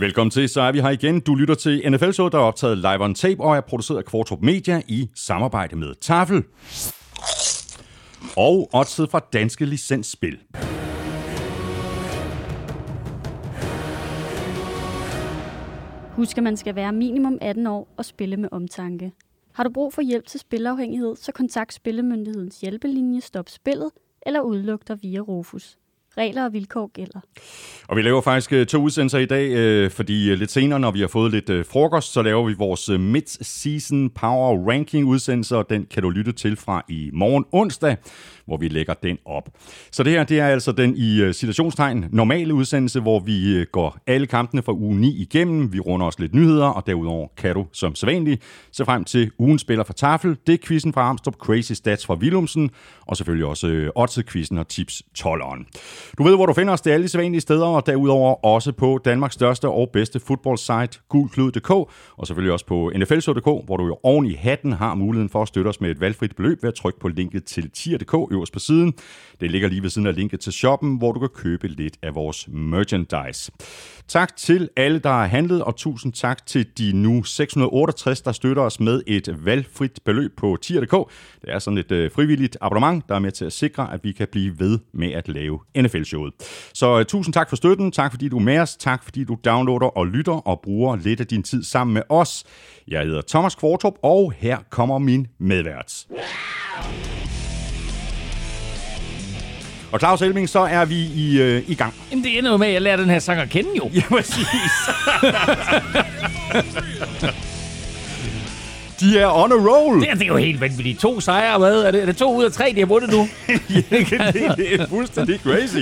Velkommen til, så er vi her igen. Du lytter til NFL Show, der er optaget live on tape og er produceret af Kvartrup Media i samarbejde med Tafel. Og oddset fra Danske Licensspil. Husk, at man skal være minimum 18 år og spille med omtanke. Har du brug for hjælp til spilafhængighed, så kontakt Spillemyndighedens hjælpelinje Stop Spillet eller udluk dig via Rufus. Regler og vilkår gælder. Og vi laver faktisk øh, to udsendelser i dag, øh, fordi øh, lidt senere, når vi har fået lidt frokost, så laver vi vores mid-season power ranking udsendelse, og den kan du lytte til fra i morgen onsdag hvor vi lægger den op. Så det her, det er altså den i øh, situationstegn normale udsendelse, hvor vi øh, går alle kampene fra uge 9 igennem. Vi runder også lidt nyheder, og derudover kan du som sædvanligt se frem til ugen spiller for Tafel. Det er quizzen fra Armstrong, Crazy Stats fra Willumsen, og selvfølgelig også øh, Odds-quizzen og Tips 12'eren. Du ved, hvor du finder os. Det er alle de sædvanlige steder, og derudover også på Danmarks største og bedste fodboldsite, gulklud.dk, og selvfølgelig også på nflshow.dk, hvor du jo oven i hatten har muligheden for at støtte os med et valgfrit beløb ved at trykke på linket til tier.dk øverst på siden. Det ligger lige ved siden af linket til shoppen, hvor du kan købe lidt af vores merchandise. Tak til alle, der har handlet, og tusind tak til de nu 668, der støtter os med et valgfrit beløb på tier.dk. Det er sådan et øh, frivilligt abonnement, der er med til at sikre, at vi kan blive ved med at lave NFL-showet. Så øh, tusind tak for støtten, tak fordi du er med os, tak fordi du downloader og lytter og bruger lidt af din tid sammen med os. Jeg hedder Thomas Kvartrup, og her kommer min medvært. Og Claus Elming, så er vi i, øh, i gang. Jamen, det ender jo med, at jeg lærer den her sang at kende jo. Ja, præcis. de er on a roll. Det er, det er jo helt vanvittigt. To sejre, hvad? Er det, er det to ud af tre, de har vundet nu? ja, det, det er fuldstændig crazy.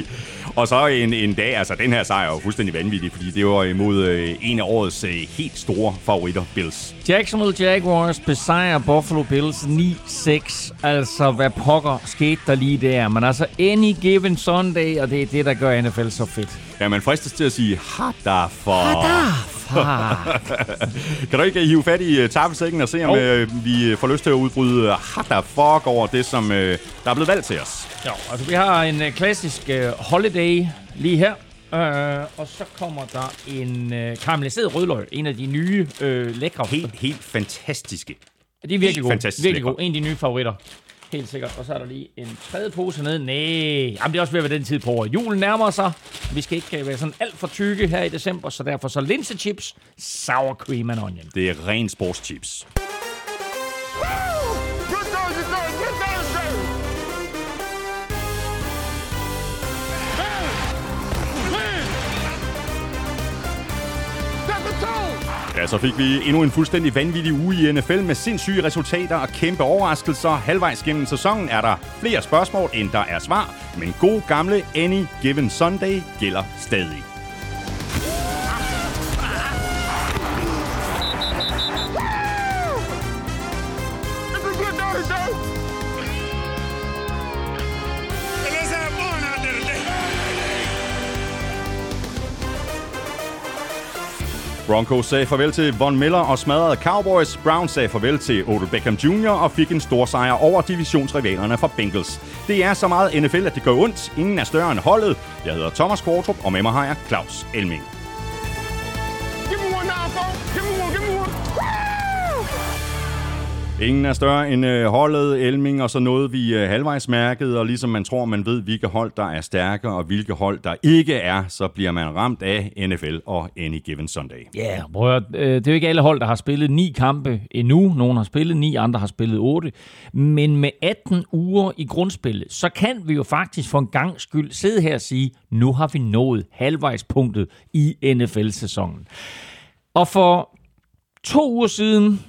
Og så en, en dag, altså den her sejr er jo fuldstændig vanvittig, fordi det var imod øh, en af årets øh, helt store favoritter, Bills. Jacksonville Jaguars besejrer Buffalo Bills 9-6. Altså, hvad pokker skete der lige der? Men altså, any given Sunday, og det er det, der gør NFL så fedt. Ja, man fristes til at sige, hada for... Hada fuck. kan du ikke hive fat i uh, og se, om uh, vi får lyst til at udbryde hada fuck over det, som uh, der er blevet valgt til os? Ja, altså vi har en uh, klassisk uh, holiday lige her. Uh, og så kommer der en uh, karamelliseret rødløg. En af de nye uh, lækre. Helt, helt fantastiske. Det er virkelig god. Virkelig god. En af de nye favoritter. Helt sikkert. Og så er der lige en tredje pose nede. Nej, jamen det er også ved at være den tid på året. Julen nærmer sig. Vi skal ikke være sådan alt for tykke her i december, så derfor så linsechips, sour cream and onion. Det er ren sportschips. Ja, så fik vi endnu en fuldstændig vanvittig uge i NFL med sindssyge resultater og kæmpe overraskelser. Halvvejs gennem sæsonen er der flere spørgsmål, end der er svar. Men god gamle Any Given Sunday gælder stadig. Broncos sagde farvel til Von Miller og smadrede Cowboys. Browns sagde farvel til Odell Beckham Jr. og fik en stor sejr over divisionsrivalerne fra Bengals. Det er så meget NFL, at det går ondt. Ingen er større end holdet. Jeg hedder Thomas Kortrup, og med mig har jeg Claus Elming. Ingen er større end øh, holdet, Elming, og så noget vi øh, halvvejsmærket, og ligesom man tror, man ved, hvilke hold, der er stærke, og hvilke hold, der ikke er, så bliver man ramt af NFL og Any Given Sunday. Ja, yeah, bror, øh, det er jo ikke alle hold, der har spillet ni kampe endnu. Nogle har spillet ni, andre har spillet otte. Men med 18 uger i grundspillet, så kan vi jo faktisk for en gang skyld sidde her og sige, nu har vi nået halvvejspunktet i NFL-sæsonen. Og for to uger siden,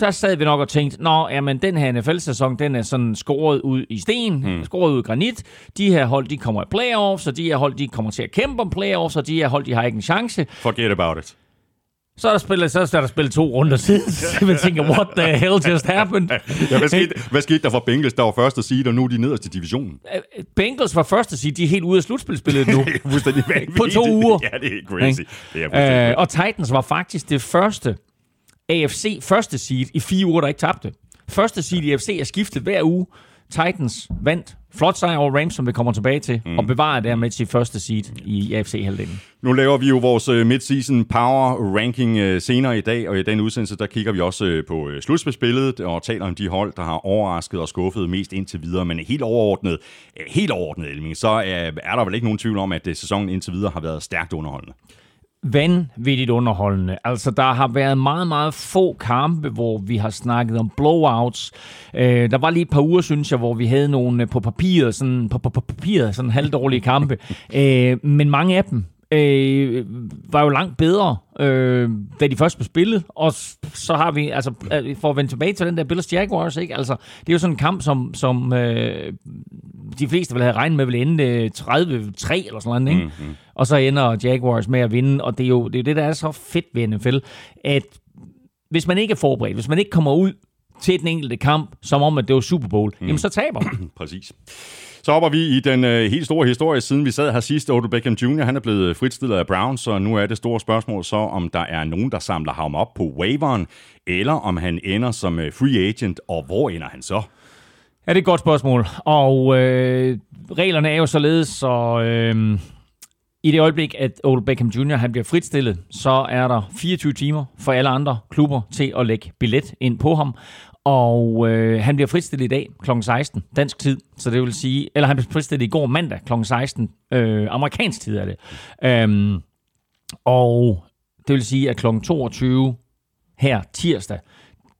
der sad vi nok og tænkte, nå, jamen den her NFL-sæson, den er sådan skåret ud i sten, hmm. skåret ud i granit. De her hold, de kommer i playoffs, og de her hold, de kommer til at kæmpe om playoffs, og de her hold, de har ikke en chance. Forget about it. Så er der spillet, så er der spillet to runder siden, så man tænker, what the hell just happened? ja, hvad, skete, hvad skete der for Bengals, der var første seed, og nu er de nederst i divisionen? Øh, Bengals var første seed, de er helt ude af slutspilspillet nu. På to uger. Ja, det er crazy. Det er øh, og Titans var faktisk det første AFC første seed i fire uger, der ikke tabte. Første seed i AFC er skiftet hver uge. Titans vandt. Flot sejr over Rams, som vi kommer tilbage til, mm. og bevarer dermed sit første seed i AFC-halvdelen. Nu laver vi jo vores øh, midseason power ranking øh, senere i dag, og i den udsendelse, der kigger vi også øh, på slutspilsbilledet og taler om de hold, der har overrasket og skuffet mest indtil videre. Men helt overordnet, helt overordnet, Elming, så er der vel ikke nogen tvivl om, at sæsonen indtil videre har været stærkt underholdende vanvittigt underholdende. Altså, der har været meget, meget få kampe, hvor vi har snakket om blowouts. Øh, der var lige et par uger, synes jeg, hvor vi havde nogle på papiret, sådan, på, på, på papiret, sådan halvdårlige kampe. øh, men mange af dem øh, var jo langt bedre, øh, da de først blev spillet. Og så har vi, altså, øh, for at vende tilbage til den der Bills Jaguars, ikke? Altså, det er jo sådan en kamp, som, som øh, de fleste ville have regnet med, ville ende 30-3 eller sådan noget, ikke? Mm-hmm. Og så ender Jaguars med at vinde, og det er jo det, er det der er så fedt ved NFL, at hvis man ikke er forberedt, hvis man ikke kommer ud til den enkelte kamp, som om at det var Super Bowl, mm. jamen så taber man. Præcis. Så hopper vi i den øh, helt store historie, siden vi sad her sidst. Odell Beckham Jr., han er blevet fritstillet af Browns, og nu er det store spørgsmål så, om der er nogen, der samler ham op på waiveren, eller om han ender som øh, free agent, og hvor ender han så? Ja, det er et godt spørgsmål. Og øh, reglerne er jo således, så øh, i det øjeblik, at Odell Beckham Jr. han bliver fritstillet, så er der 24 timer for alle andre klubber til at lægge billet ind på ham. Og øh, han bliver fritstillet i dag kl. 16, dansk tid. Så det vil sige, eller han bliver fritstillet i går mandag kl. 16, øh, amerikansk tid er det. Øhm, og det vil sige, at kl. 22 her tirsdag,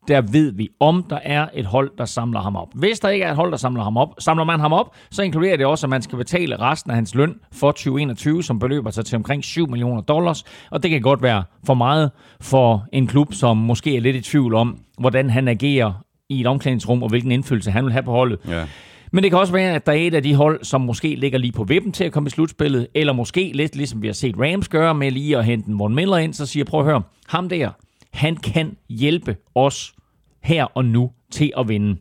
der ved vi, om der er et hold, der samler ham op. Hvis der ikke er et hold, der samler ham op, samler man ham op, så inkluderer det også, at man skal betale resten af hans løn for 2021, som beløber sig til omkring 7 millioner dollars. Og det kan godt være for meget for en klub, som måske er lidt i tvivl om, hvordan han agerer i et omklædningsrum, og hvilken indflydelse han vil have på holdet. Ja. Men det kan også være, at der er et af de hold, som måske ligger lige på vippen til at komme i slutspillet, eller måske lidt ligesom vi har set Rams gøre med lige at hente en Von Miller ind, så siger, prøv at høre, ham der, han kan hjælpe os her og nu til at vinde.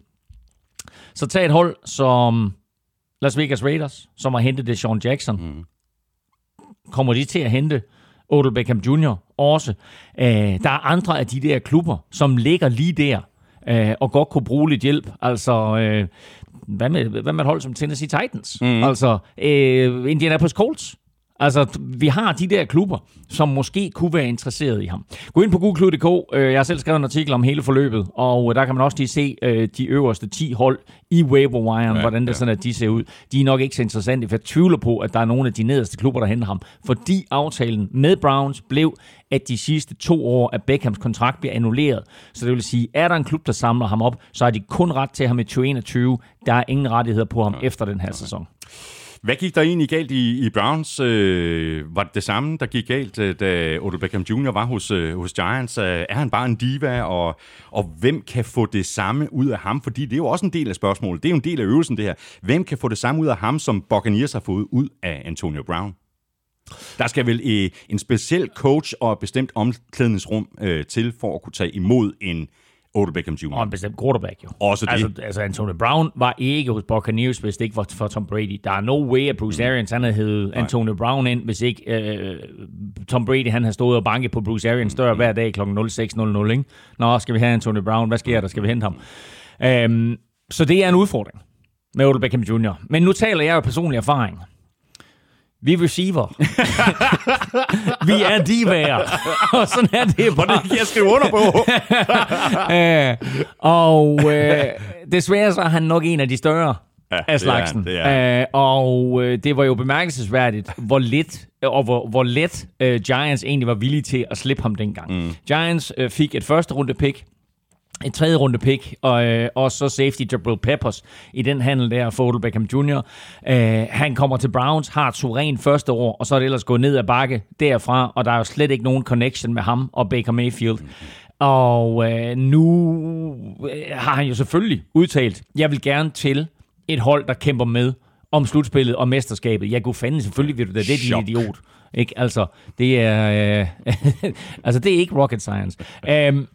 Så tag et hold som Las Vegas Raiders, som har hentet det Sean Jackson. Mm. Kommer de til at hente Odell Beckham Jr. også? Uh, der er andre af de der klubber, som ligger lige der uh, og godt kunne bruge lidt hjælp. Altså, uh, hvad, med, hvad med et hold som Tennessee Titans? Mm. Altså, uh, Indianapolis Colts Altså, vi har de der klubber, som måske kunne være interesseret i ham. Gå ind på google.dk. Øh, jeg har selv skrevet en artikel om hele forløbet, og der kan man også lige se øh, de øverste 10 hold i waiver wiren, ja, hvordan det ja. sådan, at de ser ud. De er nok ikke så interessante, for jeg tvivler på, at der er nogle af de nederste klubber, der henter ham. Fordi aftalen med Browns blev, at de sidste to år af Beckhams kontrakt bliver annulleret. Så det vil sige, er der en klub, der samler ham op, så har de kun ret til ham i 2021. Der er ingen rettigheder på ham ja. efter den her sæson. Hvad gik der egentlig galt i, i Browns? Øh, var det det samme, der gik galt, øh, da Odell Beckham Jr. var hos, øh, hos Giants? Øh, er han bare en diva, og, og hvem kan få det samme ud af ham? Fordi det er jo også en del af spørgsmålet. Det er jo en del af øvelsen, det her. Hvem kan få det samme ud af ham, som Buccaneers har fået ud af Antonio Brown? Der skal vel øh, en speciel coach og et bestemt omklædningsrum øh, til for at kunne tage imod en Odell Beckham Jr. Og en bestemt quarterback, jo. Også det. Altså, altså Antonio Brown var ikke hos Buccaneers, hvis det ikke var for Tom Brady. Der er no way, at Bruce mm. Arians han havde hævet Antonio Brown ind, hvis ikke øh, Tom Brady han havde stået og banket på Bruce Arians dør mm. hver dag kl. 06.00. Ikke? Nå, skal vi have Antonio Brown? Hvad sker der? Skal vi hente ham? Øhm, så det er en udfordring med Odell Beckham Jr. Men nu taler jeg jo personlig erfaring. Vi er receiver. vi er divaer. og sådan er det bare. Og det kan jeg skrive under på. øh, og øh, desværre så er han nok en af de større ja, af slagsen. Det er, det er. Øh, og øh, det var jo bemærkelsesværdigt, hvor lidt og hvor, hvor let øh, Giants egentlig var villige til at slippe ham dengang. Mm. Giants øh, fik et første runde pick, et tredje runde pick, og, øh, og så safety Jabril Peppers i den handel der for Odell Beckham Jr. Øh, han kommer til Browns, har et suveræn første år, og så er det ellers gået ned ad bakke derfra, og der er jo slet ikke nogen connection med ham og Baker Mayfield. Og øh, nu øh, har han jo selvfølgelig udtalt, jeg vil gerne til et hold, der kæmper med om slutspillet og mesterskabet. Jeg kunne fanden selvfølgelig vil du da, det er din idiot. Ikke? Altså, det er, øh, altså, det er ikke rocket science. Um,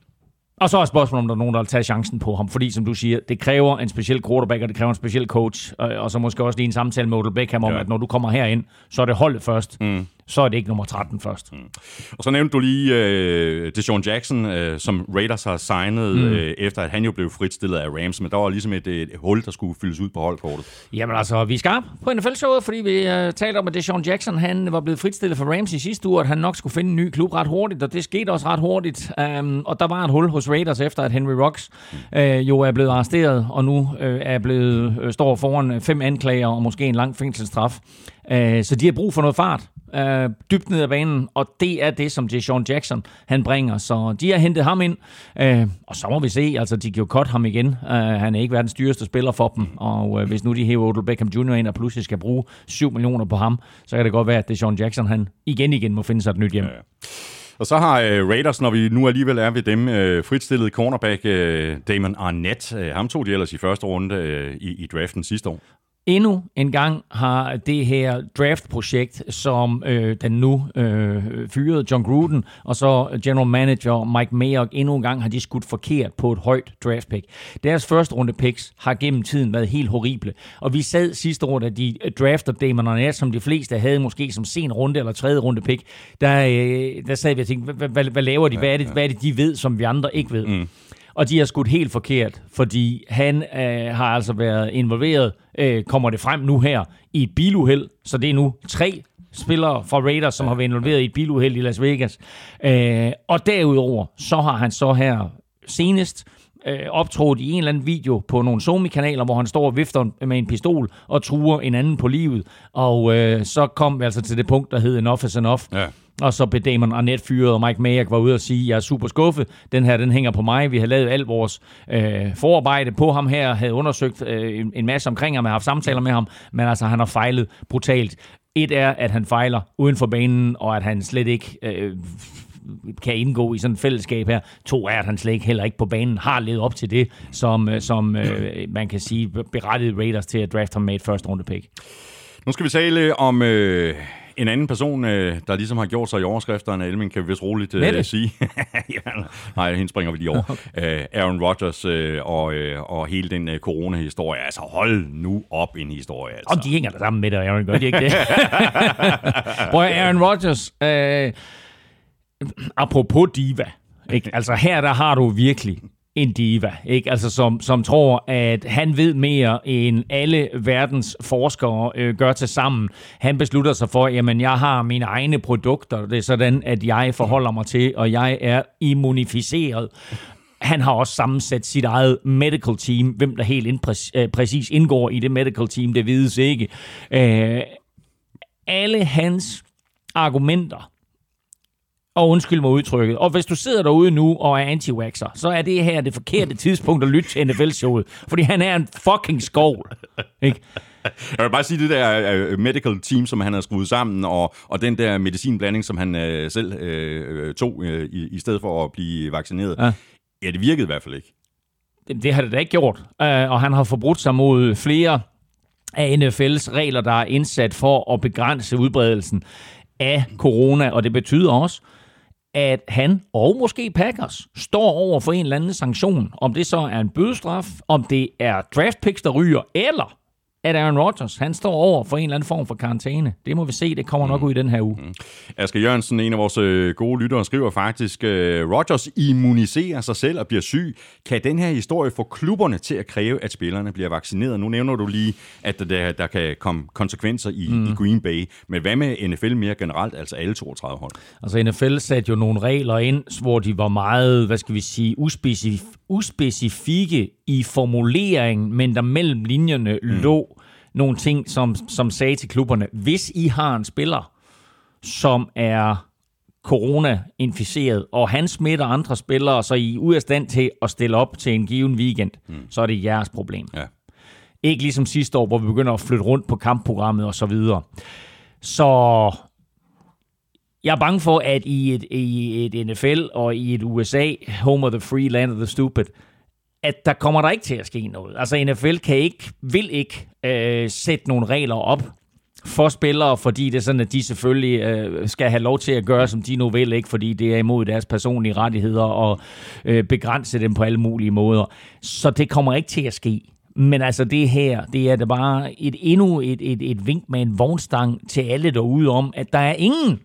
og så er spørgsmålet, om der er nogen, der vil tage chancen på ham. Fordi, som du siger, det kræver en speciel quarterback, og det kræver en speciel coach. Og, og så måske også lige en samtale med Odell Beckham om, ja. at når du kommer herind, så er det holdet først. Mm. Så er det ikke nummer 13 først. Mm. Og så nævnte du lige øh, Deshaun Jackson, øh, som Raiders har signet, mm. øh, efter at han jo blev fritstillet af Rams, men der var ligesom et, et hul, der skulle fyldes ud på holdkortet. Jamen altså, vi er skarpe på NFL-showet, fordi vi øh, talte om, at Deshaun Jackson han var blevet fritstillet for Rams i sidste uge, at han nok skulle finde en ny klub ret hurtigt, og det skete også ret hurtigt. Um, og der var et hul hos Raiders efter, at Henry Rocks mm. øh, jo er blevet arresteret, og nu øh, er blevet, øh, står foran fem anklager og måske en lang fængselsstraf. Uh, så de har brug for noget fart øh, dybt ned ad banen, og det er det, som Deshaun Jackson han bringer. Så de har hentet ham ind, øh, og så må vi se, altså de kan jo cut ham igen. Øh, han er ikke verdens dyreste spiller for dem, og øh, hvis nu de hæver Odell Beckham Jr. ind og pludselig skal bruge 7 millioner på ham, så kan det godt være, at Deshaun Jackson han igen igen må finde sig et nyt hjem. Ja. Og så har øh, Raiders, når vi nu alligevel er ved dem, øh, fritstillet cornerback øh, Damon Arnett. Øh, ham tog de ellers i første runde øh, i, i draften sidste år endnu en gang har det her draft-projekt, som øh, den nu øh, fyrede John Gruden, og så general manager Mike Mayock, endnu en gang har de skudt forkert på et højt draft-pick. Deres første runde picks har gennem tiden været helt horrible, og vi sad sidste år, da de draftede Damon Arnett, som de fleste havde måske som sen runde eller tredje runde pick, der, øh, der sad vi og tænkte, hvad, hvad, hvad laver de? Hvad er, det, hvad er det, de ved, som vi andre ikke ved? Mm. Og de har skudt helt forkert, fordi han øh, har altså været involveret, øh, kommer det frem nu her, i et biluheld. Så det er nu tre spillere fra Raiders, som har været involveret i et biluheld i Las Vegas. Øh, og derudover, så har han så her senest øh, optrådt i en eller anden video på nogle Zoom-kanaler, hvor han står og vifter med en pistol og truer en anden på livet. Og øh, så kom vi altså til det punkt, der hed enough is enough. Ja. Og så blev Damon Arnett fyret, og Mike Mayock var ude og sige, jeg er super skuffet, den her den hænger på mig. Vi har lavet alt vores øh, forarbejde på ham her, havde undersøgt øh, en, masse omkring ham, har haft samtaler med ham, men altså han har fejlet brutalt. Et er, at han fejler uden for banen, og at han slet ikke øh, kan indgå i sådan et fællesskab her. To er, at han slet ikke heller ikke på banen har levet op til det, som, øh, som øh, man kan sige berettigede Raiders til at draft ham med et første runde pick. Nu skal vi tale om øh, en anden person, øh, der ligesom har gjort sig i overskrifterne, Elmin kan vi vist roligt øh, sige. ja, nej, hende springer vi lige over. Okay. Øh, Aaron Rodgers og, og hele den corona-historie. Altså hold nu op en historie. Altså. Og de hænger der sammen med det, Aaron, gør de ikke det? Prøv Aaron Rodgers, øh, apropos diva, ikke? altså her der har du virkelig en diva, ikke? Altså som, som tror, at han ved mere end alle verdens forskere øh, gør til sammen. Han beslutter sig for, jamen jeg har mine egne produkter, det er sådan, at jeg forholder mig til, og jeg er immunificeret. Han har også sammensat sit eget medical team. Hvem der helt indpræ- øh, præcis indgår i det medical team, det vides ikke. Øh, alle hans argumenter og undskyld mig udtrykket. Og hvis du sidder derude nu og er anti så er det her det forkerte tidspunkt at lytte til NFL-showet. Fordi han er en fucking skov. Ikke? Jeg vil bare sige, det der uh, medical team, som han har skruet sammen, og, og den der medicinblanding, som han uh, selv uh, tog uh, i, i stedet for at blive vaccineret, ja. ja, det virkede i hvert fald ikke. Det, det har det da ikke gjort. Uh, og han har forbrudt sig mod flere af NFL's regler, der er indsat for at begrænse udbredelsen af corona, og det betyder også, at han og måske Packers står over for en eller anden sanktion. Om det så er en bødestraf, om det er draft picks, der ryger, eller at Aaron Rodgers, han står over for en eller anden form for karantæne. Det må vi se, det kommer nok mm. ud i den her uge. Mm. Asger Jørgensen, en af vores øh, gode lyttere, skriver faktisk, uh, Rodgers immuniserer sig selv og bliver syg. Kan den her historie få klubberne til at kræve, at spillerne bliver vaccineret? Nu nævner du lige, at der, der kan komme konsekvenser i, mm. i Green Bay. Men hvad med NFL mere generelt, altså alle 32 hold? Altså NFL satte jo nogle regler ind, hvor de var meget, hvad skal vi sige, uspecif uspecifikke i formuleringen, men der mellem linjerne mm. lå nogle ting, som, som sagde til klubberne, hvis I har en spiller, som er corona-inficeret, og han smitter andre spillere, så I er ude af stand til at stille op til en given weekend, mm. så er det jeres problem. Ja. Ikke ligesom sidste år, hvor vi begynder at flytte rundt på kampprogrammet og så videre. Så jeg er bange for, at i et, i et NFL og i et USA, home of the free, land of the stupid, at der kommer der ikke til at ske noget. Altså NFL kan ikke, vil ikke øh, sætte nogle regler op for spillere, fordi det er sådan, at de selvfølgelig øh, skal have lov til at gøre, som de nu vil, ikke fordi det er imod deres personlige rettigheder og øh, begrænse dem på alle mulige måder. Så det kommer ikke til at ske. Men altså det her, det er da bare et, endnu et, et, et vink med en vognstang til alle derude om, at der er ingen,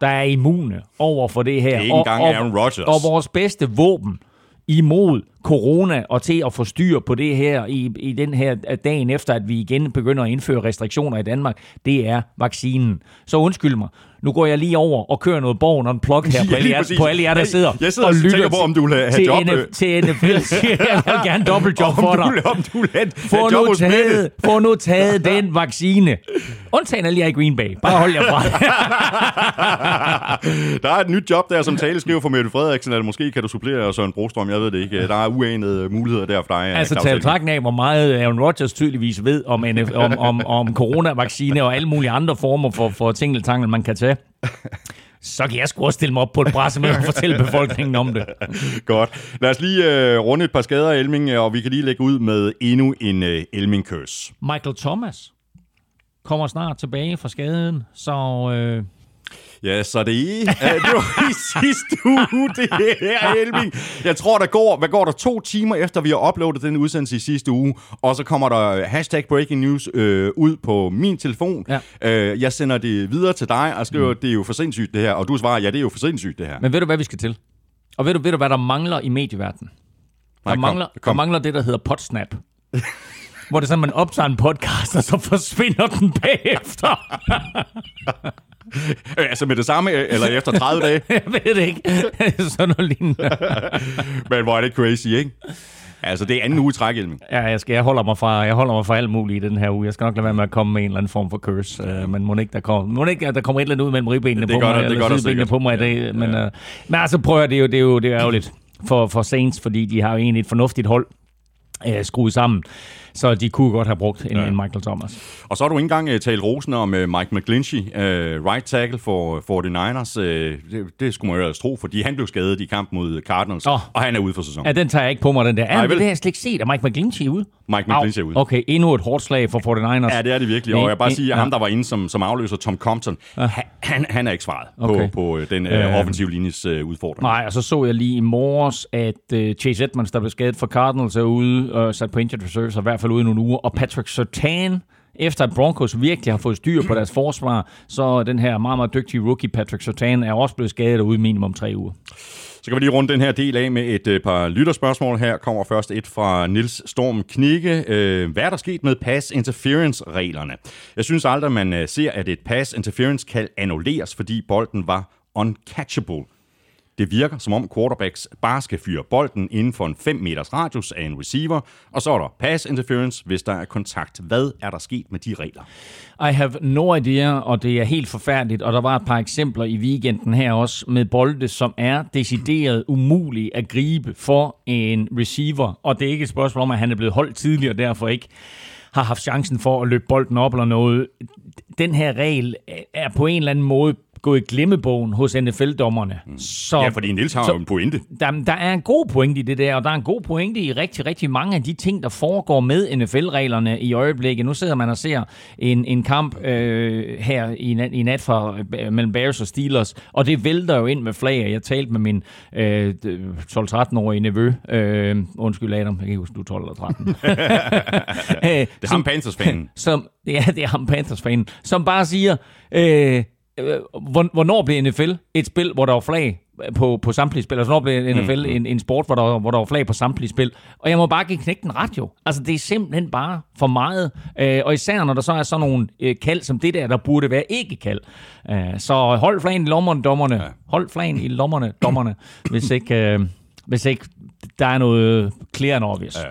der er immune over for det her. Det er ikke engang Aaron Rodgers. Og, og vores bedste våben imod corona og til at få styr på det her i, i den her dagen efter, at vi igen begynder at indføre restriktioner i Danmark, det er vaccinen. Så undskyld mig, nu går jeg lige over og kører noget Borgen og en plug her på, alle jer, på alle jer, der sidder, jeg sidder og lytter tænker på, om du vil have til, job. NF, til NFL. jeg vil gerne dobbeltjob for dig. Om du, om du vil have, få, nu job taget, få nu taget den vaccine. Undtagen alle jer i Green Bay. Bare hold jer fra Der er et nyt job der, som taleskriver for Mette Frederiksen, eller måske kan du supplere Søren Brostrøm, jeg ved det ikke. Der er uanede muligheder der for dig. Altså tage betragtning af, hvor meget Aaron Rodgers tydeligvis ved om, NF, om, om, om coronavaccine og alle mulige andre former for, for tingeltangel, man kan tage så kan jeg sgu også stille mig op på et pressemøde og fortælle befolkningen om det. Godt. Lad os lige uh, runde et par skader af Elming, og vi kan lige lægge ud med endnu en uh, Elming-køs. Michael Thomas kommer snart tilbage fra skaden, så... Uh... Ja, så det er, uh, det var i sidste uge, det her, Elming. Jeg tror, der går, hvad går der to timer efter, vi har uploadet den udsendelse i sidste uge, og så kommer der hashtag breaking news øh, ud på min telefon. Ja. Uh, jeg sender det videre til dig, og skriver, mm. det er jo for sindssygt det her, og du svarer, ja, det er jo for sindssygt det her. Men ved du, hvad vi skal til? Og ved du, ved du hvad der mangler i medieverdenen? Der, Nej, kom, mangler, kom. der mangler det, der hedder potsnap. hvor det er sådan, man optager en podcast, og så forsvinder den bagefter. altså med det samme, eller efter 30 dage? Jeg ved det ikke. Sådan noget lignende. Men hvor er det crazy, ikke? Altså, det er anden uge træk, Ja, jeg, skal, jeg, holder mig fra, jeg holder mig fra alt muligt i den her uge. Jeg skal nok lade være med at komme med en eller anden form for curse. Uh, men må ikke, der kommer, må ikke, der kommer et eller andet ud mellem ribbenene på mig, det, eller sidebenene på mig i dag. Men, ja. uh, men altså, prøv at det er jo, det er jo, det er ærgerligt for, for Saints, fordi de har jo egentlig et fornuftigt hold uh, skruet sammen. Så de kunne godt have brugt en, ja. en Michael Thomas. Og så har du ikke engang uh, talt rosen om uh, Mike McGlinchey, uh, right tackle for 49ers. Uh, det, det skulle man jo ellers tro, fordi han blev skadet i kamp mod Cardinals, oh. og han er ude for sæsonen. Ja, den tager jeg ikke på mig, den der. Ja, det har jeg slet ikke set. Er Mike McGlinchey ude? Mike McGlinchey er ude. Okay, endnu et hårdt slag for 49ers. Ja, det er det virkelig. Og jeg bare sige, at ham, der var inde som, som afløser, Tom Compton, ja. han, han er ikke svaret okay. på, på den uh, offensive linjes uh, udfordring. Nej, og så så jeg lige i morges, at uh, Chase Edmonds, der blev skadet for Cardinals, er ude og sat på injured reserve, så i hvert fald ude nogle uger, og Patrick Sertan, efter at Broncos virkelig har fået styr på deres forsvar, så den her meget, meget dygtige rookie Patrick Sertan er også blevet skadet ude minimum tre uger. Så kan vi lige runde den her del af med et øh, par lytterspørgsmål. Her kommer først et fra Nils Storm Knikke. Øh, hvad er der sket med pass interference-reglerne? Jeg synes aldrig, man øh, ser, at et pass interference kan annulleres, fordi bolden var uncatchable det virker som om quarterbacks bare skal fyre bolden inden for en 5 meters radius af en receiver, og så er der pass interference, hvis der er kontakt. Hvad er der sket med de regler? I have no idea, og det er helt forfærdeligt, og der var et par eksempler i weekenden her også med bolde, som er decideret umulige at gribe for en receiver, og det er ikke et spørgsmål om, at han er blevet holdt tidligere, og derfor ikke har haft chancen for at løbe bolden op eller noget. Den her regel er på en eller anden måde gået i glemmebogen hos NFL-dommerne. Mm. Så, ja, fordi Niels har så, jo en pointe. Der, der er en god pointe i det der, og der er en god pointe i rigtig, rigtig mange af de ting, der foregår med NFL-reglerne i øjeblikket. Nu sidder man og ser en, en kamp øh, her i nat, i nat fra, øh, mellem Bears og Steelers, og det vælter jo ind med flag. Jeg talte med min øh, 12-13-årige nevø. Øh, undskyld Adam, jeg kan ikke huske, du er 12 eller 13. det er ham Panthers-fanen. Som, ja, det er ham Panthers-fanen, som bare siger... Øh, hvornår blev NFL et spil, hvor der var flag på, på samtlige spil? Altså, hvornår blev NFL mm. en, en sport, hvor der, hvor der var flag på samtlige spil? Og jeg må bare give knækken ret jo. Altså, det er simpelthen bare for meget. Øh, og især når der så er sådan nogle øh, kald som det der, der burde være ikke kald. Øh, så hold flagen i lommerne, dommerne. Ja. Hold flagen i lommerne, dommerne, hvis ikke, øh, hvis ikke der er noget clear and obvious. Ja.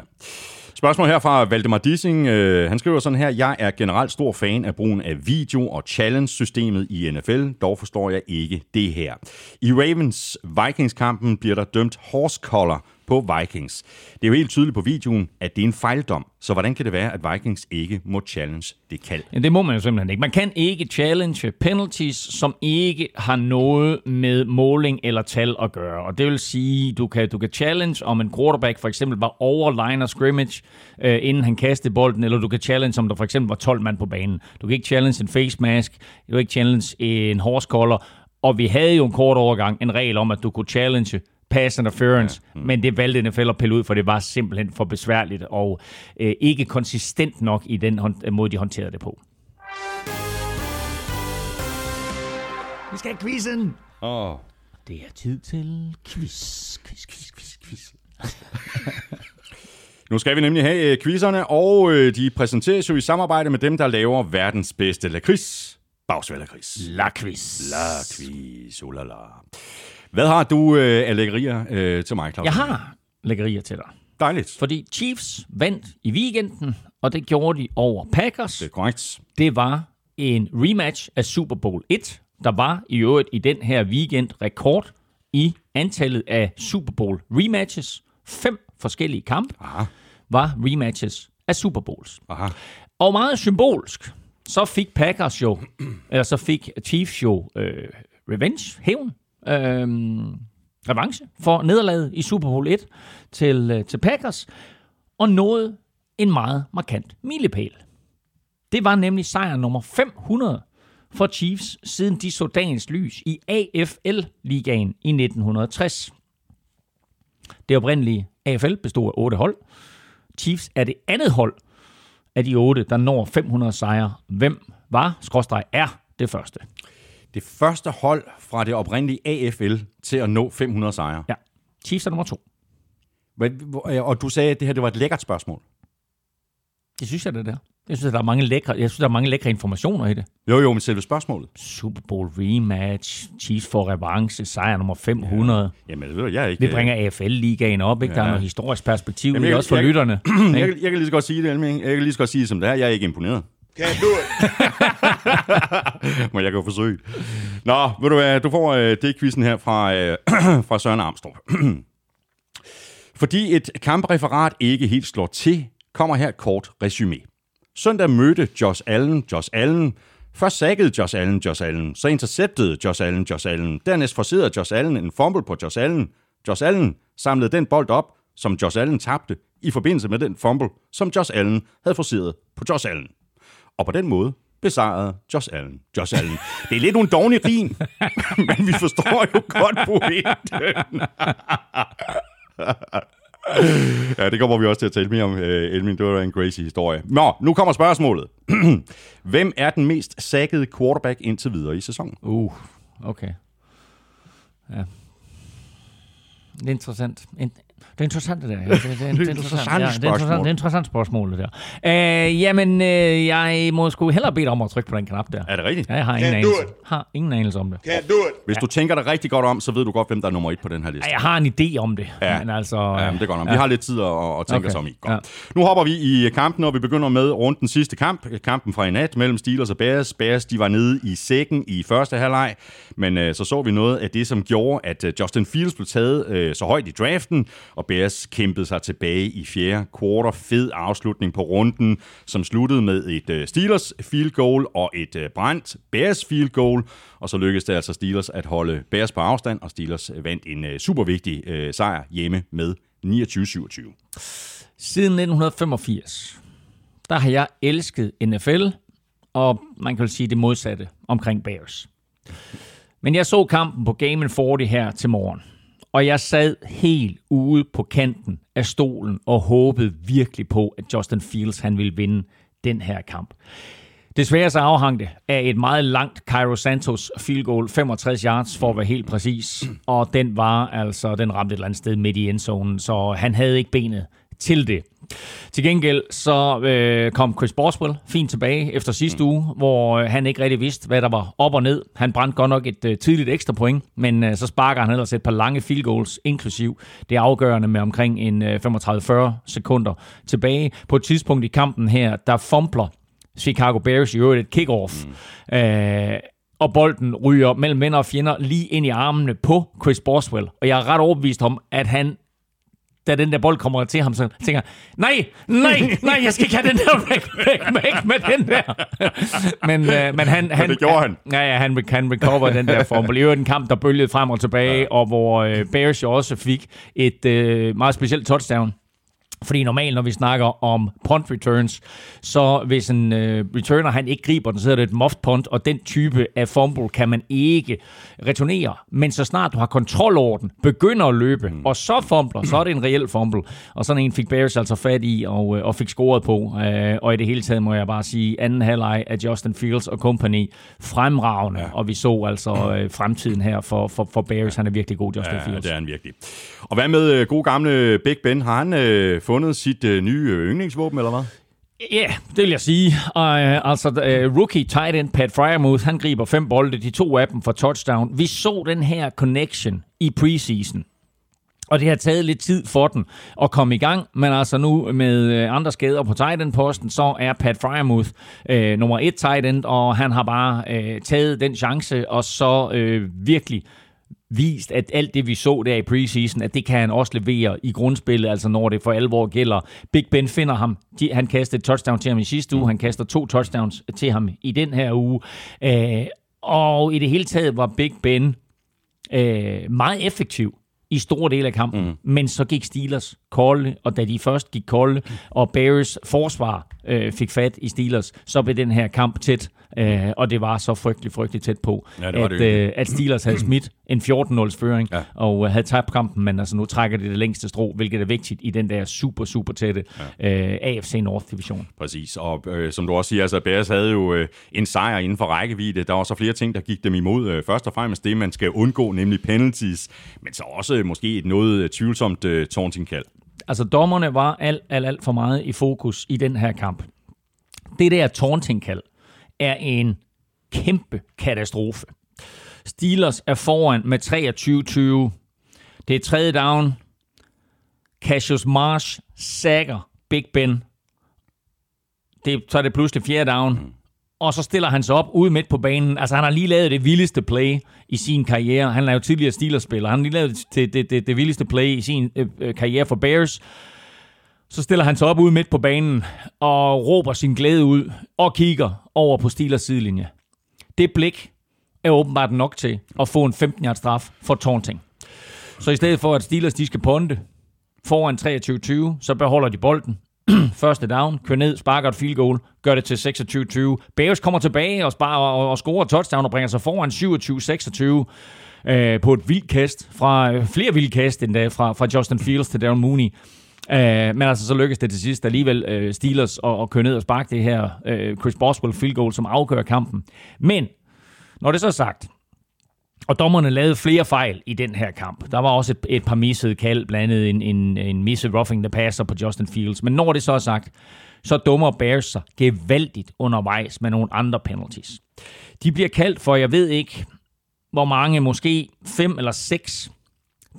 Spørgsmål her fra Valdemar Dissing. Øh, han skriver sådan her, jeg er generelt stor fan af brugen af video og challenge-systemet i NFL, dog forstår jeg ikke det her. I Ravens-Vikings-kampen bliver der dømt horse collar på Vikings. Det er jo helt tydeligt på videoen, at det er en fejldom. Så hvordan kan det være, at Vikings ikke må challenge det kald? Ja, det må man jo simpelthen ikke. Man kan ikke challenge penalties, som ikke har noget med måling eller tal at gøre. Og det vil sige, du kan, du kan challenge, om en quarterback for eksempel var over line of scrimmage, øh, inden han kastede bolden, eller du kan challenge, om der for eksempel var 12 mand på banen. Du kan ikke challenge en face mask, du kan ikke challenge en horse collar, og vi havde jo en kort overgang en regel om, at du kunne challenge pass interference, ja. mm. men det valgte NFL at pille ud, for det var simpelthen for besværligt og øh, ikke konsistent nok i den måde, de håndterede det på. Vi skal have quizzen! Åh. Oh. Det er tid til quiz, quiz, quiz, quiz, quiz. Nu skal vi nemlig have øh, quizzerne, og øh, de præsenteres jo i samarbejde med dem, der laver verdens bedste lakrids. Bagsvær lakrids. Lakrids. Lakrids, oh la la. Hvad har du øh, af lækkerier øh, til mig, Claus? Jeg har lækkerier til dig. Dejligt. Fordi Chiefs vandt i weekenden, og det gjorde de over Packers. Det er korrekt. Det var en rematch af Super Bowl 1. Der var i øvrigt i den her weekend rekord i antallet af Super Bowl rematches. Fem forskellige kampe Aha. var rematches af Super Bowls. Aha. Og meget symbolsk, så fik Packers jo, eller så fik Chiefs jo øh, revenge, hævn, øh, revanche for nederlaget i Super Bowl 1 til, øh, til Packers, og nåede en meget markant milepæl. Det var nemlig sejr nummer 500 for Chiefs, siden de så dagens lys i AFL-ligaen i 1960. Det oprindelige AFL bestod af otte hold. Chiefs er det andet hold af de otte, der når 500 sejre. Hvem var, skråstreg er, det første? Det første hold fra det oprindelige AFL til at nå 500 sejre. Ja, Chiefs er nummer to. Og du sagde, at det her det var et lækkert spørgsmål. Det synes jeg, det der. Jeg synes, der er mange lækre, jeg synes, der er mange lækre informationer i det. Jo, jo, men selve spørgsmålet. Super Bowl rematch, Chiefs for revanche, sejr nummer 500. Ja. Jamen, ved du, jeg er ikke... Det bringer AFL-ligaen op, ikke? Der er noget historisk perspektiv Jamen, i jeg- også for jeg- lytterne. jeg, jeg, jeg kan lige så godt sige det, Elming. Jeg kan lige så godt sige det, som det er. Jeg er ikke imponeret. Can't do it. Men jeg kan jo forsøge. Nå, ved du hvad, du får øh, det quizzen her fra, øh, fra Søren Armstrong. Fordi et kampreferat ikke helt slår til, kommer her et kort resume. Søndag mødte Josh Allen Josh Allen. Først sackede Josh Allen Josh Allen, så interceptede Josh Allen Josh Allen. Dernæst forserede Josh Allen en fumble på Josh Allen. Josh Allen samlede den bold op, som Josh Allen tabte, i forbindelse med den fumble, som Josh Allen havde forseret på Josh Allen. Og på den måde besejrede Josh Allen. Josh Allen. Det er lidt nogle dårlige rim, men vi forstår jo godt pointen. ja, det kommer vi også til at tale mere om, øh, Elmin. Det var en crazy historie. Nå, nu kommer spørgsmålet. Hvem er den mest sackede quarterback indtil videre i sæsonen? Uh, okay. Ja. Er interessant. Det er interessant, det der. Ja, Det, det, det, er, det er interessant Ja, det, er interessant, spørgsmål. det er et interessant spørgsmål, det der. Øh, jamen, øh, jeg må sgu hellere bede dig om at trykke på den knap der. Er det rigtigt? Ja, jeg har ingen, Can't do anelse. it. har ingen anelse om det. Can't do it. Hvis du tænker dig rigtig godt om, så ved du godt, hvem der er nummer et på den her liste. Ja, jeg har en idé om det. Ja. Men altså, Ja, men det er godt nok. Vi har lidt tid at, at tænke Okay. os om i. Godt. Ja. Nu hopper vi i kampen, og vi begynder med runden sidste kamp. Kampen fra i nat mellem Steelers og Bears. Bears de var nede i sækken i første halvleg, men øh, så så vi noget af det, som gjorde, at øh, Justin Fields blev taget øh, så højt i draften, og Bears kæmpede sig tilbage i fjerde quarter. Fed afslutning på runden, som sluttede med et øh, Steelers field goal og et øh, brændt Bears field goal, og så lykkedes det altså Steelers at holde Bears på afstand, og Steelers øh, vandt en super vigtig sejr hjemme med 29-27. Siden 1985, der har jeg elsket NFL, og man kan vel sige det modsatte omkring Bears. Men jeg så kampen på Game 40 her til morgen, og jeg sad helt ude på kanten af stolen og håbede virkelig på, at Justin Fields han ville vinde den her kamp. Desværre så afhang det af et meget langt Cairo Santos field goal, 65 yards for at være helt præcis, og den var altså, den ramte et eller andet sted midt i endzonen, så han havde ikke benet til det. Til gengæld så øh, kom Chris Boswell fint tilbage efter sidste uge, hvor øh, han ikke rigtig vidste, hvad der var op og ned. Han brændte godt nok et øh, tidligt ekstra point, men øh, så sparker han ellers et par lange field goals, inklusiv det afgørende med omkring en øh, 35-40 sekunder tilbage. På et tidspunkt i kampen her, der fumbler Chicago Bears i øvrigt et kickoff. Mm. Øh, og bolden ryger mellem venner og fjender lige ind i armene på Chris Boswell. Og jeg er ret overbevist om, at han da den der bold kommer til ham, så tænker nej, nej, nej, jeg skal ikke have den der væk, væk, væk med den der. men, øh, men han, han, det gjorde han. Ja, ja, han, han recover den der form. Det var en kamp, der bølgede frem og tilbage, ja. og hvor øh, Bears jo også fik et øh, meget specielt touchdown Fordi normalt, når vi snakker om punt returns, så hvis en øh, returner han ikke griber den, så er det et muffed punt, og den type af fumble kan man ikke returnere. Men så snart du har kontrol over den, begynder at løbe, mm. og så fumbler, så er det en reel fumble. Og sådan en fik Bears altså fat i og, øh, og fik scoret på. Øh, og i det hele taget må jeg bare sige, anden halvleg af Justin Fields og company fremragende, ja. og vi så altså øh, fremtiden her for, for, for Bears. Han er virkelig god, Justin ja, Fields. det er han virkelig. Og hvad med øh, god gamle Big Ben? Har han øh, fundet sit øh, nye øh, yndlingsvåben, eller hvad? Ja, yeah, det vil jeg sige. Uh, altså, uh, rookie tight end Pat Fryermuth, han griber fem bolde, de to af dem for touchdown. Vi så den her connection i preseason. Og det har taget lidt tid for den at komme i gang, men altså nu med andre skader på tight end posten, så er Pat Fryermuth øh, nummer et tight end, og han har bare øh, taget den chance, og så øh, virkelig vist, at alt det, vi så der i preseason, at det kan han også levere i grundspillet, altså når det for alvor gælder. Big Ben finder ham. han kastede et touchdown til ham i sidste uge. Han kaster to touchdowns til ham i den her uge. Øh, og i det hele taget var Big Ben øh, meget effektiv i store dele af kampen, mm. men så gik Steelers kolde, og da de først gik kolde, og Bears forsvar øh, fik fat i Steelers, så blev den her kamp tæt, øh, og det var så frygtelig, frygtelig tæt på, ja, det at, det øh, at Steelers havde smidt en 14-0's føring, ja. og øh, havde tabt kampen, men altså nu trækker det det længste strå, hvilket er vigtigt i den der super, super tætte ja. øh, AFC North-division. Præcis, og øh, som du også siger, altså Bears havde jo øh, en sejr inden for rækkevidde. Der var så flere ting, der gik dem imod. Øh, først og fremmest det, man skal undgå, nemlig penalties, men så også måske et noget øh, tvivlsomt øh, taunting-kald. Altså dommerne var alt, alt, alt for meget i fokus i den her kamp. Det der taunting-kald er en kæmpe katastrofe. Steelers er foran med 23-20. Det er tredje down. Cassius Marsh sækker Big Ben. Det, så er det pludselig fjerde down. Mm. Og så stiller han sig op ude midt på banen. Altså, han har lige lavet det vildeste play i sin karriere. Han er jo tidligere Steelers-spiller. Han har lige lavet det, det, det, det vildeste play i sin øh, øh, karriere for Bears. Så stiller han sig op ude midt på banen og råber sin glæde ud og kigger over på Steelers sidelinje. Det blik er åbenbart nok til at få en 15-yards straf for taunting. Så i stedet for, at Steelers de skal ponde foran 23-20, så beholder de bolden første down, kører ned, sparker et field goal, gør det til 26-20. Bears kommer tilbage og, sparer, og, og scorer touchdown og bringer sig foran 27-26 øh, på et vildt kast, fra øh, flere vildt kast endda, fra, fra Justin Fields til Darren Mooney. Uh, men altså, så lykkes det til sidst alligevel uh, Steelers at, at køre ned og sparke det her uh, Chris Boswell field goal, som afgør kampen. Men, når det så er sagt, og dommerne lavede flere fejl i den her kamp. Der var også et, et par missede kald, blandt andet en, en, en missed roughing the passer på Justin Fields. Men når det så er sagt, så dummer Bears sig gevaldigt undervejs med nogle andre penalties. De bliver kaldt for, jeg ved ikke, hvor mange, måske fem eller seks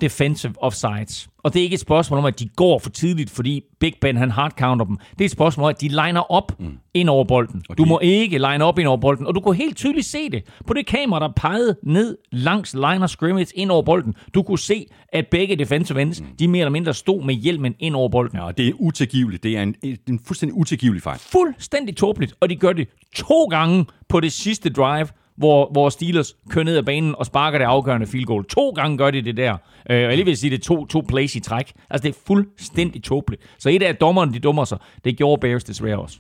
defensive offsides. Og det er ikke et spørgsmål om, at de går for tidligt, fordi Big Ben han hardcounter dem. Det er et spørgsmål om, at de liner op mm. ind over bolden. Okay. Du må ikke line op ind over bolden. Og du kunne helt tydeligt se det på det kamera, der pegede ned langs line of scrimmage ind over bolden. Du kunne se, at begge defensive ends, mm. de mere eller mindre stod med hjelmen ind over bolden. Ja, det er utilgiveligt. Det er en, en fuldstændig utilgivelig fejl. Fuldstændig tåbeligt. Og de gør det to gange på det sidste drive, hvor, hvor Steelers kører ned ad banen og sparker det afgørende field goal. To gange gør de det der. Øh, og jeg vil sige, det er to, to plays i træk. Altså, det er fuldstændig tåbeligt. Så et af dommerne, de dummer sig. Det gjorde Bears desværre også.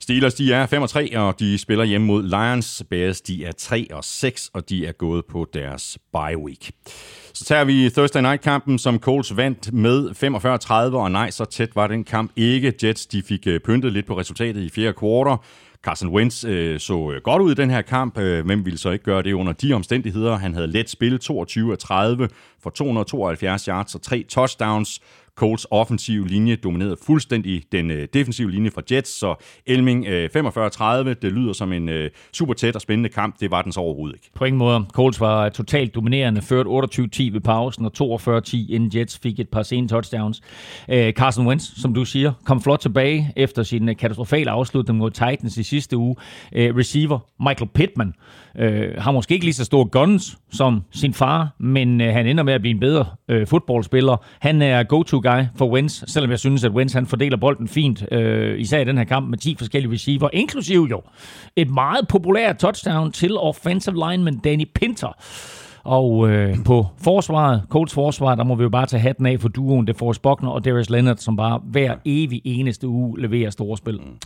Steelers, de er 5 og 3, og de spiller hjemme mod Lions. Bears, de er 3 og 6, og de er gået på deres bye week. Så tager vi Thursday Night-kampen, som Colts vandt med 45-30, og nej, så tæt var den kamp ikke. Jets, de fik øh, pyntet lidt på resultatet i fjerde kvartal. Carson Wentz øh, så øh, godt ud i den her kamp. Øh, hvem ville så ikke gøre det under de omstændigheder? Han havde let spil 22 af 30 for 272 yards og tre touchdowns. Colts offensiv linje dominerede fuldstændig den øh, defensive linje fra Jets, så Elming øh, 45-30, det lyder som en øh, super tæt og spændende kamp. Det var den så overhovedet ikke. På ingen måde. Colts var totalt dominerende, ført 28-10 ved pausen og 42-10 inden Jets fik et par sene touchdowns. Øh, Carson Wentz, som du siger, kom flot tilbage efter sin øh, katastrofale afslutning mod Titans i sidste uge. Øh, receiver Michael Pittman øh, har måske ikke lige så store guns som sin far, men øh, han ender med at blive en bedre øh, fodboldspiller. Han er go-to guy for Wentz, selvom jeg synes, at Wentz han fordeler bolden fint, øh, især i den her kamp med 10 forskellige receiver, inklusive jo et meget populært touchdown til offensive lineman Danny Pinter. Og øh, på forsvaret, Colts forsvar, der må vi jo bare tage hatten af for duoen DeForest Buckner og Darius Leonard, som bare hver evig eneste uge leverer store spil. Mm.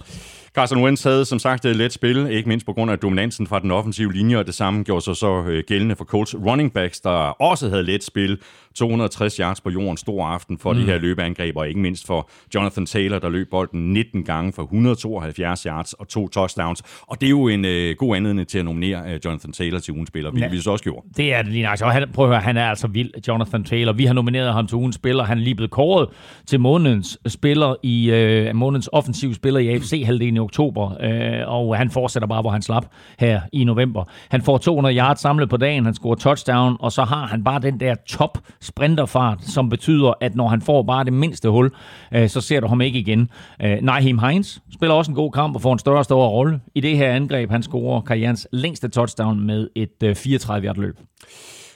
Carson Wentz havde som sagt et let spil, ikke mindst på grund af dominansen fra den offensive linje, og det samme gjorde sig så øh, gældende for Colts running backs, der også havde let spil. 260 yards på jorden, stor aften for mm. de her løbeangreb, og ikke mindst for Jonathan Taylor, der løb bolden 19 gange for 172 yards og to touchdowns. Og det er jo en øh, god anledning til at nominere øh, Jonathan Taylor til ugens spiller, hvilket ja, vi så også gjorde. Det er det lige nok. Han, prøv at høre, han er altså vild, Jonathan Taylor. Vi har nomineret ham til ugens spiller. Han er lige blevet kåret til månedens spiller i øh, månedens offensiv spiller i AFC-halvdelen oktober, øh, og han fortsætter bare, hvor han slap her i november. Han får 200 yards samlet på dagen, han scorer touchdown, og så har han bare den der top sprinterfart, som betyder, at når han får bare det mindste hul, øh, så ser du ham ikke igen. Øh, Naheem Hines spiller også en god kamp og får en større og større rolle i det her angreb. Han scorer karrierens længste touchdown med et øh, 34-yard løb.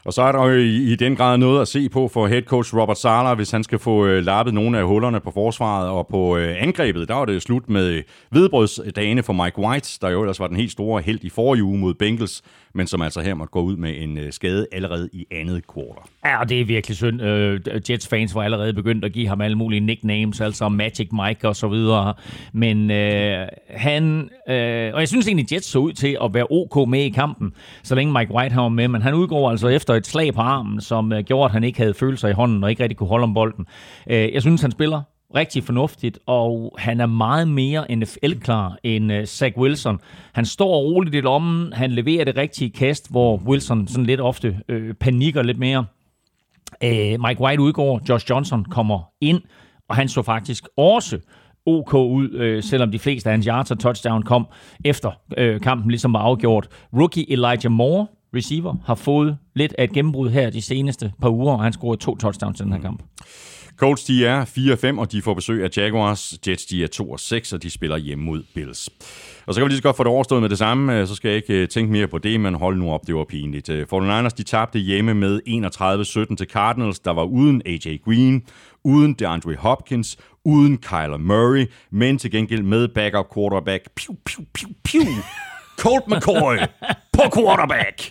Og så er der jo i, i den grad noget at se på for head coach Robert Sala, hvis han skal få øh, lappet nogle af hullerne på forsvaret og på øh, angrebet. Der var det slut med øh, vedbrødsdagene for Mike White, der jo ellers var den helt store held i forrige uge mod Bengals men som altså her måtte gå ud med en øh, skade allerede i andet kvartal. Ja, og det er virkelig synd. Øh, Jets fans var allerede begyndt at give ham alle mulige nicknames, altså Magic Mike og så videre. Men øh, han, øh, og jeg synes egentlig, Jets så ud til at være ok med i kampen, så længe Mike White var med, men han udgår altså efter et slag på armen, som øh, gjorde, at han ikke havde følelser i hånden og ikke rigtig kunne holde om bolden. Øh, jeg synes, han spiller rigtig fornuftigt, og han er meget mere NFL-klar end uh, Zach Wilson. Han står roligt i lommen, han leverer det rigtige kast, hvor Wilson sådan lidt ofte øh, panikker lidt mere. Uh, Mike White udgår, Josh Johnson kommer ind, og han så faktisk også OK ud, øh, selvom de fleste af hans yards og touchdown kom efter øh, kampen ligesom var afgjort. Rookie Elijah Moore, receiver, har fået lidt af et gennembrud her de seneste par uger, og han scorede to touchdowns i den her kamp. Colts de er 4-5, og de får besøg af Jaguars. Jets de er 2-6, og de spiller hjemme mod Bills. Og så kan vi lige så godt få det overstået med det samme, øh, så skal jeg ikke øh, tænke mere på det, men hold nu op, det var pinligt. Øh, 49ers de tabte hjemme med 31-17 til Cardinals, der var uden AJ Green, uden DeAndre Hopkins, uden Kyler Murray, men til gengæld med backup quarterback, piu, piu, piu, piu, Colt McCoy på quarterback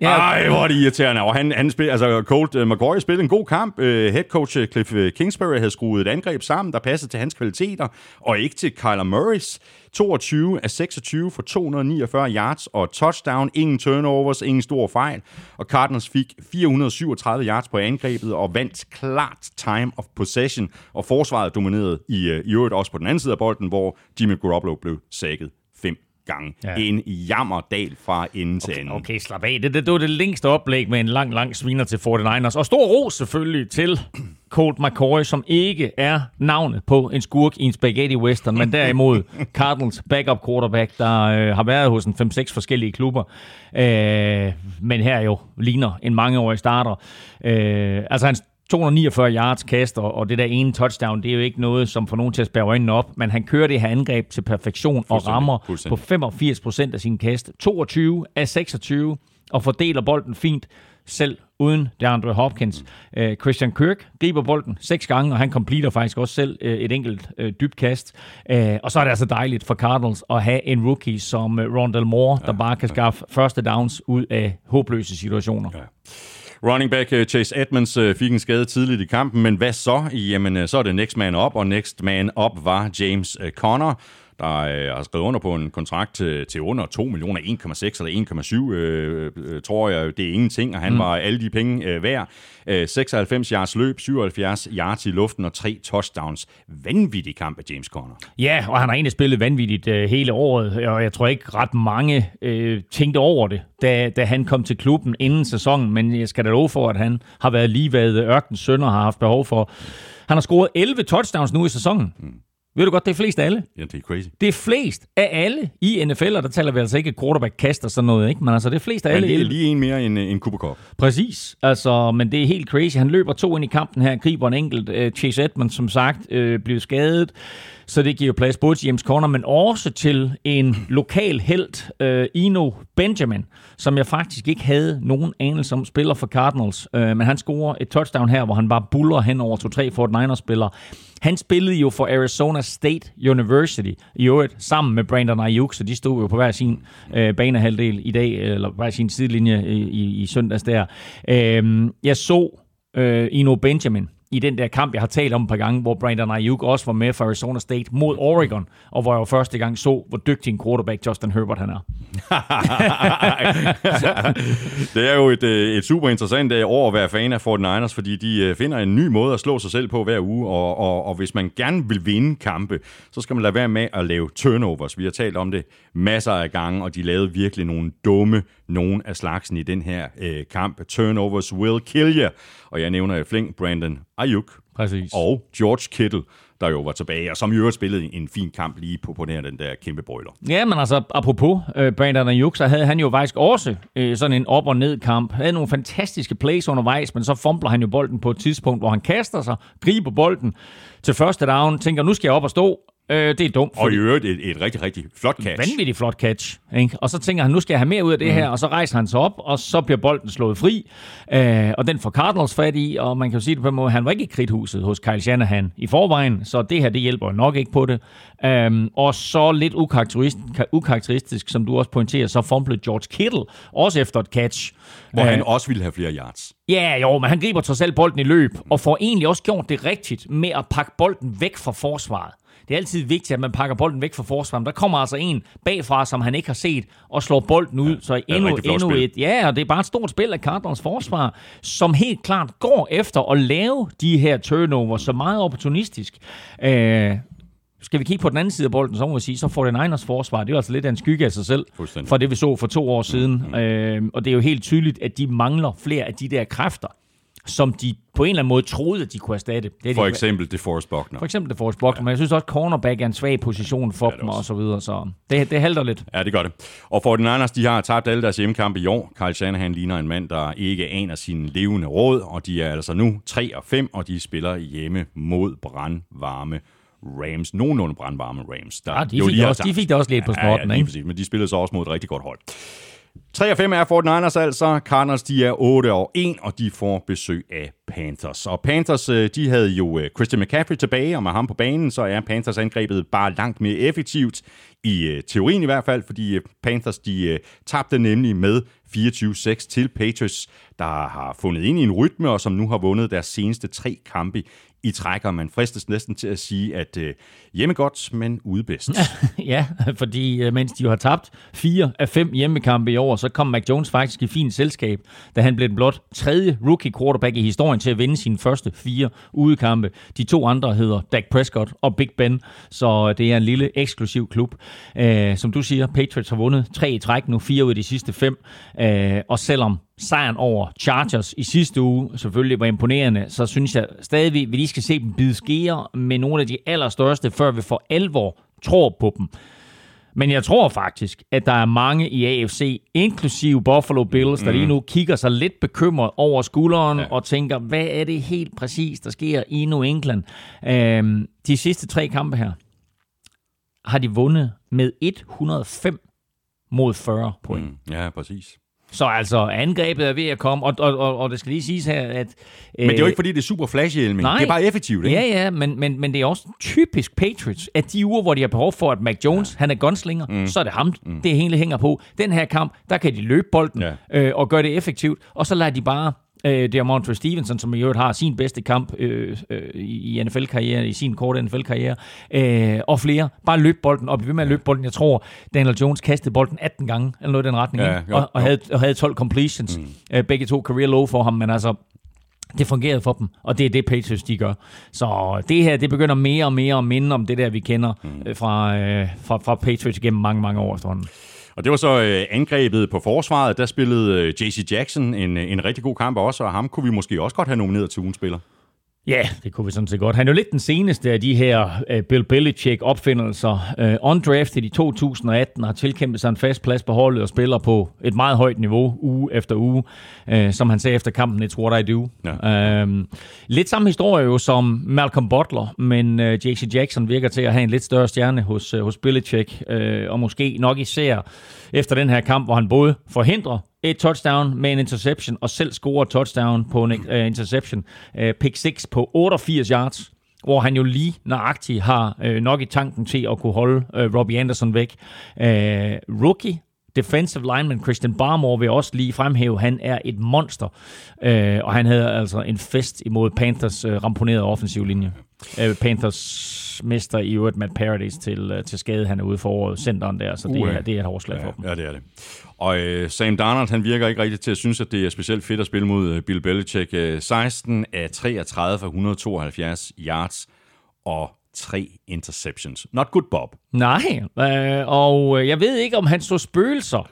ja. Ej, hvor er det irriterende. Og han, han spil, altså Colt øh, uh, McCoy spillede en god kamp. Uh, head coach øh, Cliff Kingsbury havde skruet et angreb sammen, der passede til hans kvaliteter, og ikke til Kyler Murrays. 22 af 26 for 249 yards og touchdown. Ingen turnovers, ingen stor fejl. Og Cardinals fik 437 yards på angrebet og vandt klart time of possession. Og forsvaret dominerede i, i øvrigt også på den anden side af bolden, hvor Jimmy Garoppolo blev sækket gang. Ja. En jammerdal fra ende okay, til ende. Okay, slap af. Det, det, det var det længste oplæg med en lang, lang sviner til 49ers. Og stor ros selvfølgelig til Colt McCoy, som ikke er navnet på en skurk i en spaghetti western, men derimod Cardinals backup quarterback, der øh, har været hos en 5-6 forskellige klubber, øh, men her jo ligner en mangeårig starter. Øh, altså han 249 yards kast, og det der ene touchdown, det er jo ikke noget, som får nogen til at spære øjnene op, men han kører det her angreb til perfektion og rammer på 85 procent af sin kast. 22 af 26 og fordeler bolden fint, selv uden DeAndre Hopkins. Mm. Uh, Christian Kirk griber bolden seks gange, og han completer faktisk også selv uh, et enkelt uh, dybt kast. Uh, og så er det altså dejligt for Cardinals at have en rookie som uh, Rondell Moore, ja, der bare kan skaffe ja. første downs ud af håbløse situationer. Ja. Running back øh, Chase Edmonds øh, fik en skade tidligt i kampen, men hvad så? Jamen, øh, så er det next man up, og next man up var James Conner der øh, har skrevet under på en kontrakt til, til under 2 millioner, 1,6 eller 1,7, øh, øh, tror jeg, det er ingenting, og han mm. var alle de penge øh, værd. Øh, 96 yards løb, 77 yards i luften og tre touchdowns. Vanvittig kamp af James Conner. Ja, og han har egentlig spillet vanvittigt øh, hele året, og jeg tror ikke ret mange øh, tænkte over det, da, da han kom til klubben inden sæsonen, men jeg skal da love for, at han har været lige hvad Ørkens sønner har haft behov for. Han har scoret 11 touchdowns nu i sæsonen. Mm. Ved du godt, det er flest af alle? Ja, det er crazy. Det er flest af alle i NFL, og der taler vi altså ikke quarterback kaster sådan noget, ikke? Men altså, det er flest af alle. Men det er lige en mere end, en Cooper Cup. Præcis. Altså, men det er helt crazy. Han løber to ind i kampen her, griber en enkelt. Uh, Chase Edmonds, som sagt, uh, blev skadet. Så det giver plads både til James Conner, men også til en lokal held, øh, Ino Benjamin, som jeg faktisk ikke havde nogen anelse om, spiller for Cardinals. Øh, men han scorer et touchdown her, hvor han bare buller hen over to-tre Fort Niners-spillere. Han spillede jo for Arizona Arizona State University, i øvrigt sammen med Brandon Ayuk, så de stod jo på hver sin øh, banehalvdel i dag, eller hver sin sidelinje i, i, i søndags der. Øh, jeg så øh, Ino Benjamin, i den der kamp, jeg har talt om et par gange, hvor Brandon Ayuk også var med for Arizona State mod Oregon, og hvor jeg jo første gang så, hvor dygtig en quarterback Justin Herbert han er. det er jo et, øh, et super interessant øh, år at være fan af 49ers, fordi de øh, finder en ny måde at slå sig selv på hver uge, og, og, og hvis man gerne vil vinde kampe, så skal man lade være med at lave turnovers. Vi har talt om det masser af gange, og de lavede virkelig nogle dumme nogen af slagsen i den her øh, kamp. Turnovers will kill you. Og jeg nævner flink Brandon Ayuk Præcis. og George Kittle, der jo var tilbage, og som i øvrigt spillede en fin kamp lige på, på den, den der kæmpe brøler. Ja, men altså, apropos uh, Brandon Ayuk, så havde han jo faktisk også uh, sådan en op- og ned-kamp. Havde nogle fantastiske plays undervejs, men så fumbler han jo bolden på et tidspunkt, hvor han kaster sig, griber bolden til første down, tænker, nu skal jeg op og stå, Øh, det er dumt. Og i øvrigt et, et rigtig, rigtig flot catch. Vanvittigt flot catch. Ikke? Og så tænker han, nu skal jeg have mere ud af det mm. her, og så rejser han sig op, og så bliver bolden slået fri. Øh, og den får Cardinals fat i, og man kan jo sige det på en måde, han var ikke i kridthuset hos Kyle Shanahan i forvejen, så det her, det hjælper nok ikke på det. Øh, og så lidt ukarakteristisk, ukarakteristisk, som du også pointerer, så fumblede George Kittle, også efter et catch. Hvor han øh, også ville have flere yards. Ja, jo, men han griber trods alt bolden i løb, og får egentlig også gjort det rigtigt med at pakke bolden væk fra forsvaret. Det er altid vigtigt, at man pakker bolden væk fra forsvaret. Der kommer altså en bagfra, som han ikke har set, og slår bolden ud. Ja, så endnu, endnu et... Ja, og det er bare et stort spil af Cardinals forsvar, som helt klart går efter at lave de her turnovers så meget opportunistisk. Øh, skal vi kigge på den anden side af bolden, så må vi sige, så får den Niners forsvar, det er altså lidt af en skygge af sig selv, for det vi så for to år siden. Mm-hmm. Øh, og det er jo helt tydeligt, at de mangler flere af de der kræfter, som de på en eller anden måde troede, at de kunne erstatte. Det for de, eksempel DeForest Buckner. For eksempel DeForest Buckner, ja. men jeg synes også, at cornerback er en svag position for dem og så videre, så det, det halter lidt. Ja, det gør det. Og for den Niners, de har tabt alle deres hjemmekampe i år. Kyle Shanahan ligner en mand, der ikke aner sin levende råd, og de er altså nu 3 og 5, og de spiller hjemme mod brandvarme Rams, nogenlunde brandvarme Rams. Der ja, de, fik, også, de fik det også lidt på snorten, ja, ja, ikke? Præcis, men de spillede så også mod et rigtig godt hold. 3 og 5 er 49ers altså. Cardinals de er 8 og 1, og de får besøg af Panthers. Og Panthers øh, de havde jo øh, Christian McCaffrey tilbage, og med ham på banen, så er Panthers angrebet bare langt mere effektivt. I øh, teorien i hvert fald, fordi Panthers de tabte nemlig med 24-6 til Patriots, der har fundet ind i en rytme, og som nu har vundet deres seneste tre kampe i trækker. Man fristes næsten til at sige, at øh, hjemme godt, men ude bedst. ja, fordi øh, mens de jo har tabt fire af fem hjemmekampe i år, så kom Mac Jones faktisk i fint selskab, da han blev den blot tredje rookie quarterback i historien til at vinde sine første fire udekampe. De to andre hedder Dak Prescott og Big Ben, så øh, det er en lille eksklusiv klub. Æh, som du siger, Patriots har vundet tre i træk nu, fire ud af de sidste fem, Æh, og selvom sejren over Chargers i sidste uge selvfølgelig var imponerende, så synes jeg stadigvæk, at vi lige skal se dem bide skære med nogle af de allerstørste, før vi for alvor tror på dem. Men jeg tror faktisk, at der er mange i AFC, inklusive Buffalo Bills, der lige nu kigger sig lidt bekymret over skulderen ja. og tænker, hvad er det helt præcis, der sker i New England? Øhm, de sidste tre kampe her har de vundet med 105 mod 40 point. Mm, ja, præcis. Så altså, angrebet er ved at komme, og, og, og, og det skal lige siges her, at... Men det er jo ikke, fordi det er super flashy, Elming. Nej, det er bare effektivt, ikke? Ja, ja, men, men, men det er også typisk Patriots, at de uger, hvor de har behov for, at Mac Jones, ja. han er gunslinger, mm. så er det ham, mm. det hele hænger på. Den her kamp, der kan de løbe bolden ja. øh, og gøre det effektivt, og så lader de bare Øh, det er Montre Stevenson, som i øvrigt har sin bedste kamp øh, øh, i NFL-karriere, i sin korte NFL-karriere, øh, og flere. Bare løb bolden, og blive ved med at løbe bolden. Jeg tror, Daniel Jones kastede bolden 18 gange, eller noget i den retning, ja, jo, og, og, havde, og havde 12 completions. Mm. Øh, begge to career low for ham, men altså, det fungerede for dem, og det er det Patriots, de gør. Så det her, det begynder mere og mere at minde om det der, vi kender mm. Øh, fra, øh, fra, fra Patriots gennem mange, mange år efterhånden. Og det var så øh, angrebet på forsvaret. Der spillede øh, JC Jackson en, øh, en rigtig god kamp også, og ham kunne vi måske også godt have nomineret til ugens spiller. Ja, det kunne vi sådan set godt. Han er jo lidt den seneste af de her uh, Bill Belichick-opfindelser. Uh, undrafted i 2018 har tilkæmpet sig en fast plads på holdet og spiller på et meget højt niveau uge efter uge. Uh, som han sagde efter kampen, it's what I do. Ja. Uh, lidt samme historie jo som Malcolm Butler, men uh, J.C. Jackson virker til at have en lidt større stjerne hos, uh, hos Belichick. Uh, og måske nok især efter den her kamp, hvor han både forhindrer et touchdown med en interception, og selv scorer touchdown på en uh, interception. Uh, pick 6 på 88 yards. hvor han jo lige nøjagtigt har øh, nok i tanken til at kunne holde øh, Robbie Anderson væk. Øh, rookie defensive lineman Christian Barmore vil også lige fremhæve, han er et monster, øh, og han havde altså en fest imod Panthers øh, ramponerede offensiv linje. Øh, Panthers mister i øvrigt Matt Paradise til, øh, til skade, han er ude for året, centeren der, så det, er, det er et hårdt slag ja, for dem. Ja, det er det. Og øh, Sam Darnold, han virker ikke rigtig til at synes, at det er specielt fedt at spille mod øh, Bill Belichick. Øh, 16 af 33 for 172 yards og tre interceptions. Not good, Bob. Nej, øh, og øh, jeg ved ikke, om han så spøgelser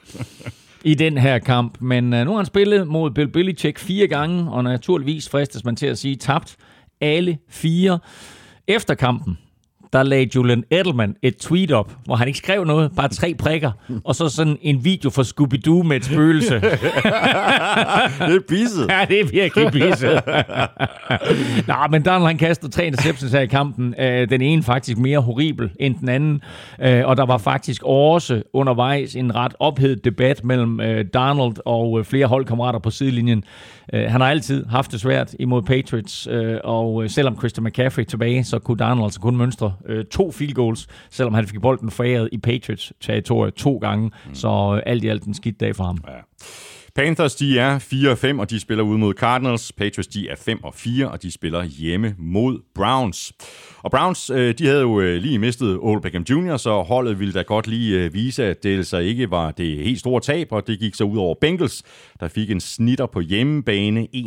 i den her kamp, men øh, nu har han spillet mod Bill Belichick fire gange, og naturligvis fristes man til at sige tabt alle fire. Efter kampen, der lagde Julian Edelman et tweet op, hvor han ikke skrev noget, bare tre prikker, og så sådan en video for Scooby-Doo med et spøgelse. det er pisset. Ja, det er virkelig pisset. Nå, men Donald han kastede tre interceptions her i kampen. Øh, den ene faktisk mere horribel end den anden. Øh, og der var faktisk også undervejs en ret ophedet debat mellem øh, Donald og flere holdkammerater på sidelinjen. Han har altid haft det svært imod Patriots, og selvom Christian McCaffrey tilbage, så kunne Donald altså kun mønstre øh, to field goals, selvom han fik bolden foræret i Patriots territoriet to gange. Mm. Så øh, alt i alt en skidt dag for ham. Ja. Panthers, de er 4-5, og de spiller ude mod Cardinals. Patriots, de er 5-4, og de spiller hjemme mod Browns. Og Browns, øh, de havde jo øh, lige mistet Ole Beckham Jr., så holdet ville da godt lige øh, vise, at det så ikke var det helt store tab, og det gik så ud over Bengals, der fik en snitter på hjemmebane 41-16.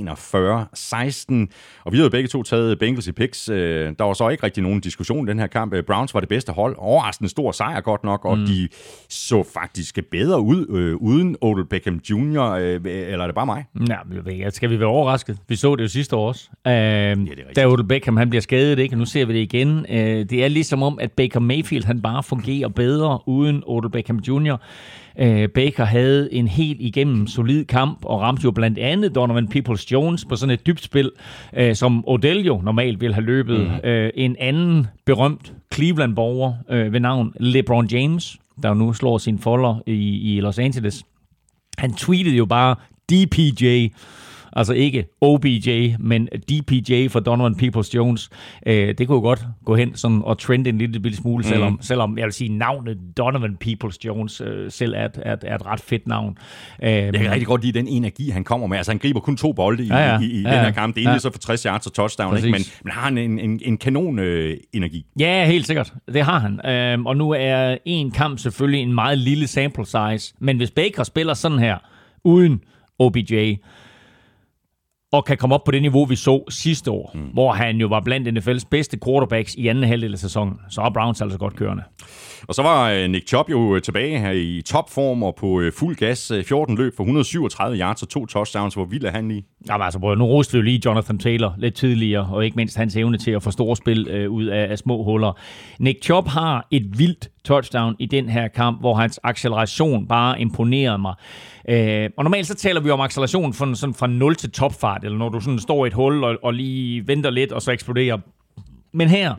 Og vi havde begge to taget Bengals i picks. Der var så ikke rigtig nogen diskussion i den her kamp. Browns var det bedste hold. Overraskende stor sejr godt nok, og mm. de så faktisk bedre ud øh, uden Ole Beckham Jr., øh, eller er det bare mig? Ja, skal vi være overrasket? Vi så det jo sidste år også. Øh, ja, da Ole Beckham han bliver skadet, ikke? nu ser vi det igen. Øh, det er ligesom om, at Baker Mayfield han bare fungerer bedre uden Odell Beckham Jr. Øh, Baker havde en helt igennem solid kamp og ramte jo blandt andet Donovan Peoples-Jones på sådan et dybt spil, øh, som Odell jo normalt ville have løbet. Mm. En anden berømt Cleveland-borger ved navn LeBron James, der jo nu slår sin folder i, i Los Angeles, han tweetede jo bare DPJ, Altså ikke OBJ, men DPJ for Donovan Peoples-Jones. Øh, det kunne jo godt gå hen sådan og trende en lille, smule, mm. selvom, selvom jeg vil sige, navnet Donovan Peoples-Jones øh, selv er, er, er et ret fedt navn. Øh, jeg kan rigtig godt lide den energi, han kommer med. Altså han griber kun to bolde i, ja, ja. i, i ja, den her kamp. Det ene ja. så for 60 yards og touchdown, ikke? Men, men har han en, en, en kanon øh, energi. Ja, helt sikkert. Det har han. Øh, og nu er en kamp selvfølgelig en meget lille sample size, men hvis Baker spiller sådan her, uden OBJ, og kan komme op på det niveau, vi så sidste år, mm. hvor han jo var blandt NFL's bedste quarterbacks i anden halvdel af sæsonen, så er Browns altså godt kørende. Og så var øh, Nick Chubb jo øh, tilbage her i topform og på øh, fuld gas. 14 løb for 137 yards og to touchdowns. Hvor vild er han lige? Jamen altså, nu roste vi jo lige Jonathan Taylor lidt tidligere, og ikke mindst hans evne til at få store spil øh, ud af, af små huller. Nick Chubb har et vildt touchdown i den her kamp, hvor hans acceleration bare imponerede mig. Øh, og normalt så taler vi om acceleration fra, sådan fra 0 til topfart, eller når du sådan står i et hul og, og lige venter lidt, og så eksploderer. Men her,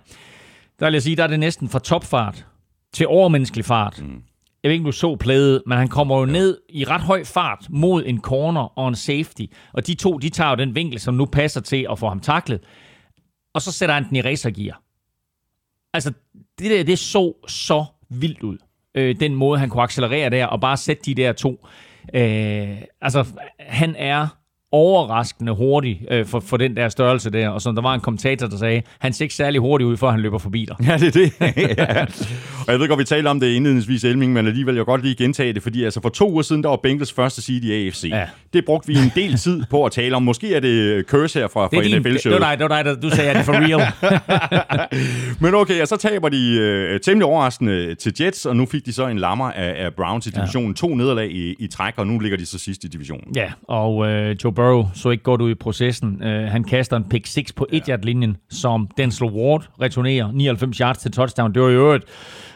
der vil jeg sige, der er det næsten fra topfart til overmenneskelig fart. Mm. Jeg ved ikke, om du så plæde, men han kommer jo ned i ret høj fart mod en corner og en safety. Og de to, de tager jo den vinkel, som nu passer til at få ham taklet. Og så sætter han den i racergear. Altså, det der, det så så vildt ud. Øh, den måde, han kunne accelerere der, og bare sætte de der to. Øh, altså, han er overraskende hurtig øh, for, for den der størrelse der. Og som der var en kommentator, der sagde, han ser ikke særlig hurtigt ud, før han løber forbi dig. Ja, det er det. ja. Og jeg ved godt, vi talte om det indledningsvis, Elming, men alligevel jeg godt lige gentage det, fordi altså for to uger siden, der var Bengals første seed i AFC. Ja. Det brugte vi en del tid på at tale om. Måske er det curse her fra, fra NFL show. Det var dig, det var dig, du sagde, at det for real. men okay, og så taber de øh, temmelig overraskende til Jets, og nu fik de så en lammer af, af Browns i divisionen. Ja. To nederlag i, i træk, og nu ligger de så sidst i divisionen. Ja, og øh, Joe Burrow så ikke godt ud i processen. Uh, han kaster en pick 6 på 1 yard linjen som Denzel Ward returnerer 99 yards til touchdown. Det var jo øvrigt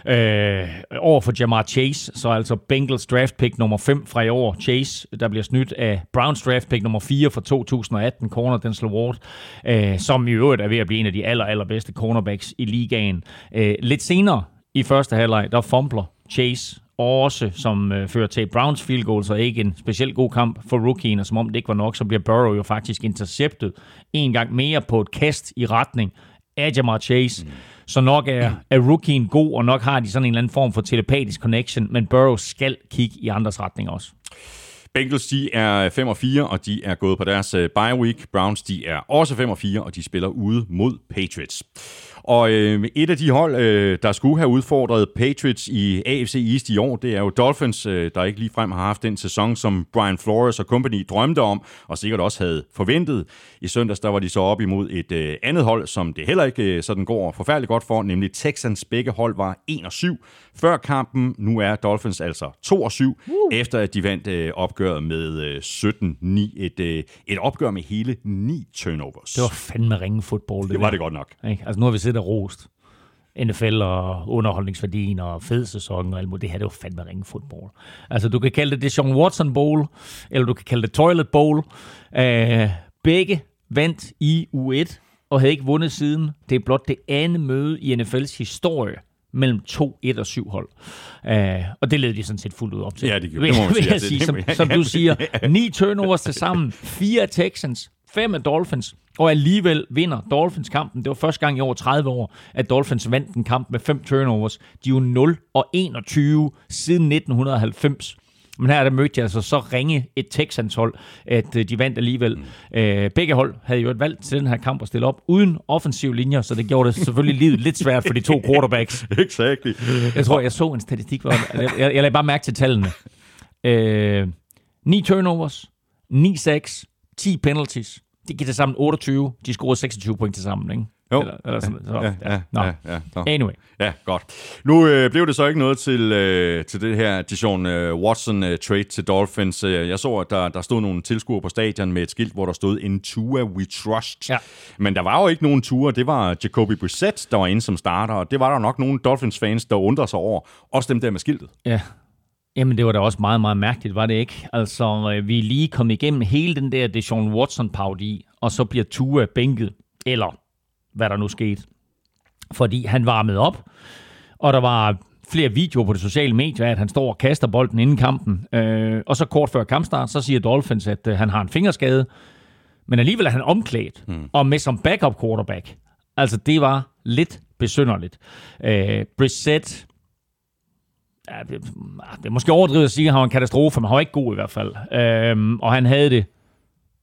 uh, over for Jamar Chase, så altså Bengals draft pick nummer 5 fra i år. Chase, der bliver snydt af Browns draft pick nummer 4 fra 2018, corner Denzel Ward, uh, som i øvrigt er ved at blive en af de aller, allerbedste cornerbacks i ligaen. Uh, lidt senere i første halvleg, der fumbler Chase også, som øh, fører til Browns field goal, så ikke en specielt god kamp for rookien, og som om det ikke var nok, så bliver Burrow jo faktisk interceptet en gang mere på et kast i retning af Jamar Chase. Mm. Så nok er, er rookien god, og nok har de sådan en eller anden form for telepatisk connection, men Burrow skal kigge i andres retning også. Bengals, de er 5 og 4, og de er gået på deres uh, bye week. Browns, de er også 5 og 4, og de spiller ude mod Patriots. Og øh, et af de hold, øh, der skulle have udfordret Patriots i AFC East i år, det er jo Dolphins, øh, der ikke ligefrem har haft den sæson, som Brian Flores og company drømte om, og sikkert også havde forventet. I søndags, der var de så op imod et øh, andet hold, som det heller ikke øh, sådan går forfærdeligt godt for, nemlig Texans. Begge hold var 1 og 7 før kampen. Nu er Dolphins altså 2 og 7, uh. efter at de vandt øh, opgøret med øh, 17-9. Et, øh, et opgør med hele 9 turnovers. Det var fandme ringe fodbold. Det, det var det godt nok. Ikke? Altså nu har vi set og rost NFL og underholdningsværdien og fed sæson og alt muligt. Det her, det var fandme ringe fodbold. Altså, du kan kalde det det Sean Watson Bowl, eller du kan kalde det Toilet Bowl. Uh, begge vandt i U1 og havde ikke vundet siden. Det er blot det andet møde i NFL's historie mellem 2, 1 og 7 hold. Uh, og det led de sådan set fuldt ud op til. Ja, det, det må man sige. Jeg sige. Som, som du siger, ni turnovers til sammen, fire Texans, fem af Dolphins, og alligevel vinder Dolphins kampen. Det var første gang i over 30 år, at Dolphins vandt en kamp med fem turnovers. De er jo 0 og 21 siden 1990. Men her er der mødte de altså så ringe et Texans hold, at øh, de vandt alligevel. Mm. Øh, begge hold havde jo et valg til den her kamp at stille op uden offensiv linjer, så det gjorde det selvfølgelig livet lidt svært for de to quarterbacks. Exactly. Jeg tror, jeg så en statistik, hvor jeg, jeg, jeg lagde bare mærke til tallene. Øh, 9 turnovers, 9 sacks, 10 penalties. Det giver til sammen 28. De scorede 26 point til sammen, ikke? Jo. Eller, eller sådan, så, ja, ja, ja, ja, ja. Anyway. Ja, godt. Nu øh, blev det så ikke noget til, øh, til det her Dijon øh, Watson-trade øh, til Dolphins. Øh, Jeg så, at der, der stod nogle tilskuere på stadion med et skilt, hvor der stod In Tua We Trust. Ja. Men der var jo ikke nogen ture. Det var Jacoby Brissett, der var inde som starter, og det var der nok nogle Dolphins-fans, der undrer sig over. Også dem der med skiltet. Ja. Jamen, det var da også meget, meget mærkeligt, var det ikke? Altså, øh, vi er lige kommet igennem hele den der Deshaun Watson-parodi, og så bliver Tua bænket, eller hvad der nu skete. Fordi han varmede op, og der var flere videoer på det sociale medier, at han står og kaster bolden inden kampen. Øh, og så kort før kampstart, så siger Dolphins, at øh, han har en fingerskade. Men alligevel er han omklædt, mm. og med som backup quarterback. Altså, det var lidt besynderligt. Øh, Brissett, ja, det, det er måske overdrivet at sige, at han var en katastrofe, men han var ikke god i hvert fald. Øh, og han havde det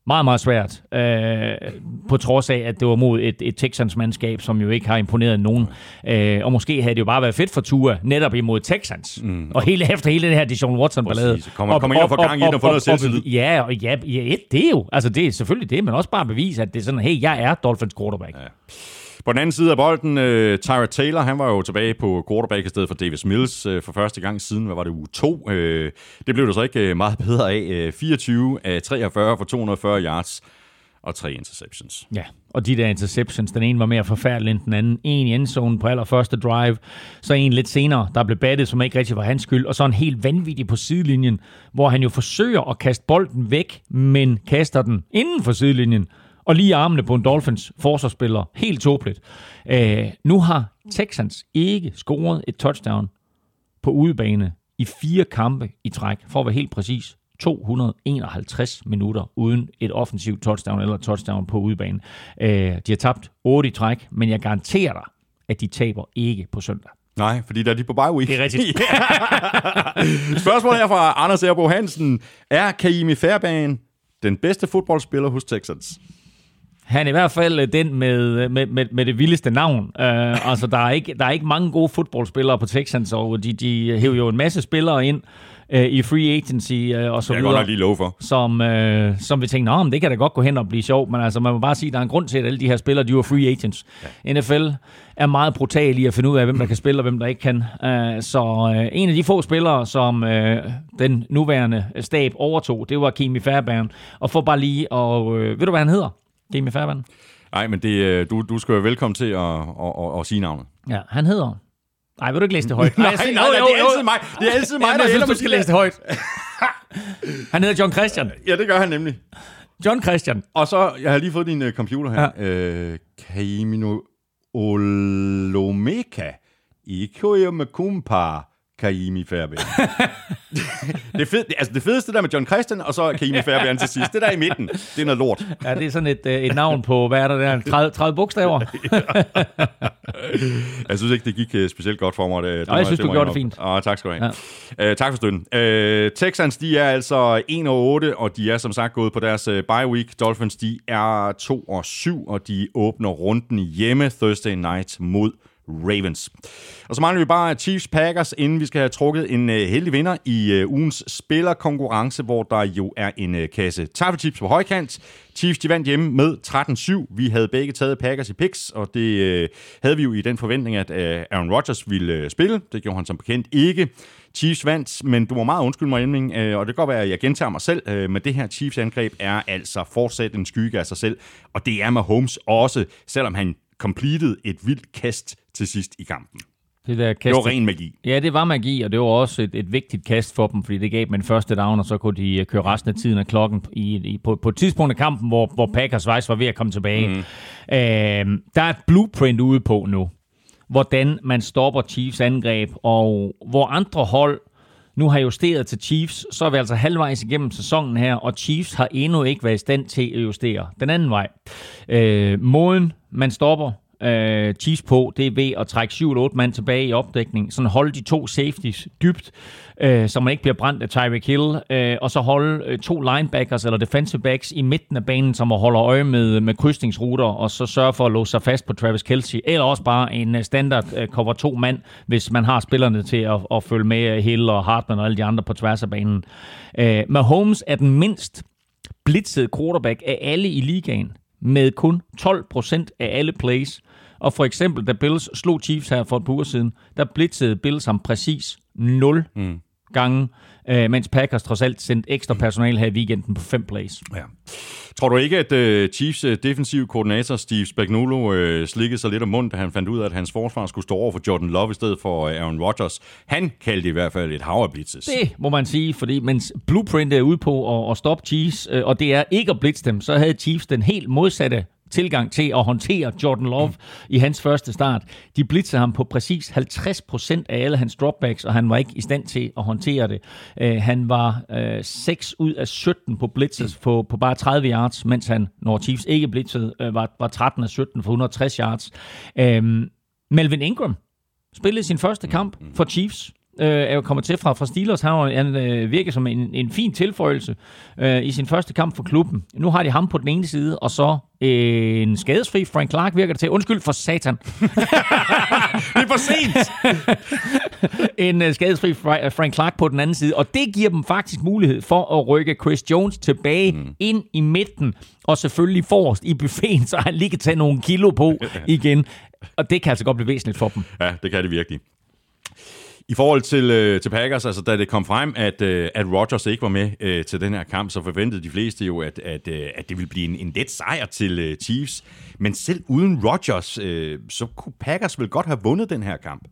meget, meget svært, øh, på trods af, at det var mod et, et Texans-mandskab, som jo ikke har imponeret nogen. Øh, og måske havde det jo bare været fedt for Tua, netop imod Texans. Mm. Og hele efter hele det her Deshaun Watson-ballade. Kommer, kommer ind og få gang i og få noget selvtillid. Ja, og ja, ja, det er jo, altså det er selvfølgelig det, men også bare bevise, at det er sådan, hey, jeg er Dolphins quarterback. Ja. På den anden side af bolden, øh, Tyra Taylor, han var jo tilbage på quarterback i stedet for Davis Mills øh, for første gang siden, hvad var det, uge 2. Øh, det blev det så ikke øh, meget bedre af. Øh, 24 af 43 for 240 yards og tre interceptions. Ja, og de der interceptions, den ene var mere forfærdelig end den anden. En i endzone på allerførste drive, så en lidt senere, der blev battet, som ikke rigtig var hans skyld, og så en helt vanvittig på sidelinjen, hvor han jo forsøger at kaste bolden væk, men kaster den inden for sidelinjen, og lige armene på en Dolphins forsvarsspiller. Helt tåbeligt. Øh, nu har Texans ikke scoret et touchdown på udebane i fire kampe i træk, for at være helt præcis. 251 minutter uden et offensivt touchdown eller touchdown på udebane. Øh, de har tabt 8 i træk, men jeg garanterer dig, at de taber ikke på søndag. Nej, fordi der er de på bye week. Det er rigtigt. Spørgsmålet er fra Anders Erbo Hansen. Er Kaimi Fairbairn den bedste fodboldspiller hos Texans? Han er i hvert fald øh, den med, med, med, med det vildeste navn. Uh, altså, der er, ikke, der er ikke mange gode fodboldspillere på Texans, og de, de hæver jo en masse spillere ind uh, i free agency uh, og så er videre. nok lige lov for. Som, uh, som vi tænker, men det kan da godt gå hen og blive sjovt, men altså, man må bare sige, at der er en grund til, at alle de her spillere, de er free agents. Ja. NFL er meget brutal i at finde ud af, hvem der kan spille, og hvem der ikke kan. Uh, så uh, en af de få spillere, som uh, den nuværende stab overtog, det var Kimi Fairbairn. Og for bare lige, og uh, ved du, hvad han hedder? Kimi Fairbairn? Nej, men det, øh, du, du skal være velkommen til at, at, at, at sige navnet. Ja, han hedder... Nej, vil du ikke læse det højt? Nej, nej, nej, det er altid mig. Det er altid mig, der synes, du skal læse det højt. Han hedder John Christian. Ja, det gør han nemlig. John Christian. Og så, jeg har lige fået din uh, computer her. Ja. Øh, Kaimino Olomeka. Ikoyo Mekumpa. Kaimi Fairbairn. det, fed, altså det fedeste der med John Christian, og så Kaimi Fairbairn til sidst. Det der i midten, det er noget lort. Ja, det er sådan et, øh, et navn på, hvad er der der, 30, 30 bogstaver? jeg synes ikke, det gik uh, specielt godt for mig. Det, det Nej, jeg synes, du gjorde det fint. Oh, tak skal du have. Ja. Uh, tak for støtten. Uh, Texans, de er altså 1 og 8, og de er som sagt gået på deres uh, bye week. Dolphins, de er 2 og 7, og de åbner runden hjemme Thursday night mod Ravens. Og så mangler vi bare Chiefs Packers, inden vi skal have trukket en øh, heldig vinder i øh, ugens spillerkonkurrence, hvor der jo er en uh, kasse taffelchips på højkant. Chiefs de vandt hjemme med 13-7. Vi havde begge taget Packers i picks, og det havde vi jo i den forventning, at Aaron Rodgers ville spille. Det gjorde han som bekendt ikke. Chiefs vandt, men du må meget undskylde mig, Elming, og det kan godt være, at jeg gentager mig selv, uh, men det her Chiefs-angreb er altså fortsat en skygge af sig selv, og det er med Holmes også, selvom han completed et vildt kast til sidst i kampen. Det, der kast, det var ren magi. Ja, det var magi, og det var også et, et vigtigt kast for dem, fordi det gav dem en første down, og så kunne de øh, køre resten af tiden af klokken i, i, på, på et tidspunkt af kampen, hvor, hvor Packers faktisk var ved at komme tilbage. Mm. Øh, der er et blueprint ude på nu, hvordan man stopper Chiefs angreb, og hvor andre hold nu har justeret til Chiefs, så er vi altså halvvejs igennem sæsonen her, og Chiefs har endnu ikke været i stand til at justere den anden vej. Øh, måden, man stopper øh, Chiefs på, det er ved at trække 7-8 mand tilbage i opdækning, sådan holde de to safeties dybt, øh, så man ikke bliver brændt af Tyreek Hill, øh, og så holde øh, to linebackers eller defensive backs i midten af banen, som holder øje med, med krydsningsruter, og så sørge for at låse sig fast på Travis Kelsey, eller også bare en øh, standard øh, cover to mand, hvis man har spillerne til at, at følge med øh, Hill og Hartman og alle de andre på tværs af banen. Øh, Mahomes er den mindst blitzede quarterback af alle i ligaen, med kun 12% af alle plays. Og for eksempel, da Bills slog Chiefs her for et par uger siden, der blitzede Bills ham præcis 0 mm. gange, øh, mens Packers trods alt sendte ekstra personal her i weekenden på 5 plays. Ja. Tror du ikke, at uh, Chiefs uh, defensive koordinator Steve Spagnuolo uh, slikkede sig lidt om munden, da han fandt ud af, at hans forsvar skulle stå over for Jordan Love i stedet for uh, Aaron Rodgers? Han kaldte i hvert fald et hav af blitzes. Det må man sige, fordi mens Blueprint er ude på at, at stoppe Chiefs, uh, og det er ikke at blitze dem, så havde Chiefs den helt modsatte tilgang til at håndtere Jordan Love mm. i hans første start. De blitzede ham på præcis 50% af alle hans dropbacks, og han var ikke i stand til at håndtere det. Øh, han var øh, 6 ud af 17 på blitzes på, på bare 30 yards, mens han, når Chiefs ikke blitzede, øh, var, var 13 af 17 for 160 yards. Uh, Melvin Ingram spillede sin første kamp for Chiefs øh, er jo kommet til fra, fra Steelers. Han, han øh, virker som en, en fin tilføjelse øh, i sin første kamp for klubben. Nu har de ham på den ene side, og så øh, en skadesfri Frank Clark virker det til. Undskyld for satan. det er for sent! en uh, skadesfri Frank Clark på den anden side, og det giver dem faktisk mulighed for at rykke Chris Jones tilbage mm. ind i midten, og selvfølgelig forrest i buffeten, så han lige kan tage nogle kilo på igen. Og det kan altså godt blive væsentligt for dem. Ja, det kan det virkelig. I forhold til, øh, til Packers, altså da det kom frem, at, øh, at Rodgers ikke var med øh, til den her kamp, så forventede de fleste jo, at, at, øh, at det ville blive en, en let sejr til øh, Chiefs. Men selv uden Rodgers, øh, så kunne Packers vel godt have vundet den her kamp.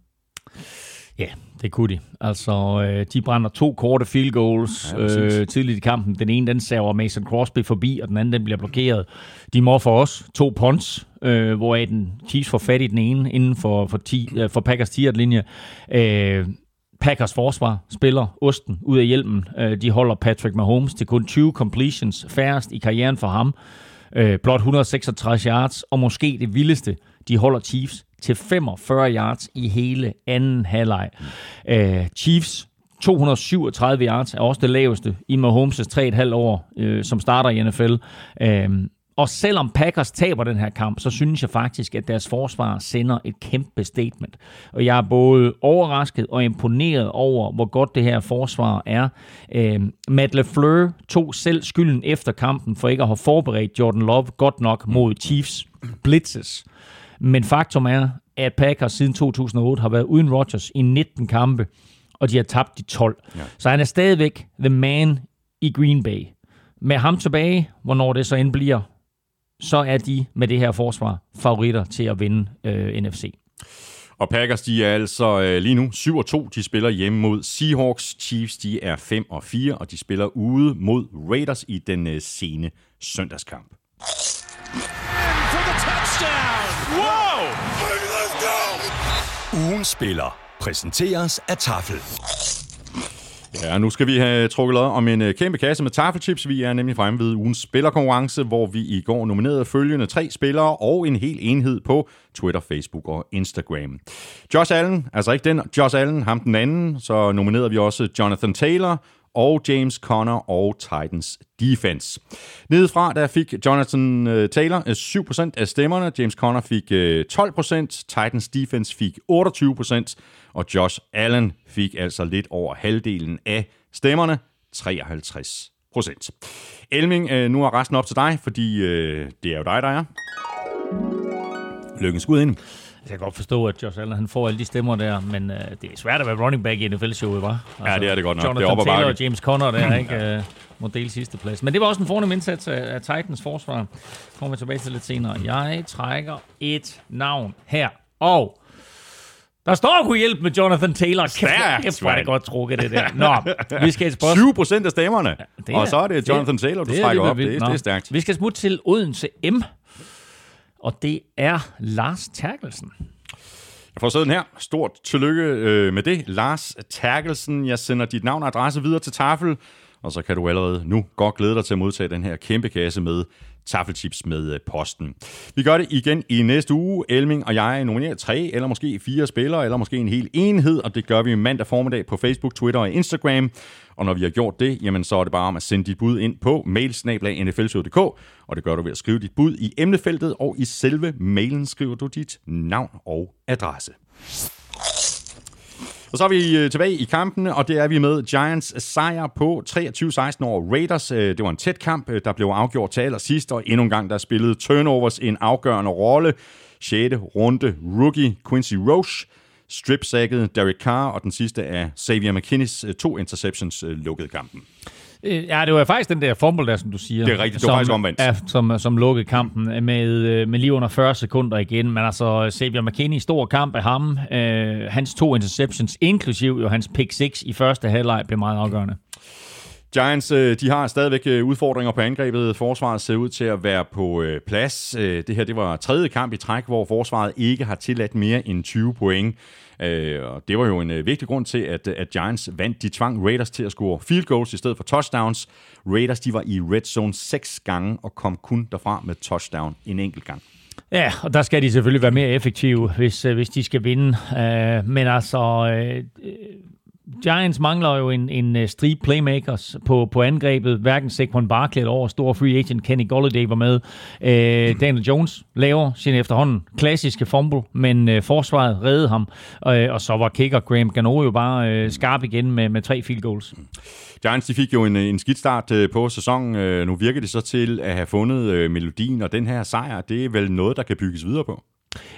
Ja, det kunne de. Altså, øh, de brænder to korte field goals ja, øh, tidligt i kampen. Den ene, den saver Mason Crosby forbi, og den anden, den bliver blokeret. De må for os to punts, øh, hvor den Chiefs får fat i den ene inden for, for, 10, øh, for Packers 10 linje øh, Packers forsvar spiller osten ud af hjelmen. Øh, de holder Patrick Mahomes til kun 20 completions, færrest i karrieren for ham. Øh, Øh, blot 166 yards, og måske det vildeste, de holder Chiefs til 45 yards i hele anden halvleg. Øh, Chiefs 237 yards er også det laveste i Mahomes' 3,5 år, øh, som starter i NFL. Øh, og selvom Packers taber den her kamp, så synes jeg faktisk, at deres forsvar sender et kæmpe statement. Og jeg er både overrasket og imponeret over, hvor godt det her forsvar er. Uh, Matt LeFleur tog selv skylden efter kampen for ikke at have forberedt Jordan Love godt nok mod Chiefs blitzes. Men faktum er, at Packers siden 2008 har været uden Rodgers i 19 kampe, og de har tabt de 12. Ja. Så han er stadigvæk the man i Green Bay. Med ham tilbage, hvornår det så end bliver, så er de med det her forsvar favoritter til at vinde øh, NFC. Og Packers, de er altså øh, lige nu 7-2. De spiller hjemme mod Seahawks. Chiefs, de er 5-4, og de spiller ude mod Raiders i den øh, sene søndagskamp. Ugen spiller præsenteres af Tafel. Ja, nu skal vi have trukket lod om en øh, kæmpe kasse med taffelchips. Vi er nemlig fremme ved ugens spillerkonkurrence, hvor vi i går nominerede følgende tre spillere og en hel enhed på Twitter, Facebook og Instagram. Josh Allen, altså ikke den Josh Allen, ham den anden, så nominerede vi også Jonathan Taylor, og James Conner og Titans defense. Nedefra der fik Jonathan øh, Taylor øh, 7% af stemmerne, James Conner fik øh, 12%, Titans defense fik 28%, og Josh Allen fik altså lidt over halvdelen af stemmerne, 53% Elming, nu er resten op til dig, fordi det er jo dig, der er. Lykkens skud ind. Jeg kan godt forstå, at Josh Allen han får alle de stemmer der, men uh, det er svært at være running back i NFL-showet, var? Altså, ja, det er det godt nok. Jonathan det er Taylor og James Conner der, ikke? Uh, må dele sidste plads. Men det var også en fornem indsats af, af Titans forsvar. Kommer vi tilbage til lidt senere. Jeg trækker et navn her, og der står kunne hjælpe med Jonathan Taylor. Stærkt, Kæft, hvor er det godt trukket, det der. Nå, vi skal et spørgsmål. 7 procent af stemmerne. Ja, og så er det Jonathan det, Taylor, du det trækker op. Det, det, det er stærkt. Vi skal smutte til Odense M. Og det er Lars Terkelsen. Jeg får sådan her. Stort tillykke øh, med det. Lars Terkelsen, jeg sender dit navn og adresse videre til Tafel, og så kan du allerede nu godt glæde dig til at modtage den her kæmpe kasse med taffelchips med øh, posten. Vi gør det igen i næste uge. Elming og jeg nominerer tre eller måske fire spillere, eller måske en hel enhed, og det gør vi mandag formiddag på Facebook, Twitter og Instagram. Og når vi har gjort det, jamen så er det bare om at sende dit bud ind på mailsnablag.nflshow.dk, og det gør du ved at skrive dit bud i emnefeltet, og i selve mailen skriver du dit navn og adresse. Og så er vi øh, tilbage i kampene, og det er vi med Giants sejr på 23-16 over Raiders. Øh, det var en tæt kamp, øh, der blev afgjort til allersidst, og endnu en gang der spillede turnovers en afgørende rolle. 6. runde rookie Quincy Roche strip Derek Carr, og den sidste af Xavier McKinnis øh, to interceptions øh, lukkede kampen. Øh, ja, det var faktisk den der fumble der, som du siger. Det er rigtigt, det var faktisk omvendt. Ja, som, som lukkede kampen med, øh, med lige under 40 sekunder igen. Men altså, Xavier McKinney, stor kamp af ham. Uh, hans to interceptions, inklusiv jo hans pick 6 i første halvleg, blev meget afgørende. Giants, øh, de har stadigvæk øh, udfordringer på angrebet. Forsvaret ser ud til at være på øh, plads. Det her det var tredje kamp i træk, hvor forsvaret ikke har tilladt mere end 20 point. Og det var jo en vigtig grund til, at, at Giants vandt. De tvang Raiders til at score field goals i stedet for touchdowns. Raiders de var i red zone seks gange og kom kun derfra med touchdown en enkelt gang. Ja, og der skal de selvfølgelig være mere effektive, hvis, hvis de skal vinde. Uh, men altså, Giants mangler jo en, en strip street playmakers på, på angrebet. Hverken Saquon Barkley eller over stor free agent Kenny Golladay var med. Øh, Daniel Jones laver sin efterhånden klassiske fumble, men øh, forsvaret reddede ham. Øh, og så var kicker Graham Gano jo bare øh, skarp igen med, med tre field goals. Giants de fik jo en, en skidt start øh, på sæsonen. Øh, nu virker det så til at have fundet melodien, og den her sejr, det er vel noget, der kan bygges videre på.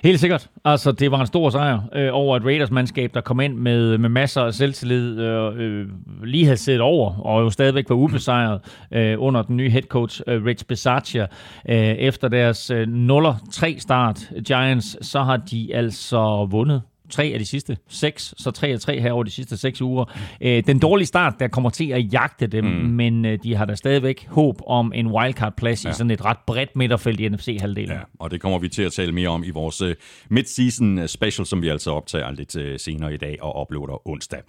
Helt sikkert. Altså, det var en stor sejr øh, over et Raiders-mandskab, der kom ind med, med masser af selvtillid, øh, øh, lige havde siddet over, og jo stadigvæk var ubesejret øh, under den nye head coach, øh, Rich Bisaccia. Øh, efter deres øh, 0-3 start, Giants, så har de altså vundet tre af de sidste seks, så tre af tre her over de sidste seks uger. Øh, den dårlige start, der kommer til at jagte dem, mm. men øh, de har da stadigvæk håb om en wildcard-plads ja. i sådan et ret bredt midterfelt i NFC-halvdelen. Ja, og det kommer vi til at tale mere om i vores uh, mid-season special, som vi altså optager lidt senere i dag og uploader onsdag.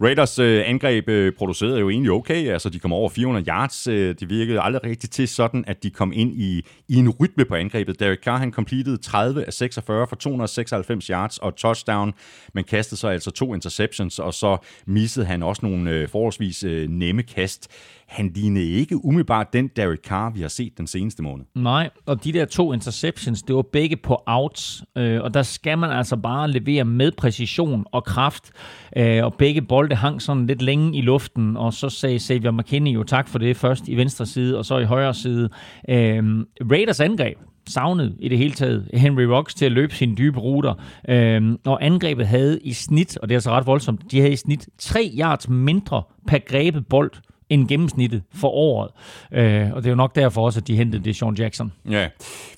Raiders angreb producerede jo egentlig okay, altså de kom over 400 yards. Uh, det virkede aldrig rigtigt til sådan, at de kom ind i, i en rytme på angrebet. Derek Carr, han completed 30 af 46 for 296 yards og touchdown touchdown, men kastede så altså to interceptions, og så missede han også nogle øh, forholdsvis øh, nemme kast. Han lignede ikke umiddelbart den Derek Carr, vi har set den seneste måned. Nej, og de der to interceptions, det var begge på outs, øh, og der skal man altså bare levere med præcision og kraft, øh, og begge bolde hang sådan lidt længe i luften, og så sagde Xavier McKinney jo tak for det, først i venstre side, og så i højre side. Øh, Raiders angreb, savnet i det hele taget Henry Rocks til at løbe sine dybe ruter. Øhm, og angrebet havde i snit, og det er altså ret voldsomt, de havde i snit 3 yards mindre per grebet bold end gennemsnittet for året. Øh, og det er jo nok derfor også, at de hentede det Sean Jackson. Ja.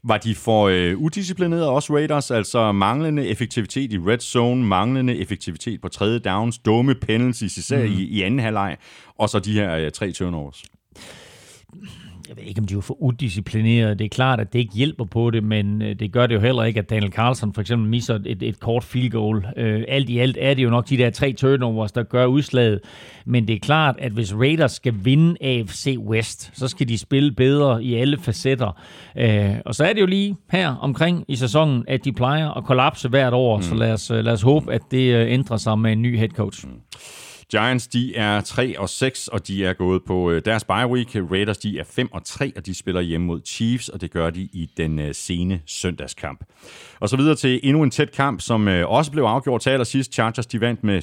Var de for øh, udisciplinerede også Raiders? Altså manglende effektivitet i red zone, manglende effektivitet på tredje downs, dumme penalties, især mm. i, i anden halvleg, og så de her øh, tre turnovers? Jeg ved ikke, om de var for udisciplineret. Det er klart, at det ikke hjælper på det, men øh, det gør det jo heller ikke, at Daniel Carlson for eksempel misser et, et kort field goal. Øh, alt i alt er det jo nok de der tre turnovers, der gør udslaget. Men det er klart, at hvis Raiders skal vinde AFC West, så skal de spille bedre i alle facetter. Øh, og så er det jo lige her omkring i sæsonen, at de plejer at kollapse hvert år, mm. så lad os, lad os håbe, at det ændrer sig med en ny head coach. Mm. Giants, de er 3 og 6, og de er gået på øh, deres bye week. Raiders, de er 5 og 3, og de spiller hjemme mod Chiefs, og det gør de i den øh, sene søndagskamp. Og så videre til endnu en tæt kamp, som øh, også blev afgjort til allersidst. Chargers, de vandt med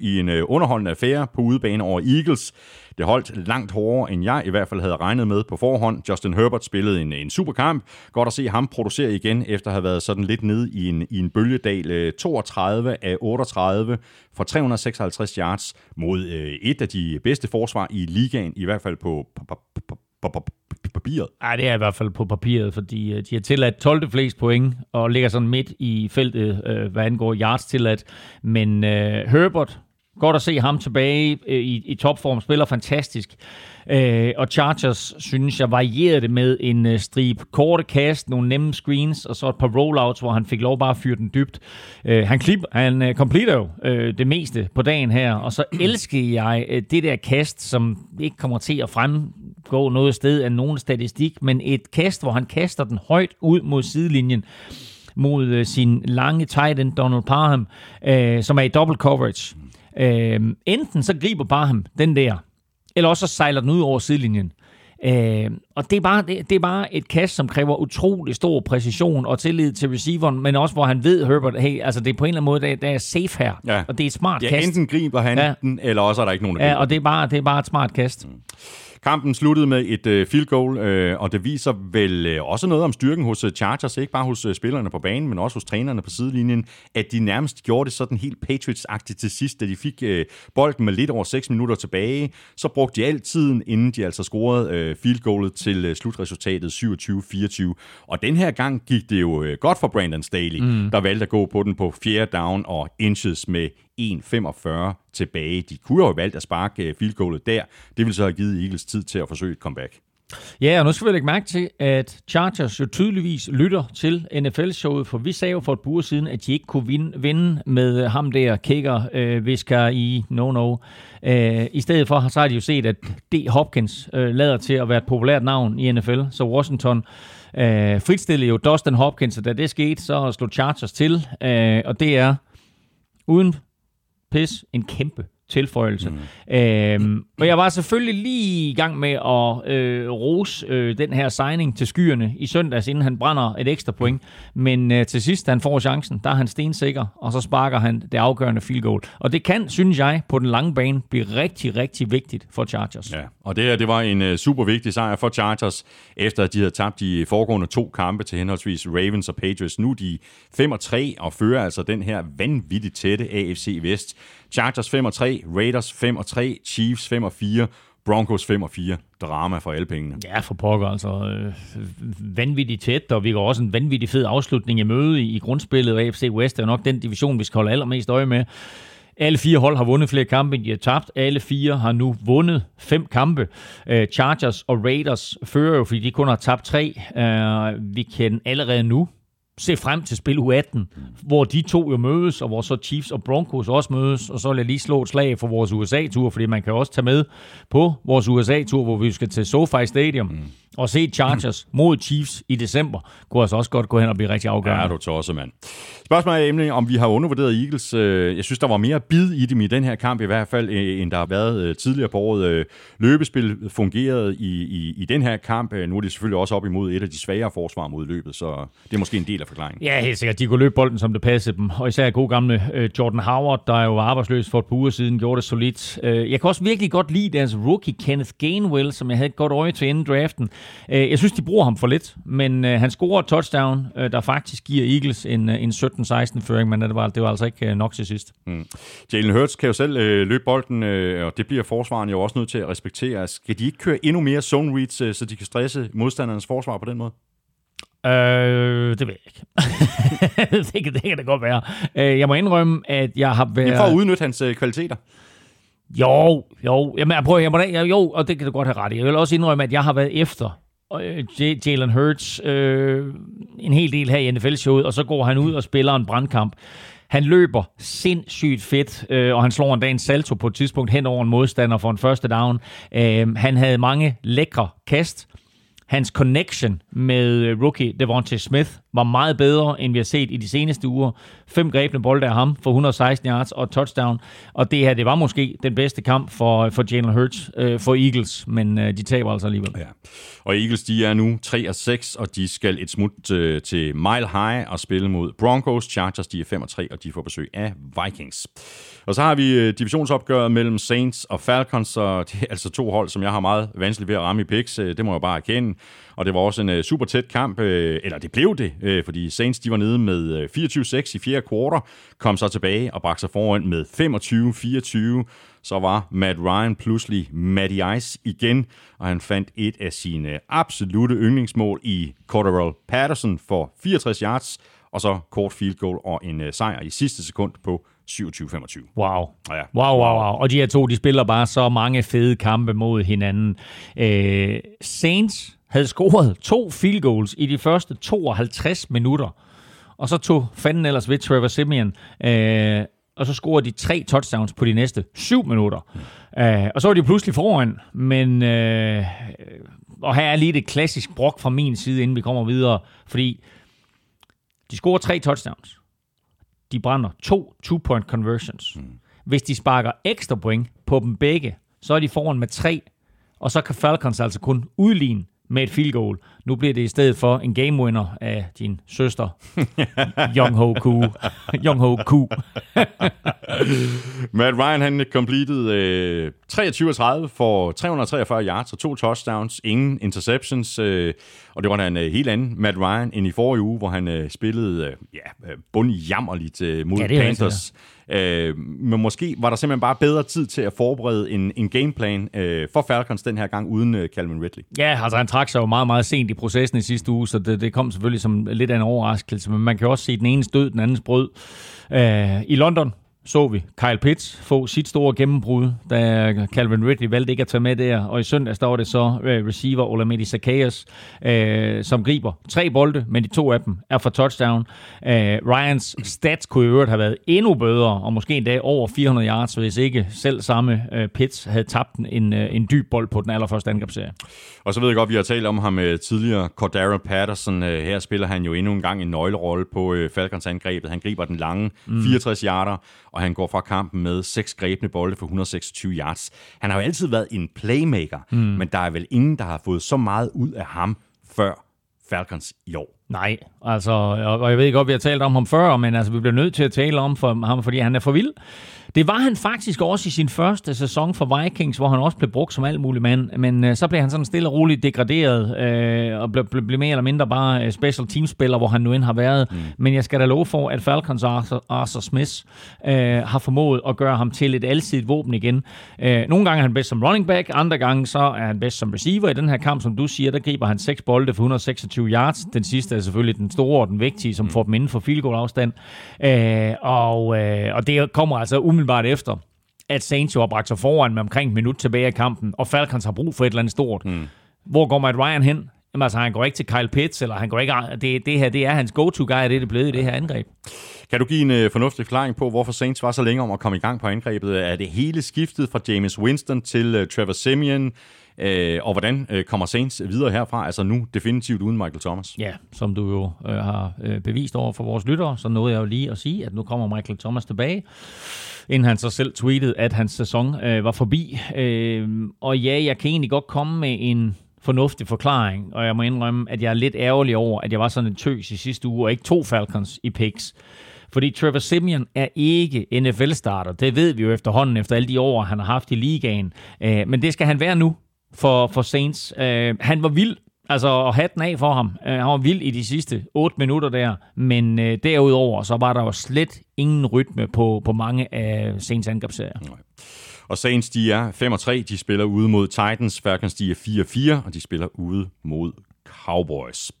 27-24 i en underholdende affære på udebane over Eagles. Det holdt langt hårdere, end jeg i hvert fald havde regnet med på forhånd. Justin Herbert spillede en, en super kamp. Godt at se ham producere igen, efter at have været sådan lidt nede i en, i en bølgedal. Øh, 32 af 38 for 356 yards mod øh, et af de bedste forsvar i ligaen, i hvert fald på, på, på, på, på, på papiret. Nej, det er i hvert fald på papiret, fordi øh, de har tilladt 12. flest point, og ligger sådan midt i feltet, øh, hvad angår yards tilladt. Men øh, Herbert Godt at se ham tilbage øh, i, i topform, spiller fantastisk. Øh, og Chargers, synes jeg, varierede det med en øh, strip korte kast, nogle nemme screens, og så et par rollouts, hvor han fik lov bare at fyre den dybt. Øh, han, klip, han øh, completer jo øh, det meste på dagen her, og så elsker jeg øh, det der kast, som ikke kommer til at fremgå noget sted af nogen statistik, men et kast, hvor han kaster den højt ud mod sidelinjen mod øh, sin lange tight end Donald Parham, øh, som er i double coverage. Øh, enten så griber bare ham den der, eller også så sejler den ud over sidelinjen. Øh, og det er, bare, det, det er bare et kast, som kræver utrolig stor præcision og tillid til receiveren, men også hvor han ved, Herbert, hey, altså det er på en eller anden måde, der, der er safe her. Ja. Og det er et smart ja, kast. enten griber han ja. den, eller også er der ikke nogen, der Ja, og det er, bare, det er bare et smart kast. Mm. Kampen sluttede med et øh, field goal, øh, og det viser vel øh, også noget om styrken hos øh, Chargers, ikke bare hos øh, spillerne på banen, men også hos trænerne på sidelinjen, at de nærmest gjorde det sådan helt Patriots-agtigt til sidst, da de fik øh, bolden med lidt over 6 minutter tilbage. Så brugte de al tiden, inden de altså scorede øh, field goalet til øh, slutresultatet 27-24. Og den her gang gik det jo øh, godt for Brandon Staley, mm. der valgte at gå på den på fjerde down og inches med 1.45 tilbage. De kunne jo have valgt at sparke field goalet der. Det ville så have givet Eagles tid til at forsøge et comeback. Ja, og nu skal vi lægge mærke til, at Chargers jo tydeligvis lytter til NFL-showet, for vi sagde jo for et par siden, at de ikke kunne vinde, vinde med ham der, kicker, øh, visker i no-no. Øh, I stedet for så har de jo set, at D. Hopkins øh, lader til at være et populært navn i NFL, så Washington øh, fritstillede jo Dustin Hopkins, og da det skete, så slog Chargers til, øh, og det er uden pis en kæmpe tilføjelse. Mm. Øhm, og jeg var selvfølgelig lige i gang med at øh, rose øh, den her signing til skyerne i søndags, inden han brænder et ekstra point. Men øh, til sidst, han får chancen, der er han stensikker, og så sparker han det afgørende field goal. Og det kan, synes jeg, på den lange bane blive rigtig, rigtig vigtigt for Chargers. Ja, og det det var en uh, super vigtig sejr for Chargers, efter at de havde tabt de foregående to kampe til henholdsvis Ravens og Patriots. Nu er de 5-3 og fører altså den her vanvittigt tætte AFC Vest. Chargers 5 og 3, Raiders 5 og 3, Chiefs 5 og 4, Broncos 5 og 4. Drama for alle pengene. Ja, for pokker altså. Øh, vanvittigt tæt, og vi går også en vanvittig fed afslutning i møde i, i grundspillet, og AFC West er nok den division, vi skal holde allermest øje med. Alle fire hold har vundet flere kampe, end de har tabt. Alle fire har nu vundet fem kampe. Øh, Chargers og Raiders fører jo, fordi de kun har tabt tre. Øh, vi kan allerede nu se frem til spil U18, hvor de to jo mødes, og hvor så Chiefs og Broncos også mødes, og så vil jeg lige slå et slag for vores USA-tur, fordi man kan også tage med på vores USA-tur, hvor vi skal til SoFi Stadium. Mm og se Chargers mod Chiefs i december, kunne altså også godt gå hen og blive rigtig afgørende. Ja, du tosser, mand. Spørgsmålet er emne, om vi har undervurderet Eagles. Øh, jeg synes, der var mere bid i dem i den her kamp, i hvert fald, øh, end der har været øh, tidligere på året. Løbespil fungerede i, i, i den her kamp. Nu er det selvfølgelig også op imod et af de svagere forsvar mod løbet, så det er måske en del af forklaringen. Ja, helt sikkert. De kunne løbe bolden, som det passede dem. Og især god gamle Jordan Howard, der jo var arbejdsløs for et par uger siden, gjorde det solidt. Jeg kan også virkelig godt lide deres rookie Kenneth Gainwell, som jeg havde et godt øje til inden draften. Øh, jeg synes, de bruger ham for lidt, men øh, han scorer et touchdown, øh, der faktisk giver Eagles en, en 17-16-føring, men det var, det var altså ikke nok til sidst. Mm. Jalen Hurts kan jo selv øh, løbe bolden, øh, og det bliver forsvaren jo også nødt til at respektere. Skal de ikke køre endnu mere zone reads, øh, så de kan stresse modstandernes forsvar på den måde? Øh, det ved jeg ikke. det, kan, det kan da godt være. Jeg må indrømme, at jeg har været... Jeg får at udnytte hans kvaliteter. Jo, jo. Jamen, jeg prøver, jeg må, da- jo, og det kan du godt have ret i. Jeg vil også indrømme, at jeg har været efter øh, J- Jalen Hurts øh, en hel del her i NFL-showet, og så går han ud og spiller en brandkamp. Han løber sindssygt fedt, øh, og han slår en dag en salto på et tidspunkt hen over en modstander for en første down. Øh, han havde mange lækre kast. Hans connection med øh, rookie Devontae Smith var meget bedre, end vi har set i de seneste uger. Fem grebne bolde af ham for 116 yards og touchdown. Og det her, det var måske den bedste kamp for, øh, for Jalen Hurts øh, for Eagles, men øh, de taber altså alligevel. Ja. Og Eagles, de er nu 3 og 6, og de skal et smut øh, til Mile High og spille mod Broncos. Chargers, de er 5 og 3, og de får besøg af Vikings. Og så har vi øh, divisionsopgøret mellem Saints og Falcons, og det er altså to hold, som jeg har meget vanskeligt ved at ramme i picks. Øh, det må jeg bare erkende. Og det var også en øh, super tæt kamp, eller det blev det, fordi Saints de var nede med 24-6 i fjerde kvartal, kom så tilbage og bragte sig foran med 25-24 så var Matt Ryan pludselig Matty Ice igen, og han fandt et af sine absolute yndlingsmål i Cordero Patterson for 64 yards, og så kort field goal og en sejr i sidste sekund på 27-25. Wow. Ja. Wow, wow, wow. Og de her to, de spiller bare så mange fede kampe mod hinanden. Øh, Saints havde scoret to field goals i de første 52 minutter. Og så tog fanden ellers ved Trevor Simeon. Øh, og så scorede de tre touchdowns på de næste syv minutter. Øh, og så var de pludselig foran. Men, øh, og her er lige det klassisk brok fra min side, inden vi kommer videre. Fordi de scorer tre touchdowns de brænder to two-point conversions. Mm. Hvis de sparker ekstra point på dem begge, så er de foran med tre, og så kan Falcons altså kun udligne med et field goal. Nu bliver det i stedet for en game winner af din søster, Young Ho Ku. Young Ho Ku. Matt Ryan han completed øh, 23-30 for 343 yards og to touchdowns, ingen interceptions, øh, og det var en øh, helt anden Matt Ryan end i forrige uge, hvor han øh, spillede øh, ja, øh, bundjammerligt øh, mod Ja, det er Panthers. Øh, men måske var der simpelthen bare bedre tid til at forberede en, en gameplan øh, for Falcons den her gang uden øh, Calvin Ridley. Ja, altså han trak sig jo meget, meget sent i processen i sidste uge, så det, det kom selvfølgelig som lidt af en overraskelse, men man kan også se den ene stød, den andens brød. Øh, I London så vi Kyle Pitts få sit store gennembrud, da Calvin Ridley valgte ikke at tage med der, og i søndags der var det så øh, receiver Olamide Zacchaeus, øh, som griber tre bolde, men de to af dem er for touchdown. Øh, Ryans stats kunne i øvrigt have været endnu bedre, og måske endda over 400 yards, hvis ikke selv samme øh, Pitts havde tabt en, øh, en dyb bold på den allerførste angrebsserie. Og så ved jeg godt, vi har talt om ham øh, tidligere, Cordero Patterson. Øh, her spiller han jo endnu en gang en nøglerolle på øh, Falcons angrebet. Han griber den lange, mm. 64 yarder, og han går fra kampen med seks grebne bolde for 126 yards. Han har jo altid været en playmaker, mm. men der er vel ingen, der har fået så meget ud af ham før Falcons i år. Nej, altså, og jeg ved godt, vi har talt om ham før, men altså, vi bliver nødt til at tale om for ham, fordi han er for vild. Det var han faktisk også i sin første sæson for Vikings, hvor han også blev brugt som alt muligt mand, men øh, så blev han sådan stille og roligt degraderet, øh, og blev, blev, blev mere eller mindre bare øh, special teamspiller, hvor han nu end har været. Mm. Men jeg skal da love for, at Falcons Arthur, Arthur Smith øh, har formået at gøre ham til et alsidigt våben igen. Øh, nogle gange er han bedst som running back, andre gange så er han bedst som receiver. I den her kamp, som du siger, der griber han seks bolde for 126 yards. Den sidste er selvfølgelig den store og den vigtige, som får dem inden for field goal afstand. Øh, og, øh, og det kommer altså umiddelbart efter, at Saints jo har bragt sig foran med omkring et minut tilbage af kampen, og Falcons har brug for et eller andet stort. Mm. Hvor går Matt Ryan hen? Jamen altså, han går ikke til Kyle Pitts, eller han går ikke... Det, det her, det er hans go-to-guy, det er det blevet i det her angreb. Kan du give en øh, fornuftig forklaring på, hvorfor Saints var så længe om at komme i gang på angrebet? Er det hele skiftet fra James Winston til øh, Trevor Simeon? Øh, og hvordan øh, kommer Saints videre herfra? Altså nu definitivt uden Michael Thomas. Ja, som du jo øh, har øh, bevist over for vores lyttere, så nåede jeg jo lige at sige, at nu kommer Michael Thomas tilbage, inden han så selv tweetede, at hans sæson øh, var forbi. Øh, og ja, jeg kan egentlig godt komme med en fornuftig forklaring, og jeg må indrømme, at jeg er lidt ærgerlig over, at jeg var sådan en tøs i sidste uge, og ikke to Falcons i picks. Fordi Trevor Simeon er ikke NFL-starter. Det ved vi jo efterhånden, efter alle de år, han har haft i ligaen. Øh, men det skal han være nu for, for Saints. Øh, han var vild, altså og hatten af for ham. Øh, han var vild i de sidste 8 minutter der, men øh, derudover så var der jo slet ingen rytme på, på mange af Saints angrebsserier. Og Saints, de er 5-3, De spiller ude mod Titans. Falcons, de er 4-4, og de spiller ude mod Cowboys.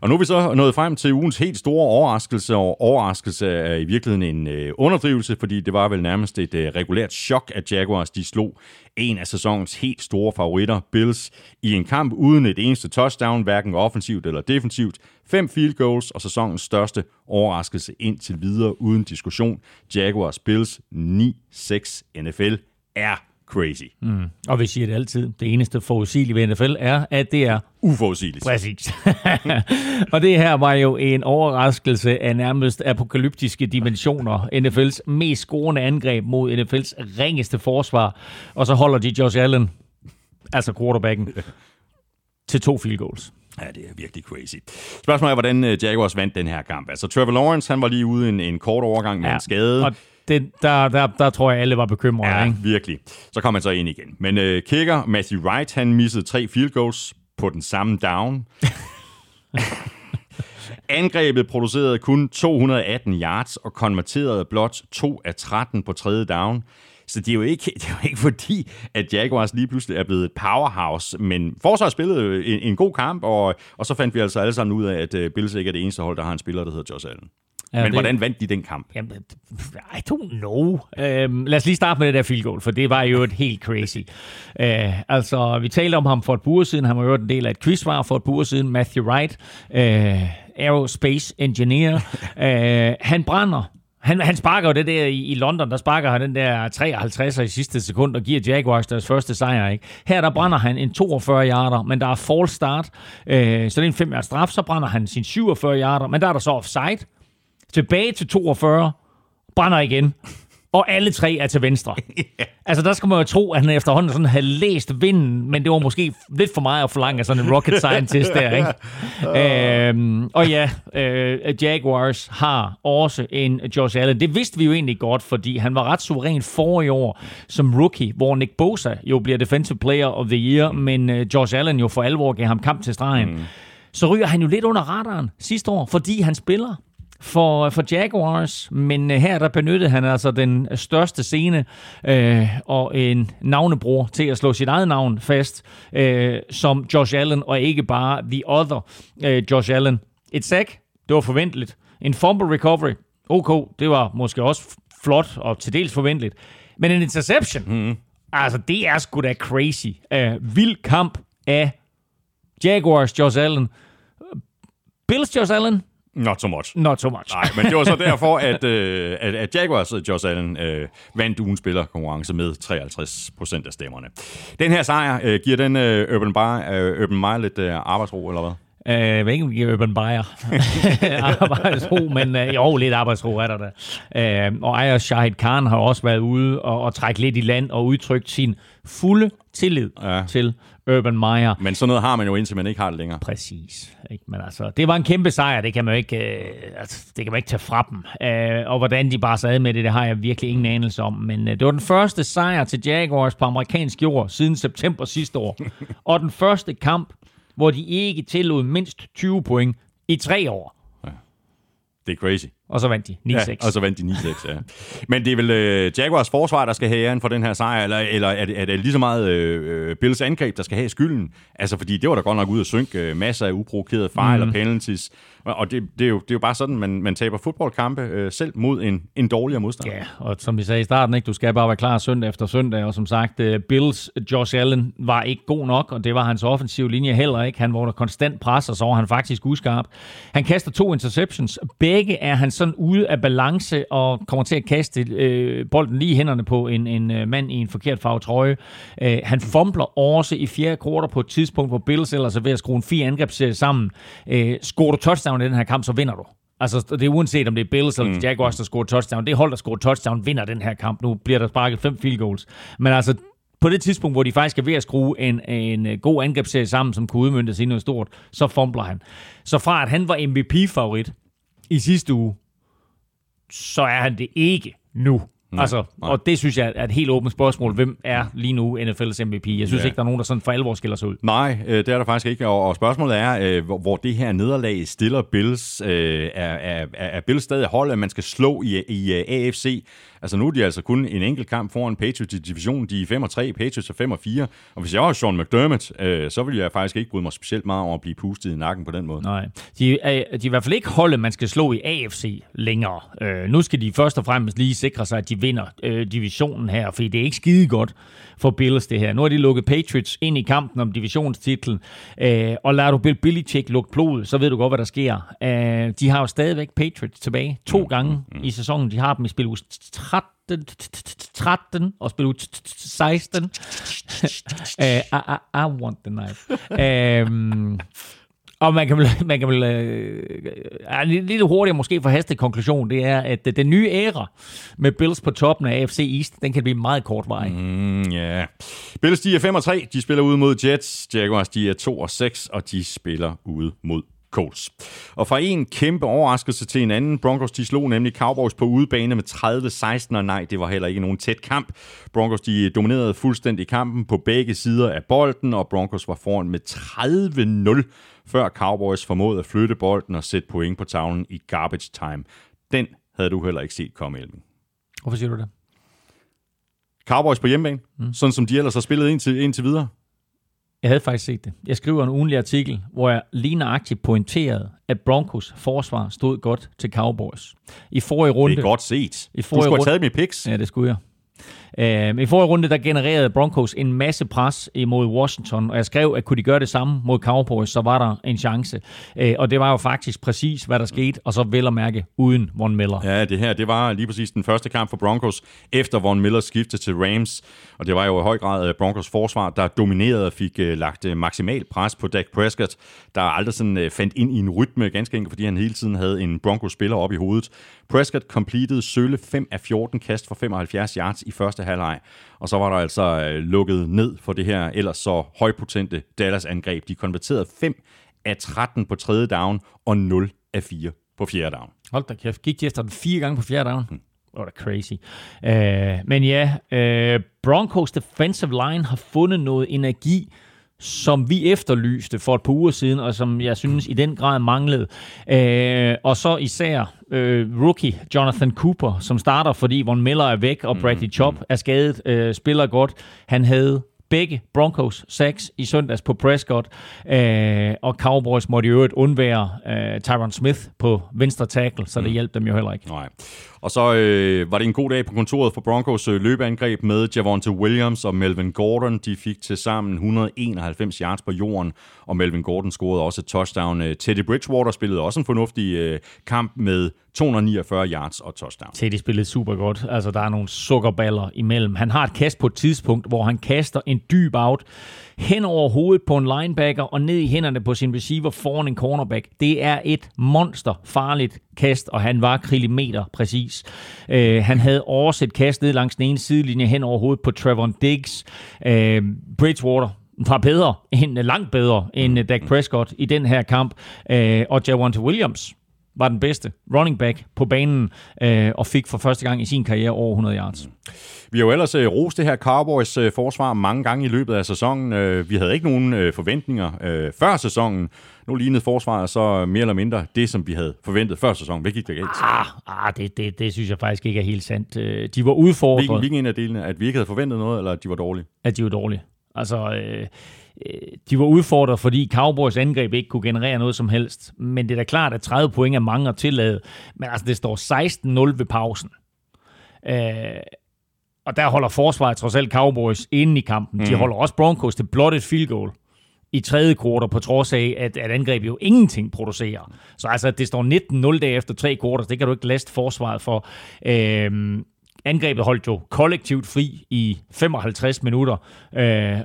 Og nu er vi så nået frem til ugens helt store overraskelse, og overraskelse er i virkeligheden en øh, underdrivelse, fordi det var vel nærmest et øh, regulært chok, at Jaguars de slog en af sæsonens helt store favoritter, Bills, i en kamp uden et eneste touchdown, hverken offensivt eller defensivt. Fem field goals og sæsonens største overraskelse indtil videre uden diskussion. Jaguars Bills 9-6 NFL er crazy. Mm. Og vi siger det altid. Det eneste forudsigelige ved NFL er, at det er uforudsigeligt. Præcis. og det her var jo en overraskelse af nærmest apokalyptiske dimensioner. NFL's mest scorende angreb mod NFL's ringeste forsvar. Og så holder de Josh Allen, altså quarterbacken, til to field goals. Ja, det er virkelig crazy. Spørgsmålet er, hvordan øh, Jaguars vandt den her kamp. Altså, Trevor Lawrence, han var lige ude en, en kort overgang med ja, en skade. Og det, der, der, der tror jeg, alle var bekymrede. Ja, ikke? virkelig. Så kom han så ind igen. Men uh, kicker Matthew Wright, han missede tre field goals på den samme down. Angrebet producerede kun 218 yards og konverterede blot 2 af 13 på tredje down. Så det er, jo ikke, det er jo ikke fordi, at Jaguars lige pludselig er blevet et powerhouse, men forsvaret spillede en, en god kamp, og, og så fandt vi altså alle sammen ud af, at øh, Bills ikke er det eneste hold, der har en spiller, der hedder Josh Allen. Ja, Men det, hvordan vandt de den kamp? Jamen, I don't know. Øhm, lad os lige starte med det der field goal, for det var jo et helt crazy. Øh, altså, vi talte om ham for et par uger siden. Han var jo en del af et quizvar for et par uger siden. Matthew Wright, øh, aerospace engineer. øh, han brænder han, han sparker jo det der i, i London, der sparker han den der 53 i sidste sekund og giver Jaguars deres første sejr. Ikke? Her der brænder han en 42 yarder, men der er false start, øh, så det er en 5 straf. Så brænder han sin 47 yarder, men der er der så offside tilbage til 42, brænder igen, og alle tre er til venstre. Altså, der skal man jo tro, at han efterhånden sådan havde læst vinden, men det var måske lidt for meget at forlange af sådan en rocket scientist der, ikke? øhm, og ja, øh, Jaguars har også en Josh Allen. Det vidste vi jo egentlig godt, fordi han var ret suveræn for i år som rookie, hvor Nick Bosa jo bliver Defensive Player of the Year, men øh, Josh Allen jo for alvor gav ham kamp til stregen. Mm. Så ryger han jo lidt under radaren sidste år, fordi han spiller for, for Jaguars, men øh, her der benyttede han altså den største scene øh, og en navnebror til at slå sit eget navn fast øh, som Josh Allen, og ikke bare The Other øh, Josh Allen. Et sack, det var forventeligt. En fumble recovery, ok, det var måske også flot og til dels forventeligt. Men en interception, mm. altså det er sgu da crazy. Uh, vild kamp af Jaguars Josh Allen. Bills Josh Allen, Not so much. Not so much. Nej, men det var så derfor, at, øh, at, at Jaguars og Josh Allen øh, vandt ugen spillerkonkurrence med 53 procent af stemmerne. Den her sejr, øh, giver den øh, Urban, Bar, øh, Urban Meyer lidt øh, arbejdsro, eller hvad? Øh, jeg ved ikke, om Urban Meyer arbejdsro, men øh, jo, lidt arbejdsro er der da. Øh, og Aya Shahid Khan har også været ude og, og trække lidt i land og udtrykt sin fulde tillid ja. til Urban Meyer. Men sådan noget har man jo indtil man ikke har det længere. Præcis. Ikke? Men altså, det var en kæmpe sejr, det kan man jo ikke, øh, altså, det kan man ikke tage fra dem. Øh, og hvordan de bare sad med det, det har jeg virkelig ingen anelse om. Men øh, det var den første sejr til Jaguars på amerikansk jord siden september sidste år. og den første kamp, hvor de ikke tillod mindst 20 point i tre år. Ja. Det er crazy. Og så vandt de 9-6. Ja, og så vandt de 9-6, ja. Men det er vel uh, Jaguars forsvar, der skal have æren for den her sejr, eller, eller er, det, er det lige så meget uh, Bills angreb, der skal have skylden? Altså, fordi det var da godt nok ud at synke uh, masser af uprovokerede fejl mm. og penalties. Og det, det, er jo, det er jo bare sådan, man, man taber fodboldkampe øh, selv mod en, en dårligere modstander. Ja, og som vi sagde i starten, ikke, du skal bare være klar søndag efter søndag, og som sagt, uh, Bills Josh Allen var ikke god nok, og det var hans offensive linje heller ikke. Han var der konstant pres, og så var han faktisk uskarp. Han kaster to interceptions. Begge er han sådan ude af balance og kommer til at kaste øh, bolden lige i hænderne på en, en øh, mand i en forkert farve trøje. Øh, han fumbler også i fjerde kvartal på et tidspunkt, hvor Bills ellers er ved at skrue en fire angrebsserie sammen. Øh, scorer du touchdown i den her kamp, så vinder du. Altså, det er uanset om det er Bills eller mm. Jaguars, der scorer touchdown. Det hold, der scorer touchdown, vinder den her kamp. Nu bliver der sparket fem field goals. Men altså, på det tidspunkt, hvor de faktisk er ved at skrue en, en god angrebsserie sammen, som kunne udmyndes i noget stort, så fumbler han. Så fra at han var MVP-favorit i sidste uge, så er han det ikke nu. Nej, altså, nej. Og det synes jeg er et helt åbent spørgsmål. Hvem er lige nu NFL's MVP? Jeg synes ja. ikke, der er nogen, der sådan for alvor skiller sig ud. Nej, øh, det er der faktisk ikke. Og, spørgsmålet er, øh, hvor det her nederlag stiller Bills. Øh, er, er, er Bills stadig holdet, man skal slå i, i AFC? Altså nu er de altså kun en enkelt kamp foran Patriots i divisionen. De er 5 og 3, Patriots er 5 og 4. Og hvis jeg var Sean McDermott, øh, så ville jeg faktisk ikke bryde mig specielt meget over at blive pustet i nakken på den måde. Nej, de er, øh, de er i hvert fald ikke holdet, man skal slå i AFC længere. Øh, nu skal de først og fremmest lige sikre sig, at de vinder øh, divisionen her, fordi det er ikke skide godt for Bills det her. Nu har de lukket Patriots ind i kampen om divisionstitlen, øh, og lader du Bill Belichick lukke blod, så ved du godt, hvad der sker. Øh, de har jo stadigvæk Patriots tilbage to mm, gange mm, mm. i sæsonen. De har dem i spil 13, 13 og spil 16. uh, I, I, I want the knife. um, og man kan vel, man kan vel øh, en lille hurtigere måske for hastig konklusion, det er, at øh, den nye æra med Bills på toppen af AFC East, den kan blive meget kort vej. Mm, yeah. Bills, de er 5 og 3, de spiller ude mod Jets. Jaguars, de er 2 og 6, og de spiller ude mod Colts. Og fra en kæmpe overraskelse til en anden, Broncos de slog nemlig Cowboys på udebane med 30-16, og nej, det var heller ikke nogen tæt kamp. Broncos de dominerede fuldstændig kampen på begge sider af bolden, og Broncos var foran med 30-0, før Cowboys formåede at flytte bolden og sætte point på tavlen i garbage time. Den havde du heller ikke set komme, Elving. Hvorfor siger du det? Cowboys på hjemmebane, mm. sådan som de ellers har spillet indtil, indtil videre. Jeg havde faktisk set det. Jeg skriver en ugenlig artikel, hvor jeg lige nøjagtigt pointerede, at Broncos forsvar stod godt til Cowboys. I forrige runde... Det er godt set. I du skulle runde, have taget mine picks. Ja, det skulle jeg. Uh, I forrige runde, der genererede Broncos en masse pres imod Washington, og jeg skrev, at kunne de gøre det samme mod Cowboys, så var der en chance. Uh, og det var jo faktisk præcis, hvad der skete, og så vel at mærke uden Von Miller. Ja, det her, det var lige præcis den første kamp for Broncos, efter Von Miller skiftede til Rams, og det var jo i høj grad øh, Broncos forsvar, der dominerede og fik øh, lagt maksimal pres på Dak Prescott, der aldrig sådan fandt ind i en rytme, ganske enkelt, fordi han hele tiden havde en Broncos-spiller op i hovedet. Prescott completed sølle 5 af 14 kast for 75 yards i første halvleg, og så var der altså øh, lukket ned for det her ellers så højpotente Dallas-angreb. De konverterede 5 af 13 på tredje down og 0 af 4 på fjerde down. Hold da kæft, gik de efter den fire gange på fjerde down? Hmm. Det var da crazy. Uh, men ja, uh, Broncos defensive line har fundet noget energi, som vi efterlyste for et par uger siden, og som jeg synes i den grad manglede. Øh, og så især øh, rookie Jonathan Cooper, som starter, fordi Von Miller er væk, og Bradley Chop er skadet, øh, spiller godt. Han havde begge Broncos sacks i søndags på Prescott, øh, og Cowboys måtte i øvrigt undvære øh, Tyron Smith på venstre tackle, så det mm. hjalp dem jo heller ikke. Nej. Og så øh, var det en god dag på kontoret for Broncos øh, løbeangreb med Javonte Williams og Melvin Gordon. De fik til sammen 191 yards på jorden, og Melvin Gordon scorede også et touchdown. Øh, Teddy Bridgewater spillede også en fornuftig øh, kamp med 249 yards og touchdown. Teddy spillede super godt. Altså, der er nogle sukkerballer imellem. Han har et kast på et tidspunkt, hvor han kaster en dyb out hen over hovedet på en linebacker og ned i hænderne på sin receiver foran en cornerback. Det er et monster farligt kast, og han var kilometer præcis. Øh, han havde også et kast ned langs den ene sidelinje hen over hovedet på Trevor Diggs. Øh, Bridgewater var bedre, end, langt bedre end Dak Prescott i den her kamp. Øh, og Javante Williams var den bedste running back på banen øh, og fik for første gang i sin karriere over 100 yards. Vi har jo ellers øh, rost det her Cowboys øh, forsvar mange gange i løbet af sæsonen. Øh, vi havde ikke nogen øh, forventninger øh, før sæsonen. Nu lignede forsvaret så mere eller mindre det, som vi havde forventet før sæsonen. Hvad gik der galt? Ah, ah det, det, det synes jeg faktisk ikke er helt sandt. Øh, de var udfordret. Hvilken, hvilken en af delene? At vi ikke havde forventet noget, eller at de var dårlige? At de var dårlige. Altså, øh, Øh, de var udfordret, fordi Cowboys angreb ikke kunne generere noget som helst. Men det er da klart, at 30 point er mange at tillade. Men altså, det står 16-0 ved pausen. Øh, og der holder forsvaret trods alt Cowboys inde i kampen. Mm. De holder også Broncos til blot et field goal i tredje kvartal, på trods af, at, at angrebet jo ingenting producerer. Så altså, det står 19-0 dage efter tre kvartal, det kan du ikke laste forsvaret for. Øh, angrebet holdt jo kollektivt fri i 55 minutter, øh,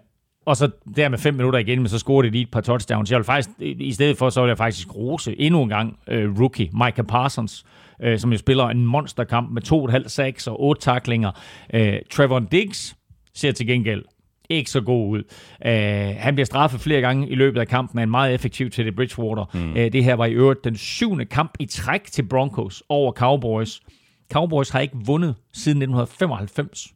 og så der med fem minutter igen, men så scorede de lige et par touchdowns. Jeg vil faktisk, i stedet for, så vil jeg faktisk rose endnu en gang uh, rookie Micah Parsons, uh, som jo spiller en monsterkamp med to halv sacks og otte taklinger. Uh, Trevor Diggs ser til gengæld ikke så god ud. Uh, han bliver straffet flere gange i løbet af kampen af en meget effektiv til det Bridgewater. Mm. Uh, det her var i øvrigt den syvende kamp i træk til Broncos over Cowboys Cowboys har ikke vundet siden 1995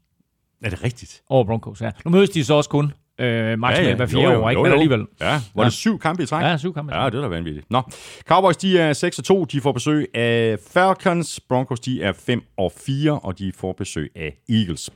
Er det rigtigt? over Broncos. Ja. Nu mødes de så også kun øh, maksimalt ja, ja. hver fjerde Jo, jo, år, ikke? jo, men jo. alligevel. Ja, var Ja. det syv kampe i træk? Ja, syv kampe. Ja, det er da vanvittigt. Nå, Cowboys de er 6 og 2, de får besøg af Falcons, Broncos de er 5 og 4, og de får besøg af Eagles.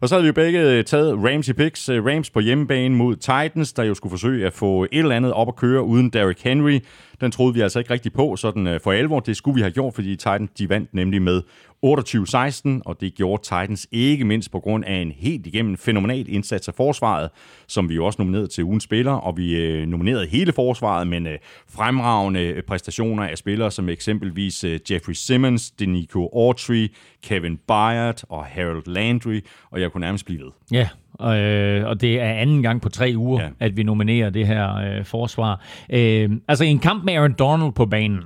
Og så har vi jo begge taget Rams i picks. Øh, Rams på hjemmebane mod Titans, der jo skulle forsøge at få et eller andet op at køre uden Derrick Henry. Den troede vi altså ikke rigtig på, sådan øh, for alvor. Det skulle vi have gjort, fordi Titans de vandt nemlig med 28-16, og det gjorde Titans ikke mindst på grund af en helt igennem fænomenal indsats af forsvaret, som vi jo også nominerede til ugens spiller, og vi øh, nominerede hele forsvaret, men øh, fremragende øh, præstationer af spillere som eksempelvis øh, Jeffrey Simmons, Denico Autry, Kevin Byard og Harold Landry, og jeg kunne nærmest blive ved. Ja, og, øh, og det er anden gang på tre uger, Ja. at vi nominerer det her øh, forsvar. Øh, altså en kamp med Aaron Donald på banen,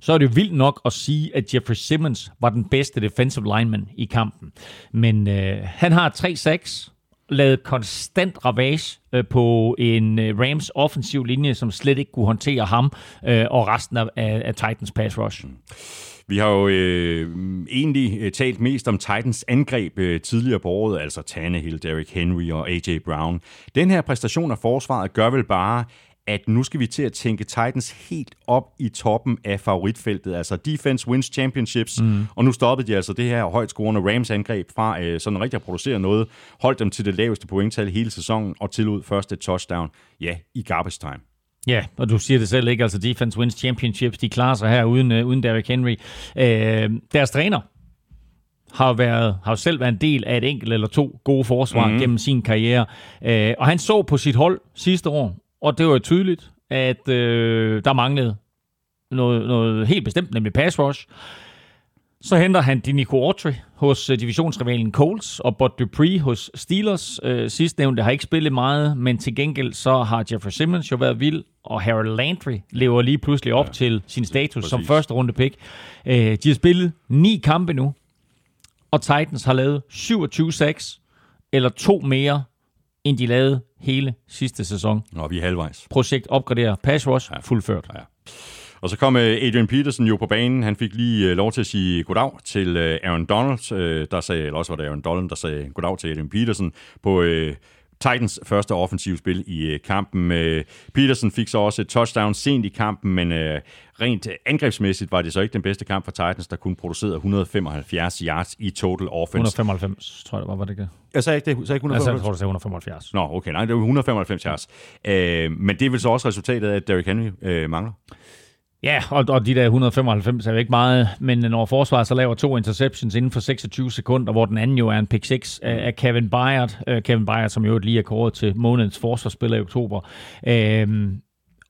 så er det jo vildt nok at sige, at Jeffrey Simmons var den bedste defensive lineman i kampen. Men øh, han har 3-6, lavet konstant ravage øh, på en øh, Rams offensiv linje, som slet ikke kunne håndtere ham øh, og resten af, af, af Titans pass rush. Mm. Vi har jo øh, egentlig øh, talt mest om Titans angreb øh, tidligere på året, altså Tannehill, Derrick Henry og A.J. Brown. Den her præstation af forsvaret gør vel bare, at nu skal vi til at tænke Titans helt op i toppen af favoritfeltet. Altså defense wins championships, mm. og nu stoppede de altså det her højt scorende Rams angreb fra øh, sådan rigtig at producere noget, holdt dem til det laveste pointtal hele sæsonen og tillod først et touchdown, ja, i garbage time. Ja, og du siger det selv ikke, altså defense wins championships, de klarer sig her uden, uh, uden Derrick Henry. Uh, deres træner har, været, har selv været en del af et enkelt eller to gode forsvar mm. gennem sin karriere. Uh, og han så på sit hold sidste år, og det var jo tydeligt, at uh, der manglede noget, noget helt bestemt, nemlig pass rush. Så henter han Dinico Autry hos øh, divisionsrivalen Colts, og Bud Dupree hos Steelers. Øh, sidstnævnte har ikke spillet meget, men til gengæld så har Jeffrey Simmons jo været vild, og Harold Landry lever lige pludselig op ja, til sin status præcis. som første runde pick. Øh, de har spillet ni kampe nu, og Titans har lavet 27-6, eller to mere, end de lavede hele sidste sæson. Og vi er halvvejs. Projekt opgraderer pass rush, ja. fuldført. Ja. Og så kom øh, Adrian Peterson jo på banen. Han fik lige øh, lov til at sige goddag til øh, Aaron Donald. Der sagde, eller også var det Aaron Donald, der sagde goddag til Adrian Peterson på Titans første offensive spil i øh, kampen. Øh, Peterson fik så også et touchdown sent i kampen, men øh, rent angrebsmæssigt var det så ikke den bedste kamp for Titans, der kun producerede 175 yards i total offense. 195, tror jeg det var, var det ikke? Jeg sagde ikke det, sagde ikke Altså, 175. jeg tror, du sagde 175. Nå, okay, nej, det var 195 yards. Øh, men det er vel så også resultatet af, at Derrick Henry øh, mangler. Ja, og, og de der 195 er jo ikke meget, men når forsvaret så laver to interceptions inden for 26 sekunder, hvor den anden jo er en pick 6 af, af Kevin Byard, øh, Kevin Byard, som jo lige er kåret til månedens forsvarsspiller i oktober. øh,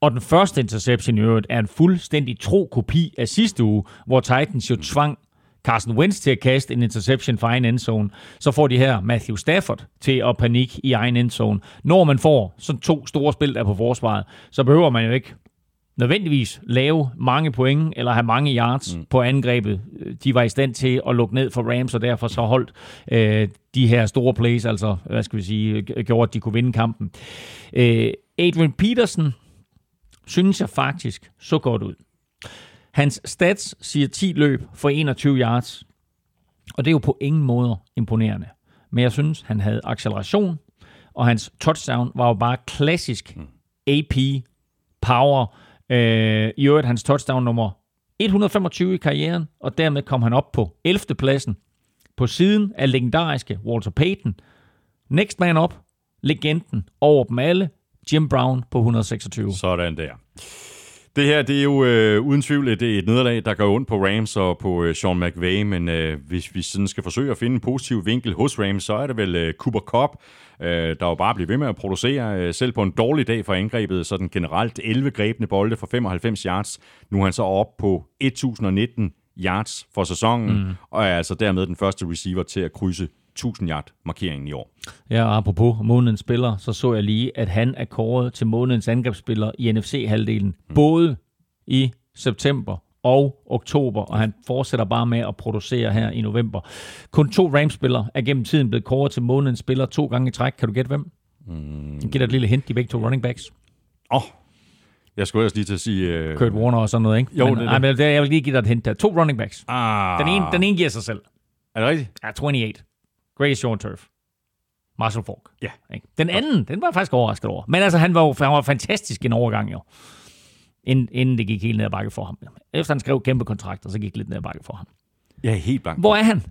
og den første interception i øvrigt er en fuldstændig tro kopi af sidste uge, hvor Titans jo tvang Carson Wentz til at kaste en interception fra egen endzone, så får de her Matthew Stafford til at panik i egen endzone. Når man får sådan to store spil der på forsvaret, så behøver man jo ikke nødvendigvis lave mange point eller have mange yards mm. på angrebet. De var i stand til at lukke ned for Rams, og derfor så holdt øh, de her store plays, altså hvad skal vi sige, gjorde, at de kunne vinde kampen. Øh, Adrian Peterson synes jeg faktisk så godt ud. Hans stats siger 10 løb for 21 yards, og det er jo på ingen måde imponerende. Men jeg synes, han havde acceleration, og hans touchdown var jo bare klassisk AP power. Øh, I øvrigt hans touchdown nummer 125 i karrieren, og dermed kom han op på 11. pladsen på siden af legendariske Walter Payton. Next man up, legenden over dem alle, Jim Brown på 126. Sådan der. Det her, det er jo øh, uden tvivl et, et nederlag, der gør ondt på Rams og på øh, Sean McVay, men øh, hvis vi sådan skal forsøge at finde en positiv vinkel hos Rams, så er det vel øh, Cooper Cup, øh, der jo bare bliver ved med at producere, øh, selv på en dårlig dag for angrebet, sådan generelt 11 grebne bolde for 95 yards. Nu er han så op på 1019 yards for sæsonen, mm. og er altså dermed den første receiver til at krydse 1000 yard markeringen i år. Ja, og apropos månedens spiller, så så jeg lige, at han er kåret til månedens angrebsspiller i NFC-halvdelen, mm. både i september og oktober, og han fortsætter bare med at producere her i november. Kun to Rams-spillere er gennem tiden blevet kåret til månedens spiller to gange i træk. Kan du gætte hvem? Mm. Jeg giver dig et lille hint, de begge to running backs. Åh, oh, Jeg skulle ellers lige til at sige... Øh... Kurt Warner og sådan noget, ikke? Jo, men, det er men det, jeg vil lige give dig et hint der. To running backs. Ah, Den ene, den ene giver sig selv. Er det rigtigt? Ja, 28. Great Short Turf. Marshall Falk. Ja. Ikke? Den anden, den var jeg faktisk overrasket over. Men altså, han var jo han var fantastisk en overgang, jo. Inden, inden det gik helt ned ad bakke for ham. Efter han skrev kæmpe kontrakter, så gik det lidt ned ad bakke for ham. Jeg er helt blank. Hvor er han?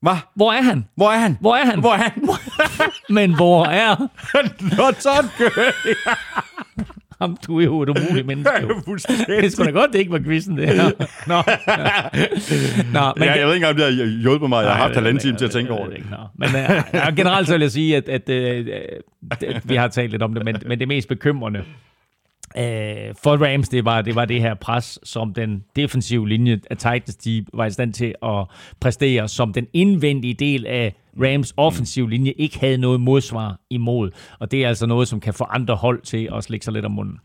Hvad? Hvor er han? Hvor er han? Hvor er han? Hvor er han? Men hvor er Todd Gurley. ham? Du er jo et umuligt menneske. jo. Det er sgu da godt, det ikke var quizzen, det her. Nå. Nå, men Ja, jeg ved ikke engang, om det har hjulpet mig. Jeg har haft halvanden til at tænke over det. ikke. Men uh, ja, generelt så vil jeg sige, at, at, at, at, at vi har talt lidt om det, men, men det mest bekymrende uh, for Rams, det var, det var det her pres, som den defensive linje af Titans, de var i stand til at præstere, som den indvendige del af Rams offensiv linje ikke havde noget modsvar imod. Og det er altså noget, som kan få andre hold til at slikke sig lidt om munden.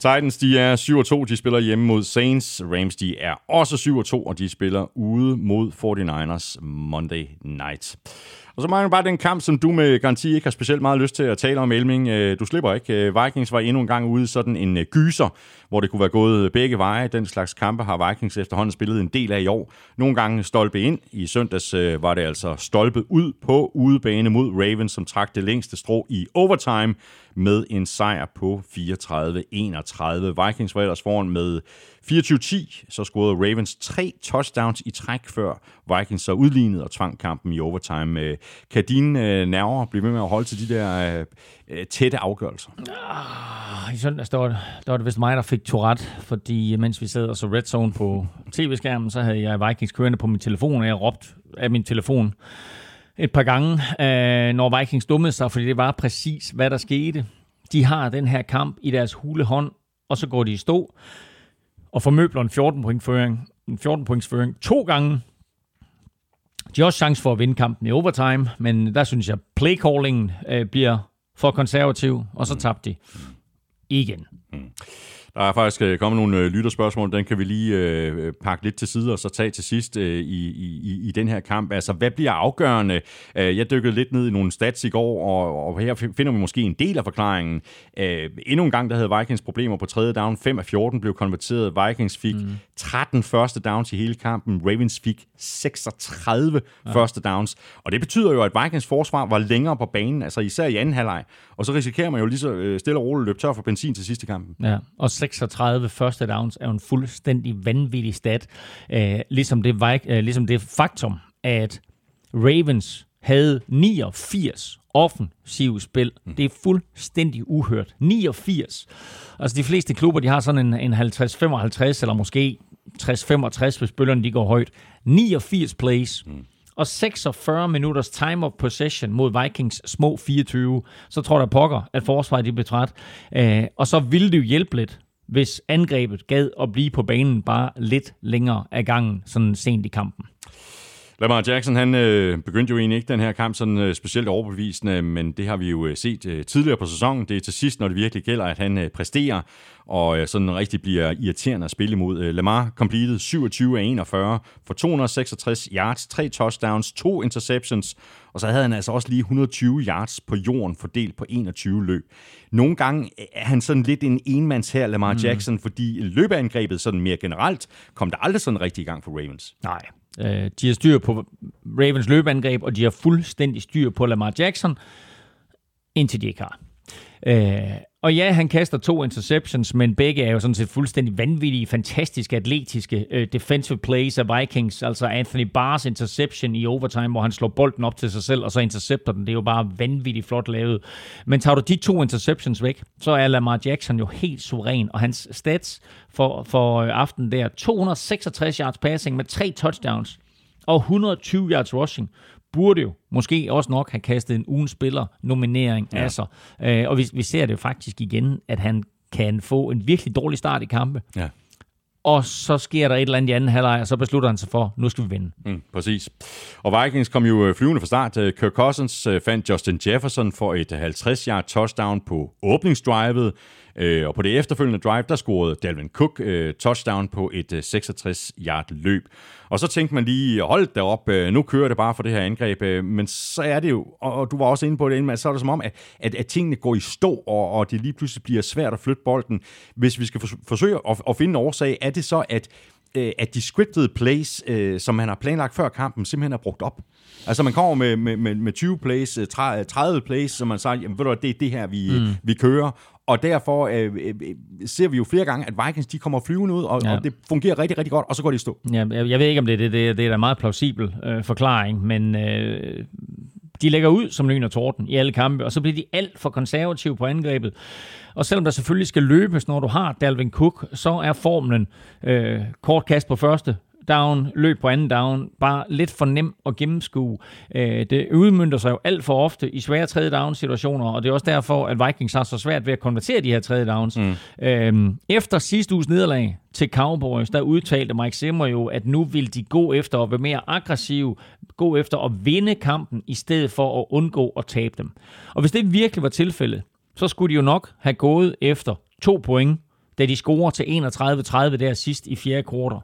Titans, de er 7-2, de spiller hjemme mod Saints. Rams, de er også 7-2, og de spiller ude mod 49ers Monday Night. Og så mangler bare den kamp, som du med garanti ikke har specielt meget lyst til at tale om, Elming. Øh, du slipper ikke. Øh, Vikings var endnu en gang ude sådan en øh, gyser, hvor det kunne være gået begge veje. Den slags kampe har Vikings efterhånden spillet en del af i år. Nogle gange stolpe ind. I søndags øh, var det altså stolpe ud på udebane mod Ravens, som trak det længste strå i overtime med en sejr på 34-31. Vikings var ellers foran med 24-10, så scorede Ravens tre touchdowns i træk, før Vikings så udlignede og tvang kampen i overtime. Øh, kan dine øh, nerver blive ved med at holde til de der øh, tætte afgørelser? Ah, I søndags, der var, det, der var det vist mig, der fik Tourette, fordi mens vi sad og så Red Zone på tv-skærmen, så havde jeg Vikings kørende på min telefon, og jeg råbte af min telefon et par gange, øh, når Vikings dummede sig, fordi det var præcis, hvad der skete. De har den her kamp i deres hule hånd, og så går de i stå og formøbler en 14 point føring, en 14 points føring to gange. De har også chance for at vinde kampen i overtime, men der synes jeg, playcallingen øh, bliver for konservativ, og så tabte de igen. Der er faktisk øh, kommet nogle øh, lytterspørgsmål, den kan vi lige øh, pakke lidt til side og så tage til sidst øh, i, i, i den her kamp. Altså, hvad bliver afgørende? Øh, jeg dykkede lidt ned i nogle stats i går, og, og her finder vi måske en del af forklaringen. Øh, endnu en gang, der havde Vikings problemer på tredje down. 5 af 14 blev konverteret. Vikings fik mm. 13 første downs i hele kampen. Ravens fik 36 ja. første downs. Og det betyder jo, at Vikings forsvar var længere på banen, altså især i anden halvleg. Og så risikerer man jo lige så stille og roligt at løbe tør for benzin til sidste kampen. Ja, og 36 første downs er jo en fuldstændig vanvittig stat. Øh, ligesom, det, øh, ligesom det faktum, at Ravens havde 89 offensive spil. Det er fuldstændig uhørt. 89. Altså de fleste klubber, de har sådan en, en 50-55, eller måske 60-65, hvis bøllerne de går højt. 89 plays. Og 46 minutters time of possession mod Vikings små 24. Så tror jeg pokker, at forsvaret de blev træt. Øh, og så ville det jo hjælpe lidt, hvis angrebet gad at blive på banen bare lidt længere af gangen, sådan sent i kampen. Lamar Jackson, han øh, begyndte jo egentlig ikke den her kamp sådan øh, specielt overbevisende, men det har vi jo øh, set øh, tidligere på sæsonen. Det er til sidst, når det virkelig gælder, at han øh, præsterer, og øh, sådan rigtig bliver irriterende at spille imod. Øh, Lamar completed 27 af 41 for 266 yards, tre touchdowns, to interceptions, og så havde han altså også lige 120 yards på jorden fordelt på 21 løb. Nogle gange er han sådan lidt en enmands her, Lamar mm. Jackson, fordi løbeangrebet sådan mere generelt kom der aldrig sådan rigtig i gang for Ravens. Nej. Øh, de har styr på Ravens løbeangreb, og de har fuldstændig styr på Lamar Jackson, indtil de ikke har. Øh, og ja, han kaster to interceptions, men begge er jo sådan set fuldstændig vanvittige, fantastiske, atletiske øh, defensive plays af Vikings. Altså Anthony Barrs interception i overtime, hvor han slår bolden op til sig selv, og så intercepter den. Det er jo bare vanvittigt flot lavet. Men tager du de to interceptions væk, så er Lamar Jackson jo helt suveræn, og hans stats for, for øh, aftenen der, 266 yards passing med tre touchdowns, og 120 yards rushing burde jo måske også nok have kastet en ugens spiller nominering ja. af sig. Øh, og vi, vi ser det faktisk igen, at han kan få en virkelig dårlig start i kampe. Ja. Og så sker der et eller andet i anden halvleg, og så beslutter han sig for, nu skal vi vinde. Mm, præcis. Og Vikings kom jo øh, flyvende fra start. Øh, Kirk Cousins øh, fandt Justin Jefferson for et 50-yard touchdown på åbningsdrivet. Øh, og på det efterfølgende drive, der scorede Dalvin Cook øh, touchdown på et øh, 66-yard løb. Og så tænkte man lige, hold da op, øh, nu kører det bare for det her angreb. Øh, men så er det jo, og, og du var også inde på det inden, så er det som om, at, at, at tingene går i stå, og, og det lige pludselig bliver svært at flytte bolden. Hvis vi skal forsøge at, at finde en årsag, er det så, at øh, at de scripted plays, øh, som man har planlagt før kampen, simpelthen er brugt op. Altså man kommer med, med, med, med 20 plays, 30 øh, plays, som man siger, jamen ved du det er det her, vi, mm. vi kører. Og derfor øh, øh, ser vi jo flere gange, at Vikings de kommer flyvende ud, og, ja. og det fungerer rigtig, rigtig godt, og så går de i stå. Ja, jeg, jeg ved ikke, om det er det. Det, det er da en meget plausibel øh, forklaring, men øh, de lægger ud som lyn og torden i alle kampe, og så bliver de alt for konservative på angrebet. Og selvom der selvfølgelig skal løbes, når du har Dalvin Cook, så er formlen øh, kort kast på første, down, løb på anden down, bare lidt for nem at gennemskue. Øh, det udmyndter sig jo alt for ofte i svære tredje down situationer, og det er også derfor, at Vikings har så svært ved at konvertere de her tredje downs. Mm. Øhm, efter sidste uges nederlag til Cowboys, der udtalte Mike Zimmer jo, at nu vil de gå efter at være mere aggressive, gå efter at vinde kampen, i stedet for at undgå at tabe dem. Og hvis det virkelig var tilfældet, så skulle de jo nok have gået efter to point, da de scorer til 31-30 der sidst i fjerde kvartal.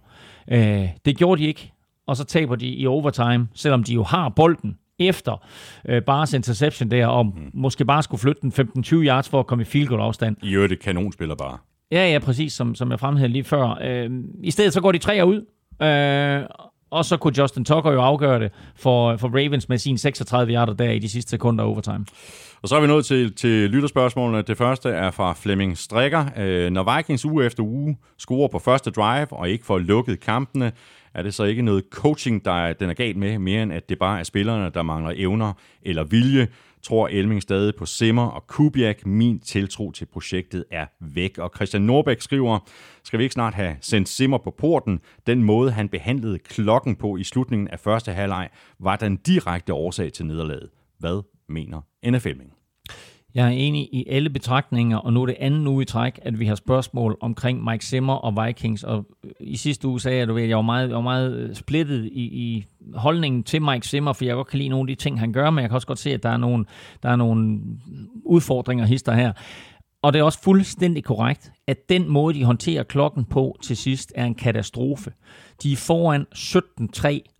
Øh, det gjorde de ikke, og så taber de i overtime, selvom de jo har bolden efter øh, Bars interception der, og mm. måske bare skulle flytte den 15-20 yards for at komme i field goal afstand. I øvrigt et kanonspiller bare. Ja, ja, præcis, som, som jeg fremhævede lige før. Øh, I stedet så går de tre ud, øh, og så kunne Justin Tucker jo afgøre det for, for Ravens med sine 36 yarder der i de sidste sekunder overtime. Og så er vi nået til, til lytterspørgsmålene. Det første er fra Flemming Strikker. Øh, når Vikings uge efter uge scorer på første drive og ikke får lukket kampene, er det så ikke noget coaching, der er, den er galt med, mere end at det bare er spillerne, der mangler evner eller vilje? Tror Elming stadig på Simmer og Kubiak? Min tiltro til projektet er væk. Og Christian Norbæk skriver, skal vi ikke snart have sendt Simmer på porten? Den måde, han behandlede klokken på i slutningen af første halvleg, var den direkte årsag til nederlaget. Hvad mener NFL-ming? Jeg er enig i alle betragtninger, og nu er det anden uge i træk, at vi har spørgsmål omkring Mike Zimmer og Vikings. Og øh, i sidste uge sagde jeg, at jeg var meget, jeg var meget øh, splittet i, i holdningen til Mike Zimmer, for jeg godt kan lide nogle af de ting, han gør, men jeg kan også godt se, at der er nogle, der er nogle udfordringer hister her. Og det er også fuldstændig korrekt, at den måde, de håndterer klokken på til sidst, er en katastrofe. De er foran 17-3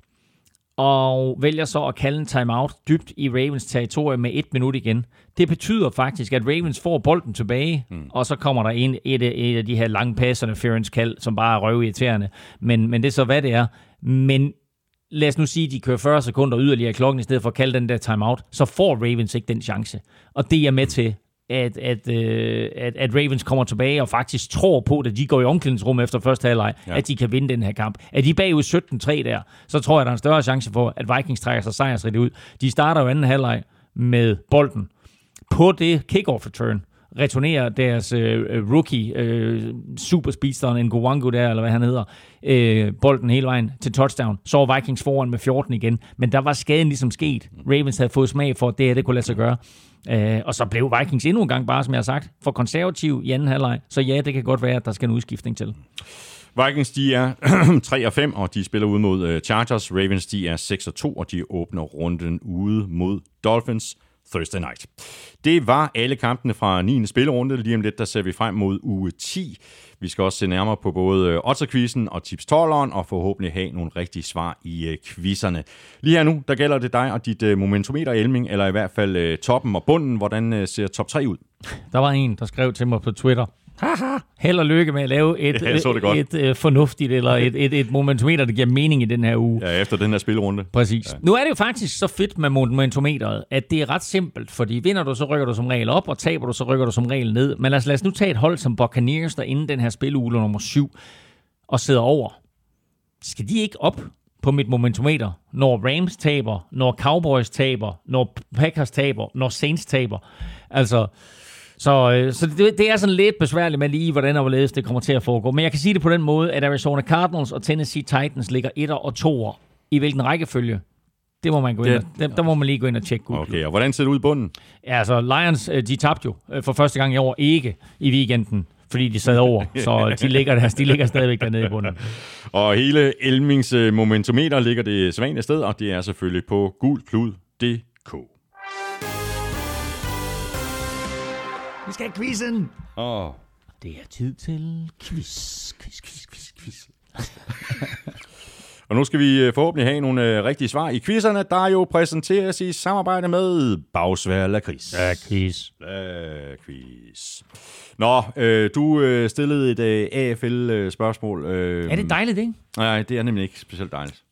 og vælger så at kalde en timeout dybt i Ravens territorium med et minut igen. Det betyder faktisk, at Ravens får bolden tilbage, mm. og så kommer der en, et, et af de her lange pass interference kald, som bare er røvirriterende. Men, men det er så, hvad det er. Men lad os nu sige, at de kører 40 sekunder yderligere i klokken, i stedet for at kalde den der timeout, så får Ravens ikke den chance. Og det er med til at, at, øh, at, at Ravens kommer tilbage og faktisk tror på, at de går i omklædningsrummet efter første halvleg, ja. at de kan vinde den her kamp. Er de bagud 17-3 der, så tror jeg, der er en større chance for, at Vikings trækker sig sejrsrigt ud. De starter jo anden halvleg med bolden på det kickoff return returnerer deres øh, øh rookie, øh, superspeedsteren Ngwangu der, eller hvad han hedder, øh, bolden hele vejen til touchdown. Så var Vikings foran med 14 igen, men der var skaden ligesom sket. Ravens havde fået smag for, at det her det kunne lade sig gøre. Øh, og så blev Vikings endnu en gang bare, som jeg har sagt, for konservativ i anden halvleg. Så ja, det kan godt være, at der skal en udskiftning til. Vikings, de er 3 og 5, og de spiller ud mod øh, Chargers. Ravens, de er 6 og 2, og de åbner runden ude mod Dolphins. Thursday Night. Det var alle kampene fra 9. spillerunde. Lige om lidt, der ser vi frem mod uge 10. Vi skal også se nærmere på både øh, Otterquizzen og tips og forhåbentlig have nogle rigtige svar i øh, quizzerne. Lige her nu, der gælder det dig og dit øh, momentometer, Elming, eller i hvert fald toppen og bunden. Hvordan ser top 3 ud? Der var en, der skrev til mig på Twitter, haha, held og lykke med at lave et, ja, et, et uh, fornuftigt eller et, et, et momentometer, der giver mening i den her uge. Ja, efter den her spilrunde. Præcis. Ja. Nu er det jo faktisk så fedt med momentometeret, at det er ret simpelt, fordi vinder du, så rykker du som regel op, og taber du, så rykker du som regel ned. Men lad os, lad os nu tage et hold som Buccaneers, der inden den her spiluge nummer 7, og sidder over. Skal de ikke op på mit momentometer, når Rams taber, når Cowboys taber, når Packers taber, når Saints taber? Altså, så, øh, så det, det er sådan lidt besværligt med lige, hvordan og hvorledes det kommer til at foregå. Men jeg kan sige det på den måde, at Arizona Cardinals og Tennessee Titans ligger 1 og 2 i hvilken rækkefølge? Det må man gå ind og, der, der må man lige gå ind og tjekke. Okay, og hvordan ser det ud i bunden? Ja, altså Lions, øh, de tabte jo øh, for første gang i år ikke i weekenden fordi de sad over, så de ligger, der, de ligger stadigvæk dernede i bunden. Og hele Elmings momentometer ligger det svagt sted, og det er selvfølgelig på gulklud.dk. Vi skal have quizzen. Åh, oh, Det er tid til quiz, quiz, quiz, quiz, quiz. Og nu skal vi øh, forhåbentlig have nogle øh, rigtige svar i quizerne, der jo præsenteres i samarbejde med Bagsvær Lakris. Ja, quiz. Lakris. Nå, øh, du øh, stillede et øh, AFL-spørgsmål. Øh, Er det dejligt, ikke? Nej, det er nemlig ikke specielt dejligt.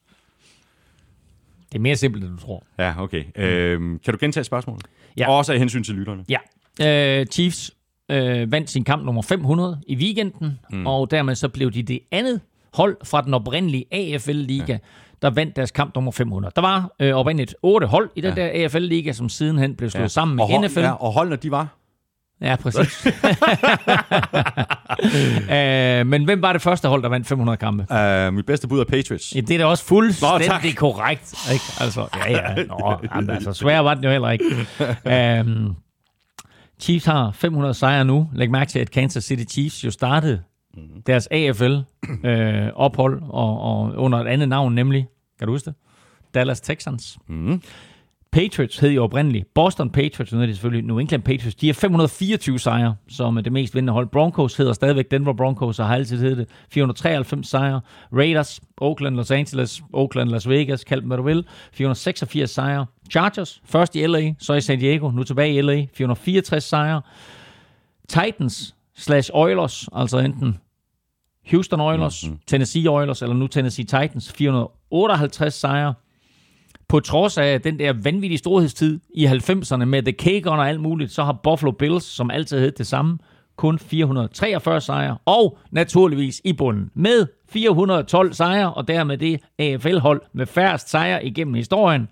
Det er mere simpelt, end du tror. Ja, okay. Øh, kan du gentage spørgsmålet? Ja. Også af hensyn til lytterne. Ja. Øh, Chiefs øh, vandt sin kamp nummer 500 i weekenden, mm. og dermed så blev de det andet hold fra den oprindelige AFL-liga, ja. der vandt deres kamp nummer 500. Der var øh, oprindeligt otte hold i den ja. der AFL-liga, som sidenhen blev slået ja. sammen med og hold, NFL. Ja, og holdene, de var? Ja, præcis. øh, men hvem var det første hold, der vandt 500 kampe? Uh, mit bedste bud er Patriots. Ja, det er da også fuldstændig Nå, korrekt. Ikke? Altså, ja, ja. Nå, jamen, altså, svær var den jo heller ikke. Um, Chiefs har 500 sejre nu. Læg mærke til, at Kansas City Chiefs jo startede deres AFL-ophold og, og under et andet navn, nemlig, kan du huske det? Dallas Texans. Mm. Patriots hed jo oprindeligt Boston Patriots, nu er det selvfølgelig New England Patriots. De har 524 sejre, som er det mest vindende hold. Broncos hedder stadigvæk Denver Broncos, og har altid heddet det. 493 sejre. Raiders, Oakland, Los Angeles, Oakland, Las Vegas, kald dem hvad du vil. 486 sejre. Chargers, først i LA, så i San Diego, nu tilbage i LA. 464 sejre. Titans slash Oilers, altså enten Houston Oilers, mm-hmm. Tennessee Oilers, eller nu Tennessee Titans, 458 sejre på trods af den der vanvittige storhedstid i 90'erne med The Cake og alt muligt, så har Buffalo Bills, som altid hed det samme, kun 443 sejre, og naturligvis i bunden med 412 sejre, og dermed det AFL-hold med færrest sejre igennem historien.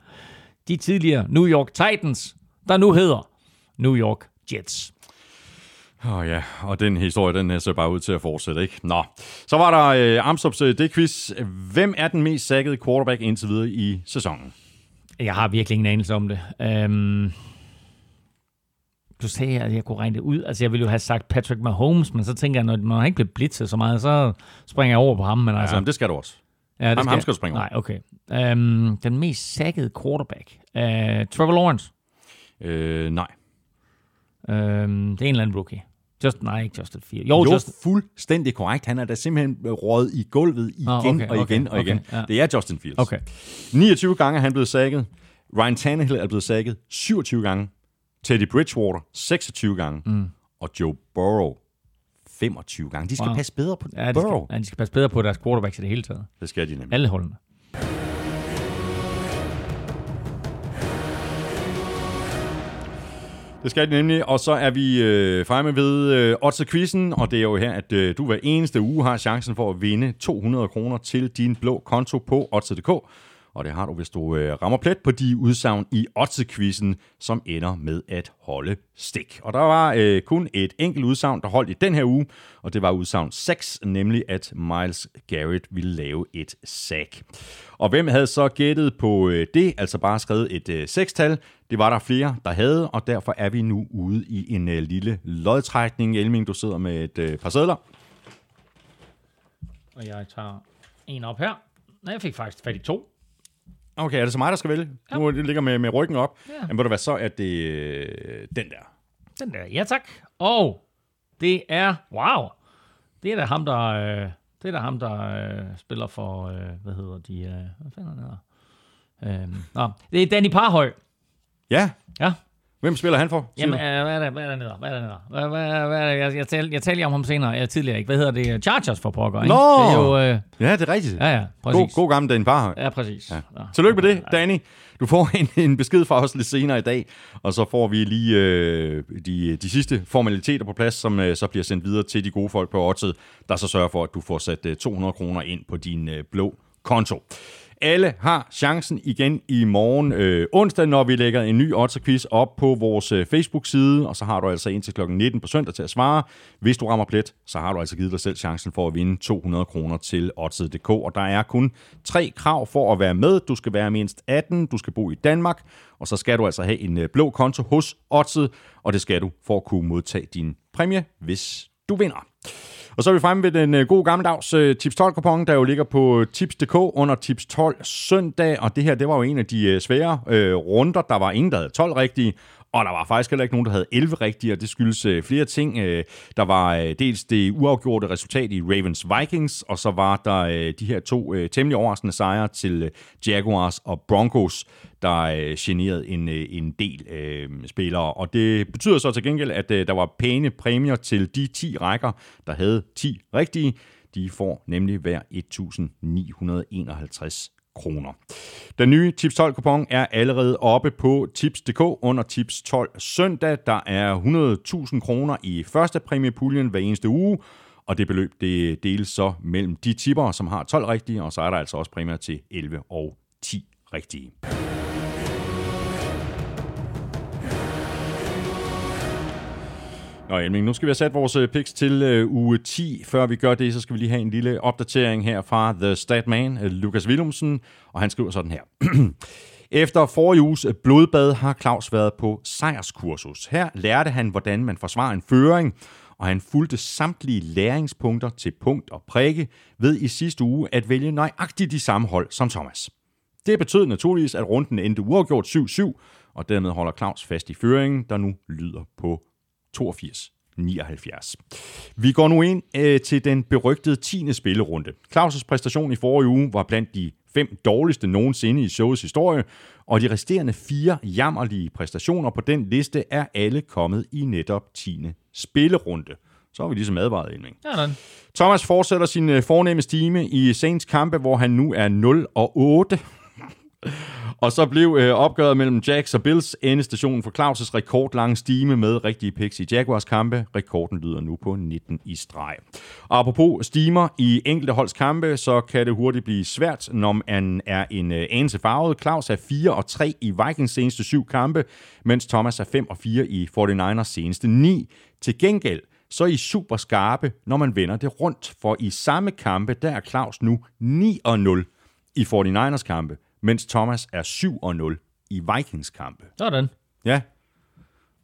De tidligere New York Titans, der nu hedder New York Jets. Åh oh, ja, og den historie, den øh, ser bare ud til at fortsætte, ikke? Nå, så var der øh, Amstrup's øh, det quiz. Hvem er den mest sækkede quarterback indtil videre i sæsonen? Jeg har virkelig ingen anelse om det. Um, du sagde, at jeg kunne regne det ud. Altså, jeg ville jo have sagt Patrick Mahomes, men så tænker jeg, når man ikke bliver blitzet så meget, så springer jeg over på ham. Men altså, ja, men det skal du også. Ja, det ham, ham skal du springe over. Nej, okay. Um, den mest sækkede quarterback. Uh, Trevor Lawrence. Øh, nej. Um, det er en eller anden rookie. Just, nej, ikke Justin Fields. Jo, Jo, Just, fuldstændig korrekt. Han er da simpelthen røget i gulvet igen Ah, okay, og igen okay, og igen. okay, ja. Det er Justin Fields. okay. 29 gange er han blevet sækket. Ryan Tannehill er blevet sækket 27 gange. Teddy Bridgewater 26 gange. Mm. Og Joe Burrow 25 gange. De skal Wow. passe bedre på Ja, de Burrow. skal, ja, de skal passe bedre på deres quarterbacks i det hele taget. Det skal de nemlig. Alle holdene. Det skal det nemlig, og så er vi øh, fremme ved øh, Otze Quizzen, og det er jo her, at øh, du hver eneste uge har chancen for at vinde 200 kroner til din blå konto på Otze.dk. Og det har du, hvis du øh, rammer plet på de udsagn i Otze-quizzen, som ender med at holde stik. Og der var øh, kun et enkelt udsagn, der holdt i den her uge, og det var udsagn 6, nemlig at Miles Garrett ville lave et sack. Og hvem havde så gættet på øh, det, altså bare skrevet et øh, sekstal? Det var der flere, der havde, og derfor er vi nu ude i en øh, lille lodtrækning. Elming, du sidder med et øh, par sædler. Og jeg tager en op her. Nej, jeg fik faktisk fat i to. Okay, er det så mig, der skal vælge? Ja. Nu ligger med, med ryggen op. Ja. Men ved du hvad, så er det øh, den der. Den der, ja tak. Og det er, wow, det er da ham, der, øh, det er da ham, der øh, spiller for, øh, hvad hedder de, øh, hvad fanden er det her? Øh, nå, det er Danny Parhøj. Ja, Ja, hvem spiller han for? Jamen, øh, hvad er det, hvad er det nede? Hvad er det nede? Hvad, hvad, hvad er? Jeg, jeg, talte, jeg talte om ham senere, jeg tidligere ikke. Hvad hedder det? Chargers for pokker, ikke? Nå! Det er jo, øh, Ja, det er rigtigt. ja, ja, præcis. god, god gammel Dan Parhøj. Ja, præcis. Ja. Tillykke med det, Danny. Du får en, en besked fra os lidt senere i dag, og så får vi lige øh, de, de sidste formaliteter på plads, som øh, så bliver sendt videre til de gode folk på Oddset, der så sørger for, at du får sat øh, 200 kroner ind på din øh, blå konto. Alle har chancen igen i morgen øh, onsdag, når vi lægger en ny odds quiz op på vores øh, Facebook-side, og så har du altså indtil kl. 19 på søndag til at svare. Hvis du rammer plet, så har du altså givet dig selv chancen for at vinde 200 kroner til Oddset.dk, og der er kun tre krav for at være med. Du skal være mindst 18, du skal bo i Danmark, og så skal du altså have en øh, blå konto hos Oddset, og det skal du for at kunne modtage din præmie, hvis du vinder. Og så er vi fremme ved den øh, gode gammeldags øh, Tips 12-kupon, der jo ligger på øh, Tips.dk under Tips 12 søndag. Og det her, det var jo en af de øh, svære øh, runder. Der var ingen, der havde 12 rigtige. Og der var faktisk heller ikke nogen, der havde 11 rigtige, og det skyldes øh, flere ting. Øh, der var øh, dels det uafgjorte resultat i Ravens Vikings, og så var der øh, de her to øh, temmelig overraskende sejre til øh, Jaguars og Broncos, der øh, generede en, øh, en del øh, spillere. Og det betyder så til gengæld, at øh, der var pæne præmier til de 10 rækker, der havde 10 rigtige. De får nemlig hver 1.951 kroner. Den nye Tips 12 kupon er allerede oppe på tips.dk under Tips 12 søndag. Der er 100.000 kroner i første præmiepuljen hver eneste uge, og det beløb det deles så mellem de tipper, som har 12 rigtige, og så er der altså også præmier til 11 og 10 rigtige. Nå Elming, nu skal vi have sat vores øh, picks til øh, uge 10. Før vi gør det, så skal vi lige have en lille opdatering her fra The Statman, øh, Lukas Willumsen, og han skriver sådan her. Efter forrige uges øh, blodbad har Claus været på sejrskursus. Her lærte han, hvordan man forsvarer en føring, og han fulgte samtlige læringspunkter til punkt og prikke ved i sidste uge at vælge nøjagtigt de samme hold som Thomas. Det betød naturligvis, at runden endte uafgjort 7-7, og dermed holder Claus fast i føringen, der nu lyder på 82 79. Vi går nu ind øh, til den berygtede 10. spillerunde. Claus' præstation i forrige uge var blandt de fem dårligste nogensinde i showets historie, og de resterende fire jammerlige præstationer på den liste er alle kommet i netop 10. spillerunde. Så har vi ligesom advaret, Elming. Ja, den. Thomas fortsætter sin øh, fornemme stime i Saints kampe, hvor han nu er 0 og 8. Og så blev øh, opgøret mellem Jacks og Bills endestationen for Claus' rekordlange stime med rigtige picks i Jaguars kampe. Rekorden lyder nu på 19 i streg. Og apropos stimer i enkelte holds kampe, så kan det hurtigt blive svært, når man er en øh, anelse farvet. Claus er 4 og 3 i Vikings seneste syv kampe, mens Thomas er 5 og 4 i 49ers seneste 9. Til gengæld så er I super skarpe, når man vender det rundt, for i samme kampe, der er Claus nu 9 og 0 i 49ers kampe, mens Thomas er 7-0 i Vikings kampe. Sådan. Ja.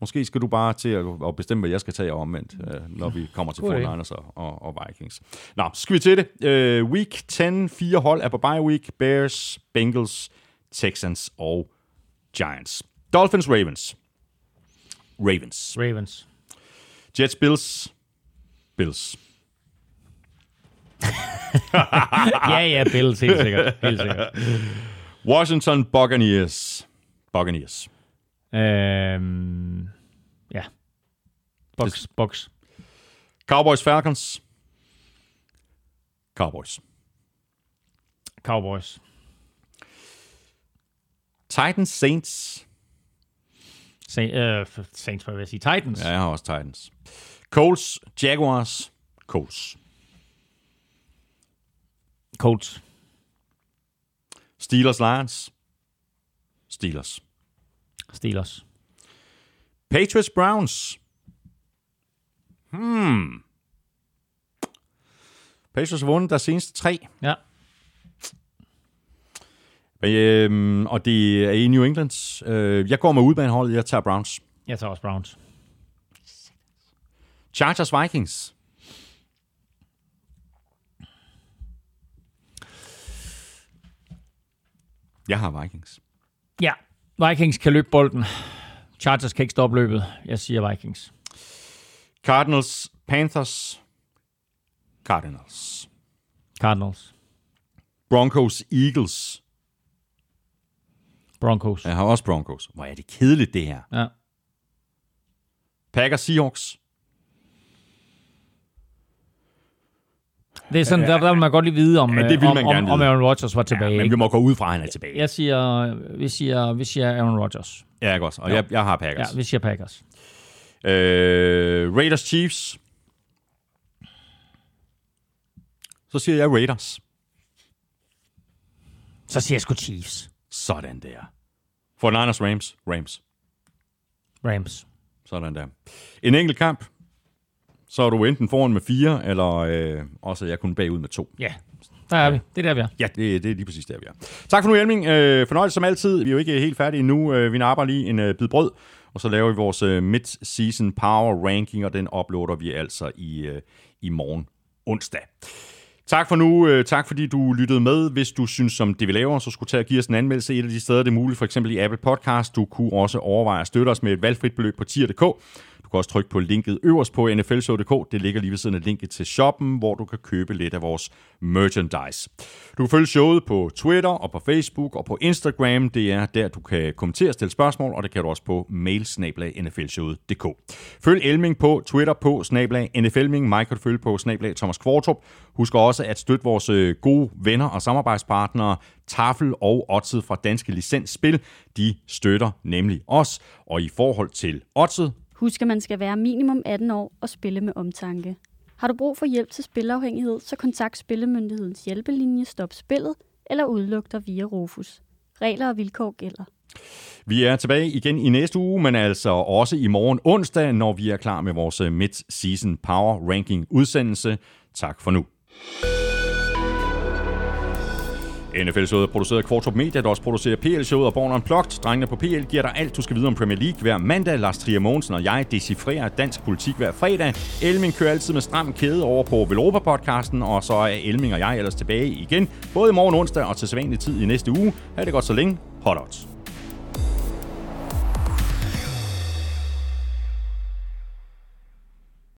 Måske skal du bare til at, at bestemme, hvad jeg skal tage omvendt, øh, når vi kommer til God idé. 49ers og, og, og Vikings. Nå, skal vi til det. Øh, week 10, fire hold er på bye week. Bears, Bengals, Texans og Giants. Dolphins, Ravens. Ravens. Ravens. Jets, Bills. Bills. ja, ja, Bills, helt sikkert. Helt sikkert. Washington, Buccaneers. Buccaneers. Øhm, ja. Box, box. Cowboys, Falcons. Cowboys. Cowboys. Titans, Saints. Saint, øh, Saints, hvad vil jeg sige? Titans. Ja, jeg har også Titans. Colts, Jaguars, Colts. Colts. Steelers, Lions, Steelers. Steelers. Patriots, Browns. Hmm. Patriots har vundet deres seneste tre. Ja. Øhm, og det er i New England. Øh, jeg går med udbaneholdet. Jeg tager Browns. Jeg tager også Browns. Chargers, Vikings. Jeg har Vikings. Ja. Vikings kan løbe bolden. Chargers kan ikke stoppe løbet. Jeg siger Vikings. Cardinals, Panthers. Cardinals. Cardinals. Broncos, Eagles. Broncos. Jeg har også Broncos. Hvor er det kedeligt, det her. Ja. Packers, Seahawks. Det er sådan, der, der vil man godt lige vide, om, Ja, det vil om, om, om. Aaron Rodgers var tilbage. Ja, men vi må gå ud fra, at han er tilbage. Jeg siger, vi siger, vi siger Aaron Rodgers. Ja, ikke også. Og jeg, jeg har Packers. Ja, vi siger Packers. Øh, Raiders, Chiefs. Så siger jeg Raiders. Så siger jeg sgu Chiefs. Sådan der. For Niners, Rams. Rams. Rams. Sådan der. En enkelt kamp. Så er du enten foran med fire, eller øh, også jeg kun bagud med to. Ja, der er vi. Det er der, vi er. Ja, det, det er lige præcis der, vi er. Tak for nu, Elming. Øh, fornøjelse som altid. Vi er jo ikke helt færdige endnu. Øh, vi napper lige en øh, bid brød, og så laver vi vores øh, mid-season power ranking, og den uploader vi altså i, øh, i morgen onsdag. Tak for nu. Øh, tak fordi du lyttede med. Hvis du synes, som det vi laver, så skulle tage og give os en anmeldelse et af de steder, det er muligt, for eksempel i Apple Podcast. Du kunne også overveje at støtte os med et valgfrit beløb på tier.dk. Du kan også trykke på linket øverst på nflshow.dk. Det ligger lige ved siden af linket til shoppen, hvor du kan købe lidt af vores merchandise. Du kan følge showet på Twitter og på Facebook og på Instagram. Det er der, du kan kommentere og stille spørgsmål, og det kan du også på mailsnablag.nflshowet.dk. Følg Elming på Twitter på snablag NFLming. Mig kan du følge på snablag Thomas Kvartrup. Husk også at støtte vores øh, gode venner og samarbejdspartnere, Tafel og Otted fra Danske Licensspil. De støtter nemlig os. Og i forhold til Otted, Husk, at man skal være minimum 18 år og spille med omtanke. Har du brug for hjælp til spilafhængighed, så kontakt Spillemyndighedens hjælpelinje Stop Spillet eller udluk dig via Rufus. Regler og vilkår gælder. Vi er tilbage igen i næste uge, men altså også i morgen onsdag, når vi er klar med vores øh, Mid-Season Power Ranking udsendelse. Tak for nu. NFL-showet er produceret af Kvartrup Media, der også producerer PL-showet og Born Unplugged. Drengene på PL giver dig alt, du skal vide om Premier League hver mandag. Lars Trier Mogensen og jeg decifrerer dansk politik hver fredag. Elming kører altid med stram kæde over på Velropa-podcasten, og så er Elming og jeg ellers tilbage igen, både i morgen onsdag og til sædvanlig tid i næste uge. Ha' det godt så længe. Hot odds.